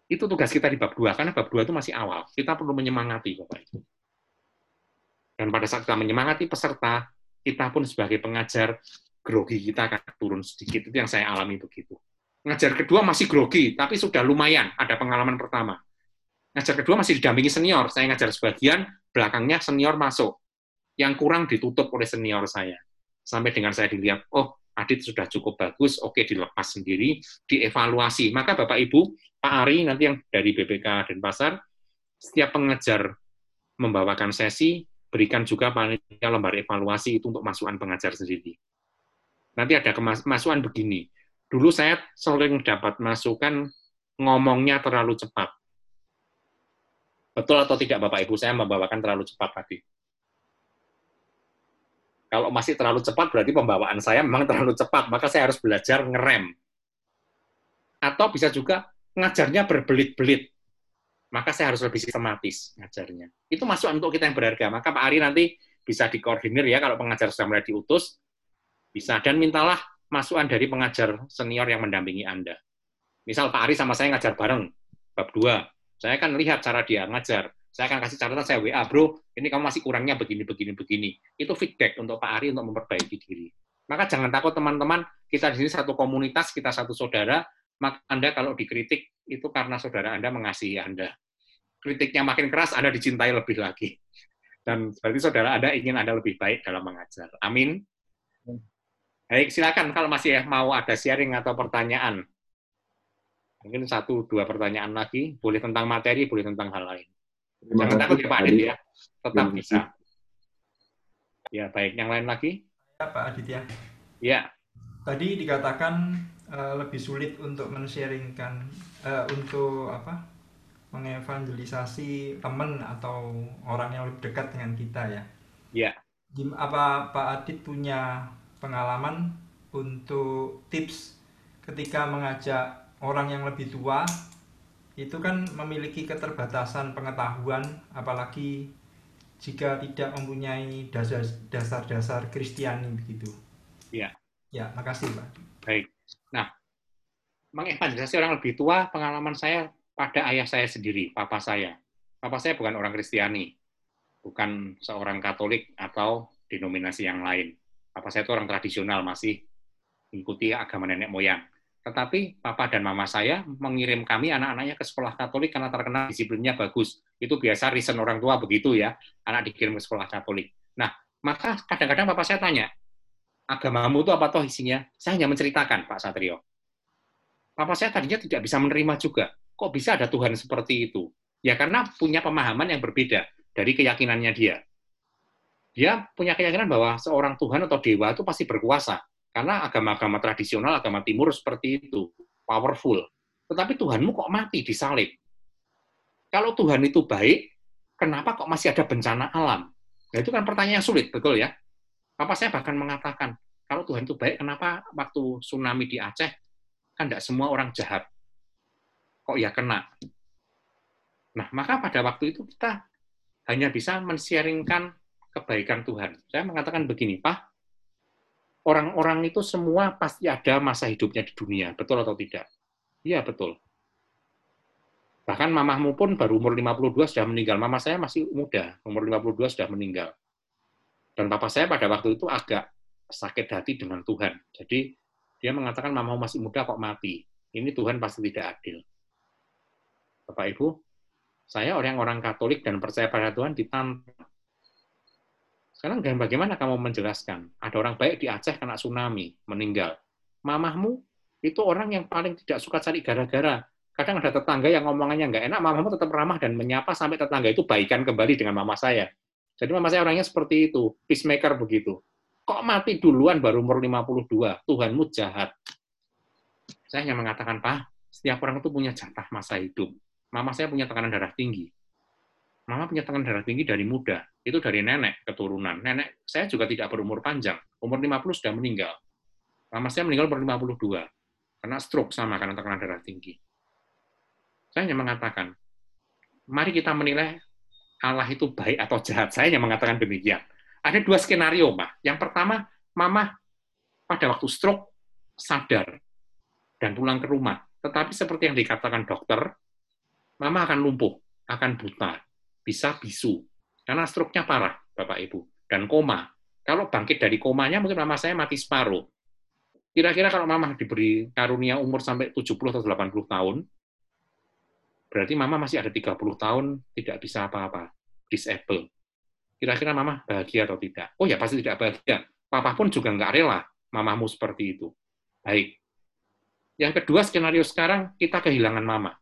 Itu tugas kita di bab 2, karena bab 2 itu masih awal. Kita perlu menyemangati, Bapak Ibu. Dan pada saat kita menyemangati peserta, kita pun sebagai pengajar, grogi kita akan turun sedikit. Itu yang saya alami begitu. Ngajar kedua masih grogi, tapi sudah lumayan, ada pengalaman pertama. Ngajar kedua masih didampingi senior, saya ngajar sebagian, belakangnya senior masuk. Yang kurang ditutup oleh senior saya. Sampai dengan saya dilihat, oh, Adit sudah cukup bagus, oke dilepas sendiri, dievaluasi. Maka Bapak Ibu, Pak Ari nanti yang dari BPK dan Pasar, setiap pengajar membawakan sesi, berikan juga panitia lembar evaluasi itu untuk masukan pengajar sendiri. Nanti ada masukan begini, dulu saya sering dapat masukan ngomongnya terlalu cepat. Betul atau tidak Bapak Ibu, saya membawakan terlalu cepat tadi. Kalau masih terlalu cepat berarti pembawaan saya memang terlalu cepat, maka saya harus belajar ngerem. Atau bisa juga ngajarnya berbelit-belit maka saya harus lebih sistematis ngajarnya. Itu masuk untuk kita yang berharga. Maka Pak Ari nanti bisa dikoordinir ya kalau pengajar sudah mulai diutus, bisa. Dan mintalah masukan dari pengajar senior yang mendampingi Anda. Misal Pak Ari sama saya ngajar bareng, bab 2. Saya akan lihat cara dia ngajar. Saya akan kasih catatan saya WA, bro, ini kamu masih kurangnya begini, begini, begini. Itu feedback untuk Pak Ari untuk memperbaiki diri. Maka jangan takut teman-teman, kita di sini satu komunitas, kita satu saudara, maka Anda kalau dikritik itu karena saudara Anda mengasihi Anda kritiknya makin keras, Anda dicintai lebih lagi. Dan berarti saudara Anda ingin Anda lebih baik dalam mengajar. Amin. Baik, silakan kalau masih mau ada sharing atau pertanyaan. Mungkin satu, dua pertanyaan lagi. Boleh tentang materi, boleh tentang hal lain. Terima Jangan takut ya Pak Adit ya. Tetap bisa. Ya, baik. Yang lain lagi? Ya, Pak Adit ya. Ya. Tadi dikatakan uh, lebih sulit untuk men-sharingkan, uh, untuk apa mengevangelisasi teman atau orang yang lebih dekat dengan kita ya. Iya. Apa Pak Adit punya pengalaman untuk tips ketika mengajak orang yang lebih tua itu kan memiliki keterbatasan pengetahuan apalagi jika tidak mempunyai dasar-dasar Kristiani begitu. Iya. Ya, makasih Pak. Baik. Nah, mengevangelisasi orang lebih tua, pengalaman saya pada ayah saya sendiri, papa saya. Papa saya bukan orang Kristiani, bukan seorang Katolik atau denominasi yang lain. Papa saya itu orang tradisional, masih mengikuti agama nenek moyang. Tetapi papa dan mama saya mengirim kami anak-anaknya ke sekolah Katolik karena terkenal disiplinnya bagus. Itu biasa reason orang tua begitu ya, anak dikirim ke sekolah Katolik. Nah, maka kadang-kadang papa saya tanya, agamamu itu apa toh isinya? Saya hanya menceritakan, Pak Satrio. Papa saya tadinya tidak bisa menerima juga kok bisa ada Tuhan seperti itu? Ya karena punya pemahaman yang berbeda dari keyakinannya dia. dia punya keyakinan bahwa seorang Tuhan atau dewa itu pasti berkuasa. Karena agama-agama tradisional, agama timur seperti itu, powerful. Tetapi Tuhanmu kok mati di salib? Kalau Tuhan itu baik, kenapa kok masih ada bencana alam? Nah, itu kan pertanyaan yang sulit, betul ya? Papa saya bahkan mengatakan, kalau Tuhan itu baik, kenapa waktu tsunami di Aceh, kan tidak semua orang jahat? Kok ya kena? Nah, maka pada waktu itu kita hanya bisa men-sharingkan kebaikan Tuhan. Saya mengatakan begini, Pak, orang-orang itu semua pasti ada masa hidupnya di dunia, betul atau tidak? Iya, betul. Bahkan mamahmu pun baru umur 52 sudah meninggal. Mama saya masih muda, umur 52 sudah meninggal. Dan papa saya pada waktu itu agak sakit hati dengan Tuhan. Jadi dia mengatakan mamamu masih muda kok mati. Ini Tuhan pasti tidak adil. Bapak Ibu, saya orang-orang Katolik dan percaya pada Tuhan ditantang sekarang dan bagaimana kamu menjelaskan? Ada orang baik di Aceh kena tsunami, meninggal. Mamahmu itu orang yang paling tidak suka cari gara-gara. Kadang ada tetangga yang ngomongannya nggak enak, mamahmu tetap ramah dan menyapa sampai tetangga itu baikan kembali dengan mama saya. Jadi mama saya orangnya seperti itu, peacemaker begitu. Kok mati duluan baru umur 52? Tuhanmu jahat. Saya hanya mengatakan, Pak, setiap orang itu punya jatah masa hidup. Mama saya punya tekanan darah tinggi. Mama punya tekanan darah tinggi dari muda. Itu dari nenek keturunan. Nenek saya juga tidak berumur panjang. Umur 50 sudah meninggal. Mama saya meninggal umur 52. Karena stroke sama karena tekanan darah tinggi. Saya hanya mengatakan, mari kita menilai Allah itu baik atau jahat. Saya hanya mengatakan demikian. Ada dua skenario, Pak. Yang pertama, Mama pada waktu stroke sadar dan pulang ke rumah. Tetapi seperti yang dikatakan dokter, Mama akan lumpuh, akan buta bisa bisu. Karena struknya parah, Bapak Ibu. Dan koma. Kalau bangkit dari komanya, mungkin mama saya mati separuh. Kira-kira kalau mama diberi karunia umur sampai 70 atau 80 tahun, berarti mama masih ada 30 tahun tidak bisa apa-apa, disable. Kira-kira mama bahagia atau tidak? Oh ya, pasti tidak bahagia. Papa pun juga nggak rela mamamu seperti itu. Baik. Yang kedua, skenario sekarang, kita kehilangan mama.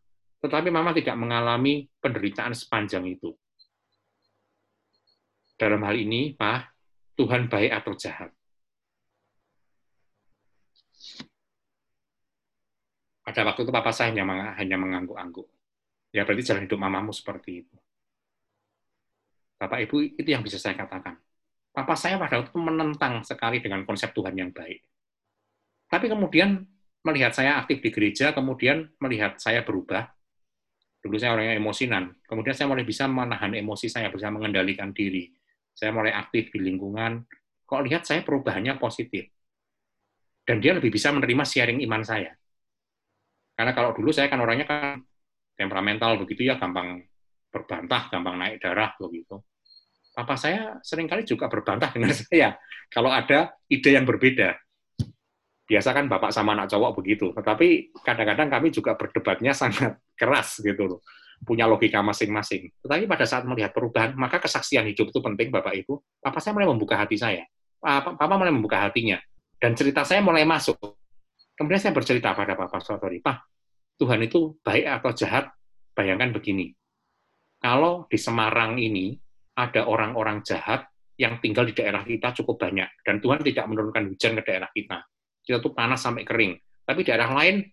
Tetapi mama tidak mengalami penderitaan sepanjang itu. Dalam hal ini, Pak, Tuhan baik atau jahat? Pada waktu itu papa saya hanya, mengangguk-angguk. Ya berarti jalan hidup mamamu seperti itu. Bapak Ibu, itu yang bisa saya katakan. Papa saya pada waktu itu menentang sekali dengan konsep Tuhan yang baik. Tapi kemudian melihat saya aktif di gereja, kemudian melihat saya berubah, Dulu saya orangnya emosinan. Kemudian saya mulai bisa menahan emosi saya, bisa mengendalikan diri. Saya mulai aktif di lingkungan. Kok lihat saya perubahannya positif. Dan dia lebih bisa menerima sharing iman saya. Karena kalau dulu saya kan orangnya kan temperamental begitu ya, gampang berbantah, gampang naik darah begitu. Papa saya sering kali juga berbantah dengan saya kalau ada ide yang berbeda biasa kan bapak sama anak cowok begitu. Tetapi kadang-kadang kami juga berdebatnya sangat keras gitu loh. Punya logika masing-masing. Tetapi pada saat melihat perubahan, maka kesaksian hidup itu penting Bapak Ibu. Papa saya mulai membuka hati saya. Papa, papa mulai membuka hatinya. Dan cerita saya mulai masuk. Kemudian saya bercerita pada Papa Sotori, Pak, Tuhan itu baik atau jahat? Bayangkan begini. Kalau di Semarang ini ada orang-orang jahat yang tinggal di daerah kita cukup banyak dan Tuhan tidak menurunkan hujan ke daerah kita kita tuh panas sampai kering. Tapi daerah lain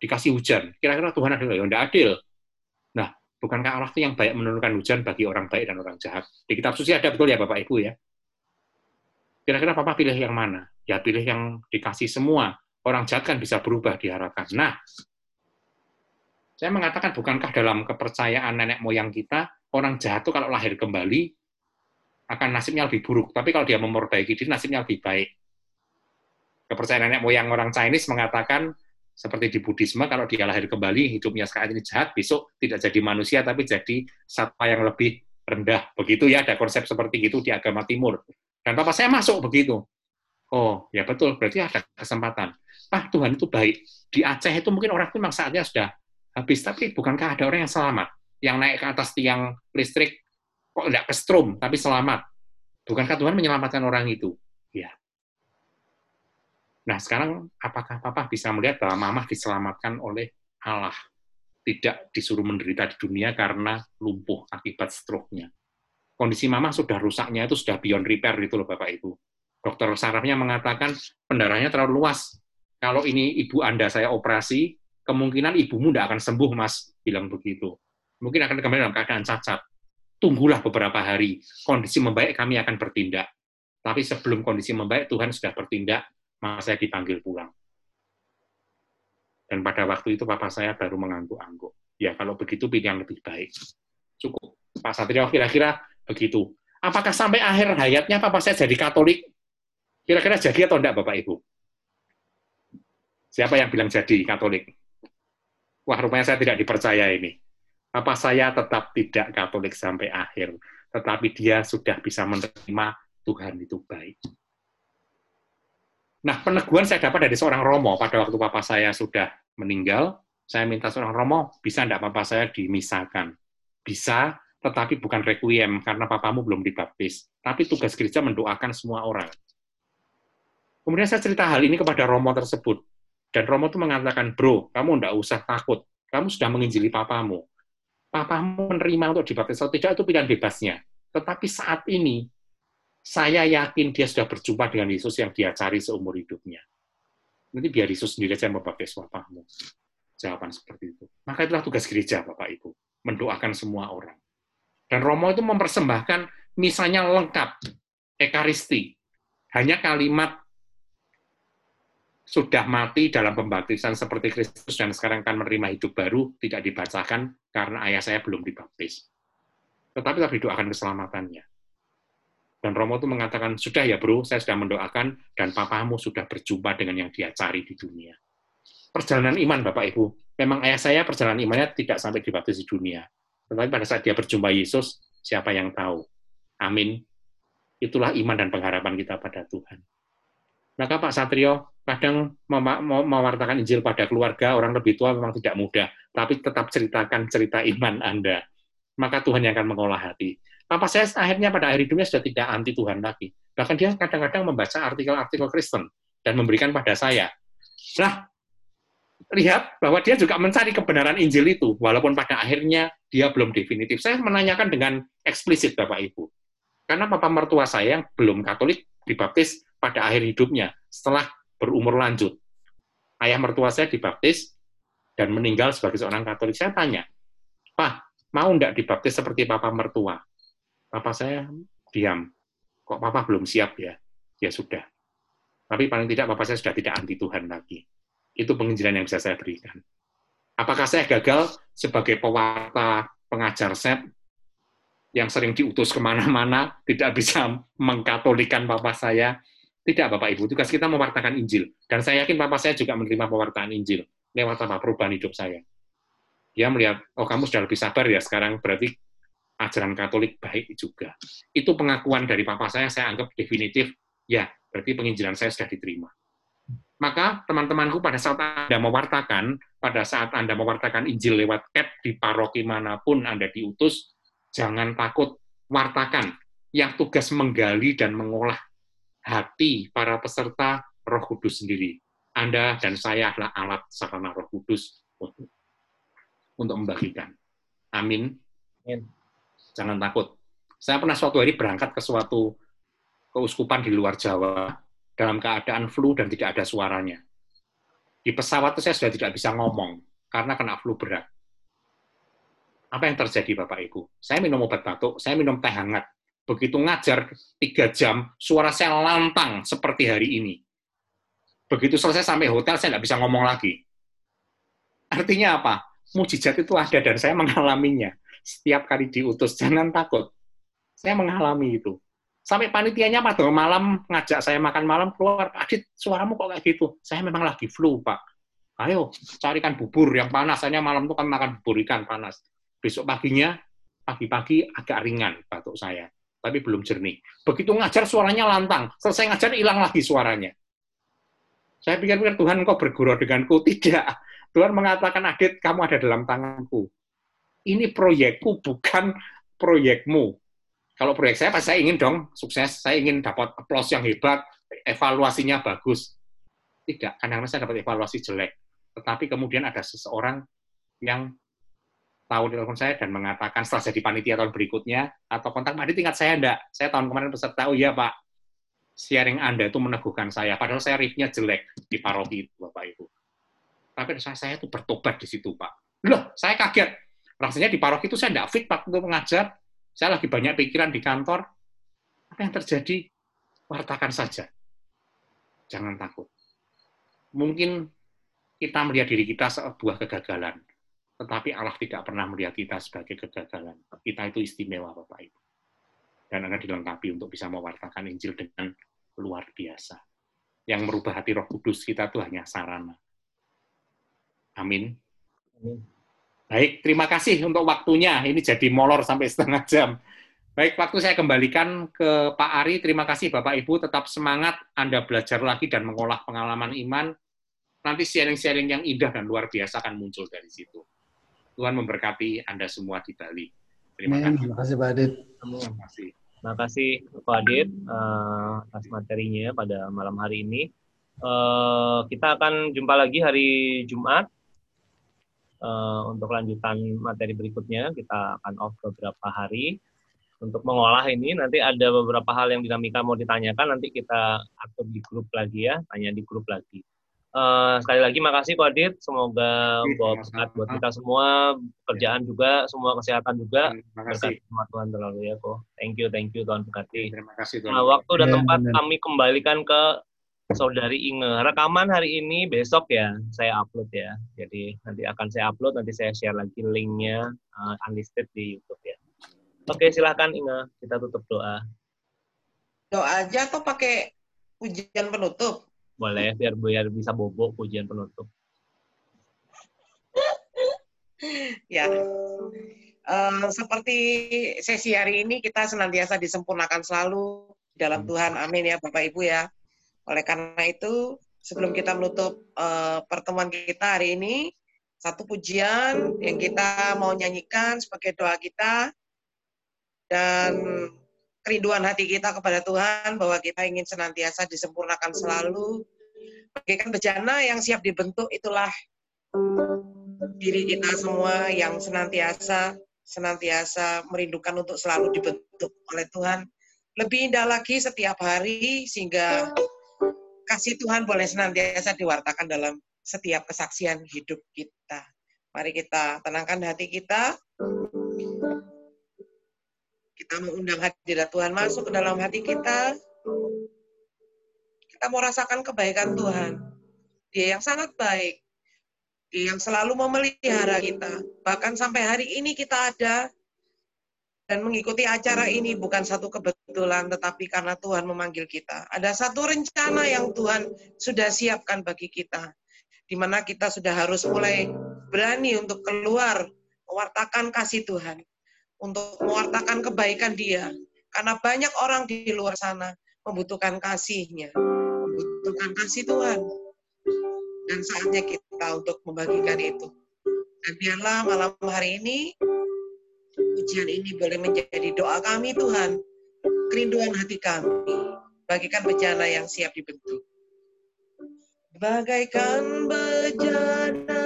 dikasih hujan. Kira-kira Tuhan adil? Ya tidak adil. Nah, bukankah Allah itu yang baik menurunkan hujan bagi orang baik dan orang jahat? Di kitab suci ada betul ya Bapak Ibu ya? Kira-kira Papa pilih yang mana? Ya pilih yang dikasih semua. Orang jahat kan bisa berubah diharapkan. Nah, saya mengatakan bukankah dalam kepercayaan nenek moyang kita, orang jahat itu kalau lahir kembali, akan nasibnya lebih buruk. Tapi kalau dia memperbaiki diri, nasibnya lebih baik kepercayaan nenek moyang orang Chinese mengatakan seperti di Buddhisme kalau dia lahir kembali hidupnya saat ini jahat besok tidak jadi manusia tapi jadi satwa yang lebih rendah. Begitu ya ada konsep seperti itu di agama timur. Dan papa saya masuk begitu. Oh ya betul berarti ada kesempatan. Ah Tuhan itu baik. Di Aceh itu mungkin orang itu memang saatnya sudah habis tapi bukankah ada orang yang selamat? Yang naik ke atas tiang listrik kok tidak ke strom tapi selamat? Bukankah Tuhan menyelamatkan orang itu? Ya Nah, sekarang apakah Papa bisa melihat bahwa Mama diselamatkan oleh Allah? Tidak disuruh menderita di dunia karena lumpuh akibat stroke-nya. kondisi mama sudah rusaknya itu sudah beyond repair gitu loh Bapak Ibu. Dokter sarafnya mengatakan pendarahannya terlalu luas. Kalau ini ibu Anda saya operasi, kemungkinan ibumu tidak akan sembuh, Mas, bilang begitu. Mungkin akan kembali dalam keadaan cacat. Tunggulah beberapa hari, kondisi membaik kami akan bertindak. Tapi sebelum kondisi membaik, Tuhan sudah bertindak, maka saya dipanggil pulang. Dan pada waktu itu papa saya baru mengangguk-angguk. Ya, kalau begitu pilihan lebih baik. Cukup. Pak Satrio kira-kira begitu. Apakah sampai akhir hayatnya Papa saya jadi Katolik? Kira-kira jadi atau enggak Bapak Ibu? Siapa yang bilang jadi Katolik? Wah, rupanya saya tidak dipercaya ini. Papa saya tetap tidak Katolik sampai akhir, tetapi dia sudah bisa menerima Tuhan itu baik. Nah, peneguhan saya dapat dari seorang Romo pada waktu papa saya sudah meninggal. Saya minta seorang Romo, bisa enggak papa saya dimisahkan? Bisa, tetapi bukan requiem karena papamu belum dibaptis. Tapi tugas gereja mendoakan semua orang. Kemudian saya cerita hal ini kepada Romo tersebut. Dan Romo itu mengatakan, bro, kamu tidak usah takut. Kamu sudah menginjili papamu. Papamu menerima untuk dibaptis atau tidak, itu pilihan bebasnya. Tetapi saat ini, saya yakin dia sudah berjumpa dengan Yesus yang dia cari seumur hidupnya. Nanti biar Yesus sendiri saja membaptis papamu. Jawaban seperti itu. Maka itulah tugas gereja, Bapak Ibu. Mendoakan semua orang. Dan Romo itu mempersembahkan misalnya lengkap, Ekaristi. Hanya kalimat sudah mati dalam pembaptisan seperti Kristus dan sekarang akan menerima hidup baru tidak dibacakan karena ayah saya belum dibaptis. Tetapi tetap didoakan keselamatannya. Dan Romo itu mengatakan, sudah ya bro, saya sudah mendoakan dan papamu sudah berjumpa dengan yang dia cari di dunia. Perjalanan iman Bapak Ibu, memang ayah saya perjalanan imannya tidak sampai dibaptis di dunia. Tetapi pada saat dia berjumpa Yesus, siapa yang tahu? Amin. Itulah iman dan pengharapan kita pada Tuhan. Maka Pak Satrio kadang mewartakan Injil pada keluarga orang lebih tua memang tidak mudah, tapi tetap ceritakan cerita iman Anda. Maka Tuhan yang akan mengolah hati. Papa saya akhirnya pada akhir hidupnya sudah tidak anti Tuhan lagi. Bahkan dia kadang-kadang membaca artikel-artikel Kristen dan memberikan pada saya. Nah, lihat bahwa dia juga mencari kebenaran Injil itu, walaupun pada akhirnya dia belum definitif. Saya menanyakan dengan eksplisit Bapak Ibu. Karena papa mertua saya yang belum Katolik dibaptis pada akhir hidupnya, setelah berumur lanjut. Ayah mertua saya dibaptis dan meninggal sebagai seorang Katolik. Saya tanya, Pak, mau enggak dibaptis seperti papa mertua? Papa saya diam. Kok papa belum siap ya? Ya sudah. Tapi paling tidak papa saya sudah tidak anti Tuhan lagi itu penginjilan yang bisa saya berikan. Apakah saya gagal sebagai pewarta pengajar set yang sering diutus ke mana-mana, tidak bisa mengkatolikan Papa saya? Tidak, Bapak Ibu. Tugas kita mewartakan Injil. Dan saya yakin Papa saya juga menerima pewartaan Injil lewat apa? Perubahan hidup saya. Dia melihat, oh kamu sudah lebih sabar ya sekarang, berarti ajaran Katolik baik juga. Itu pengakuan dari Papa saya, saya anggap definitif, ya, berarti penginjilan saya sudah diterima. Maka teman-temanku pada saat Anda mewartakan, pada saat Anda mewartakan Injil lewat CAP di paroki mana pun Anda diutus, jangan takut, wartakan. Yang tugas menggali dan mengolah hati para peserta roh kudus sendiri. Anda dan saya adalah alat sarana roh kudus untuk, untuk membagikan. Amin. Amin. Jangan takut. Saya pernah suatu hari berangkat ke suatu keuskupan di luar Jawa, dalam keadaan flu dan tidak ada suaranya. Di pesawat itu saya sudah tidak bisa ngomong karena kena flu berat. Apa yang terjadi Bapak Ibu? Saya minum obat batuk, saya minum teh hangat. Begitu ngajar tiga jam, suara saya lantang seperti hari ini. Begitu selesai sampai hotel, saya tidak bisa ngomong lagi. Artinya apa? Mujizat itu ada dan saya mengalaminya. Setiap kali diutus, jangan takut. Saya mengalami itu. Sampai panitianya pada malam ngajak saya makan malam keluar, Adit, suaramu kok kayak gitu? Saya memang lagi flu, Pak. Ayo, carikan bubur yang panas. Saya malam itu kan makan bubur ikan panas. Besok paginya, pagi-pagi agak ringan batuk saya. Tapi belum jernih. Begitu ngajar suaranya lantang. Selesai ngajar hilang lagi suaranya. Saya pikir-pikir Tuhan kok bergurau denganku. Tidak. Tuhan mengatakan, Adit, kamu ada dalam tanganku. Ini proyekku, bukan proyekmu kalau proyek saya pasti saya ingin dong sukses, saya ingin dapat applause yang hebat, evaluasinya bagus. Tidak, kadang-kadang saya dapat evaluasi jelek. Tetapi kemudian ada seseorang yang tahu telepon saya dan mengatakan setelah jadi panitia tahun berikutnya atau kontak Pak tingkat saya enggak. Saya tahun kemarin peserta, oh iya Pak, sharing Anda itu meneguhkan saya. Padahal saya riffnya jelek di paroki itu, Bapak Ibu. Tapi saya itu bertobat di situ, Pak. Loh, saya kaget. Rasanya di paroki itu saya enggak fit, Pak, untuk mengajar. Saya lagi banyak pikiran di kantor. Apa yang terjadi? Wartakan saja. Jangan takut. Mungkin kita melihat diri kita sebuah kegagalan tetapi Allah tidak pernah melihat kita sebagai kegagalan. Kita itu istimewa, Bapak Ibu. Dan akan dilengkapi untuk bisa mewartakan Injil dengan luar biasa. Yang merubah hati roh kudus kita itu hanya sarana. Amin. Baik, terima kasih untuk waktunya. Ini jadi molor sampai setengah jam. Baik, waktu saya kembalikan ke Pak Ari. Terima kasih Bapak Ibu, tetap semangat Anda belajar lagi dan mengolah pengalaman iman. Nanti sharing-sharing yang indah dan luar biasa akan muncul dari situ. Tuhan memberkati Anda semua di Bali. Terima kasih. Terima kasih Pak Adit. Terima kasih. Terima kasih Pak Adit uh, atas materinya pada malam hari ini. Uh, kita akan jumpa lagi hari Jumat uh, untuk lanjutan materi berikutnya. Kita akan off beberapa hari untuk mengolah ini. Nanti ada beberapa hal yang dinamika mau ditanyakan. Nanti kita atur di grup lagi ya, tanya di grup lagi. Uh, sekali lagi makasih Pak Adit, semoga bawa berkat buat kita semua, kerjaan ya. juga, semua kesehatan juga. Terima kasih. Tuhan terlalu ya kok. Thank you, thank you Tuhan berkati. Terima kasih Tuhan. Nah, waktu dan ya, tempat ya, kami kembalikan ke Saudari Inge. Rekaman hari ini besok ya, saya upload ya. Jadi nanti akan saya upload, nanti saya share lagi linknya uh, unlisted di YouTube ya. Oke, silahkan Inge, kita tutup doa. Doa aja atau pakai ujian penutup? boleh biar biar bisa bobo pujian penutup ya um, seperti sesi hari ini kita senantiasa disempurnakan selalu dalam hmm. Tuhan amin ya Bapak Ibu ya oleh karena itu sebelum kita menutup uh, pertemuan kita hari ini satu pujian yang kita mau nyanyikan sebagai doa kita dan kerinduan hati kita kepada Tuhan bahwa kita ingin senantiasa disempurnakan selalu. Bagaikan bejana yang siap dibentuk itulah diri kita semua yang senantiasa senantiasa merindukan untuk selalu dibentuk oleh Tuhan. Lebih indah lagi setiap hari sehingga kasih Tuhan boleh senantiasa diwartakan dalam setiap kesaksian hidup kita. Mari kita tenangkan hati kita kita mengundang hadirat Tuhan masuk ke dalam hati kita, kita mau rasakan kebaikan Tuhan. Dia yang sangat baik. Dia yang selalu memelihara kita. Bahkan sampai hari ini kita ada dan mengikuti acara ini bukan satu kebetulan, tetapi karena Tuhan memanggil kita. Ada satu rencana yang Tuhan sudah siapkan bagi kita, di mana kita sudah harus mulai berani untuk keluar mewartakan kasih Tuhan untuk mewartakan kebaikan dia. Karena banyak orang di luar sana membutuhkan kasihnya, membutuhkan kasih Tuhan. Dan saatnya kita untuk membagikan itu. Dan biarlah malam hari ini, ujian ini boleh menjadi doa kami Tuhan, kerinduan hati kami, bagikan bencana yang siap dibentuk. Bagaikan bejana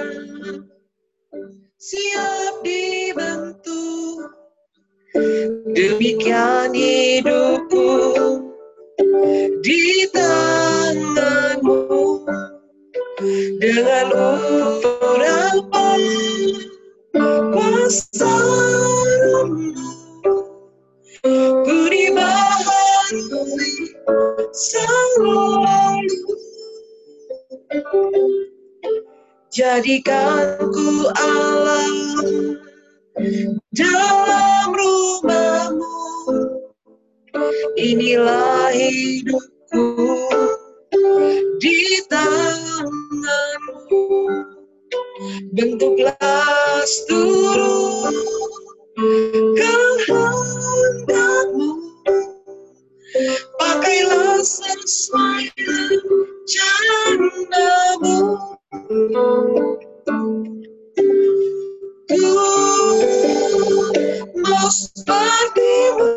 siap dibentuk Demikian hidupku di tanganmu. Dengan ukur jadikan ku Allah dalam rumahmu. Inilah hidupku di tanganmu bentuklah seluruh kehendakmu. Pakailah sesuai rencanamu. Mau sepertimu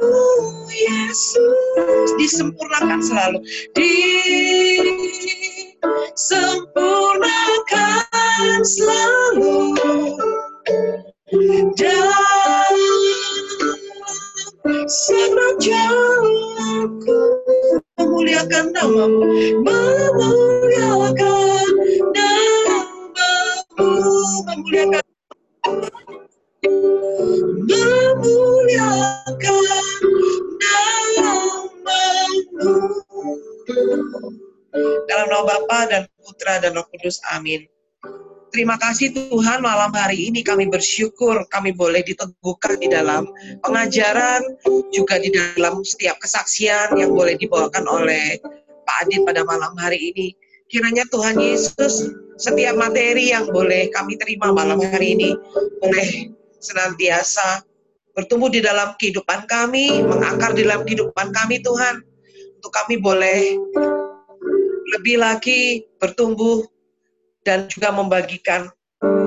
Yesus disempurnakan selalu. Disempurnakan dan selalu dan sangat jauhku memuliakan namamu memuliakan namamu memuliakan memuliakan namamu. Dalam nama Bapa dan Putra dan Roh Kudus amin. Terima kasih Tuhan malam hari ini kami bersyukur kami boleh diteguhkan di dalam pengajaran, juga di dalam setiap kesaksian yang boleh dibawakan oleh Pak Adit pada malam hari ini. Kiranya Tuhan Yesus setiap materi yang boleh kami terima malam hari ini boleh senantiasa bertumbuh di dalam kehidupan kami, mengakar di dalam kehidupan kami Tuhan. Untuk kami boleh lebih lagi bertumbuh dan juga membagikan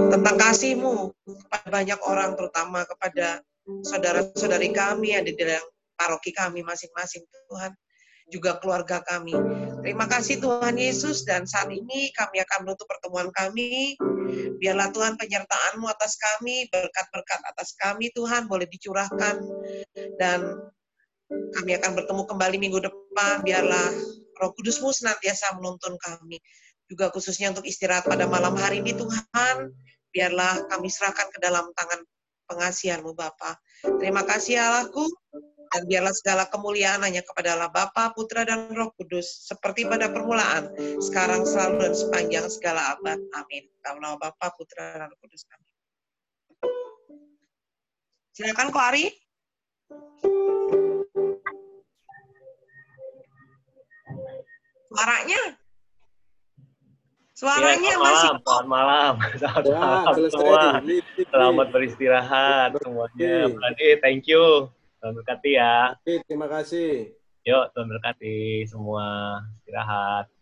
tentang kasihmu kepada banyak orang, terutama kepada saudara-saudari kami yang di dalam paroki kami masing-masing, Tuhan, juga keluarga kami. Terima kasih Tuhan Yesus, dan saat ini kami akan menutup pertemuan kami. Biarlah Tuhan penyertaan-Mu atas kami, berkat-berkat atas kami Tuhan boleh dicurahkan, dan kami akan bertemu kembali minggu depan. Biarlah Roh Kudus-Mu senantiasa menuntun kami juga khususnya untuk istirahat pada malam hari ini Tuhan, biarlah kami serahkan ke dalam tangan pengasihan-Mu Bapa. Terima kasih Allahku, dan biarlah segala kemuliaan hanya kepada Allah Bapa, Putra, dan Roh Kudus, seperti pada permulaan, sekarang, selalu, dan sepanjang segala abad. Amin. Dalam nama Bapa, Putra, dan Roh Kudus. Amin. Silakan, Ko Ari. Suaranya. Suaranya ya, masih malam, selamat malam. Selamat ya, malam semua. Selamat beristirahat semuanya. Berarti thank you. Tuhan berkati ya. Terima kasih. Yuk, Tuhan berkati semua. Istirahat.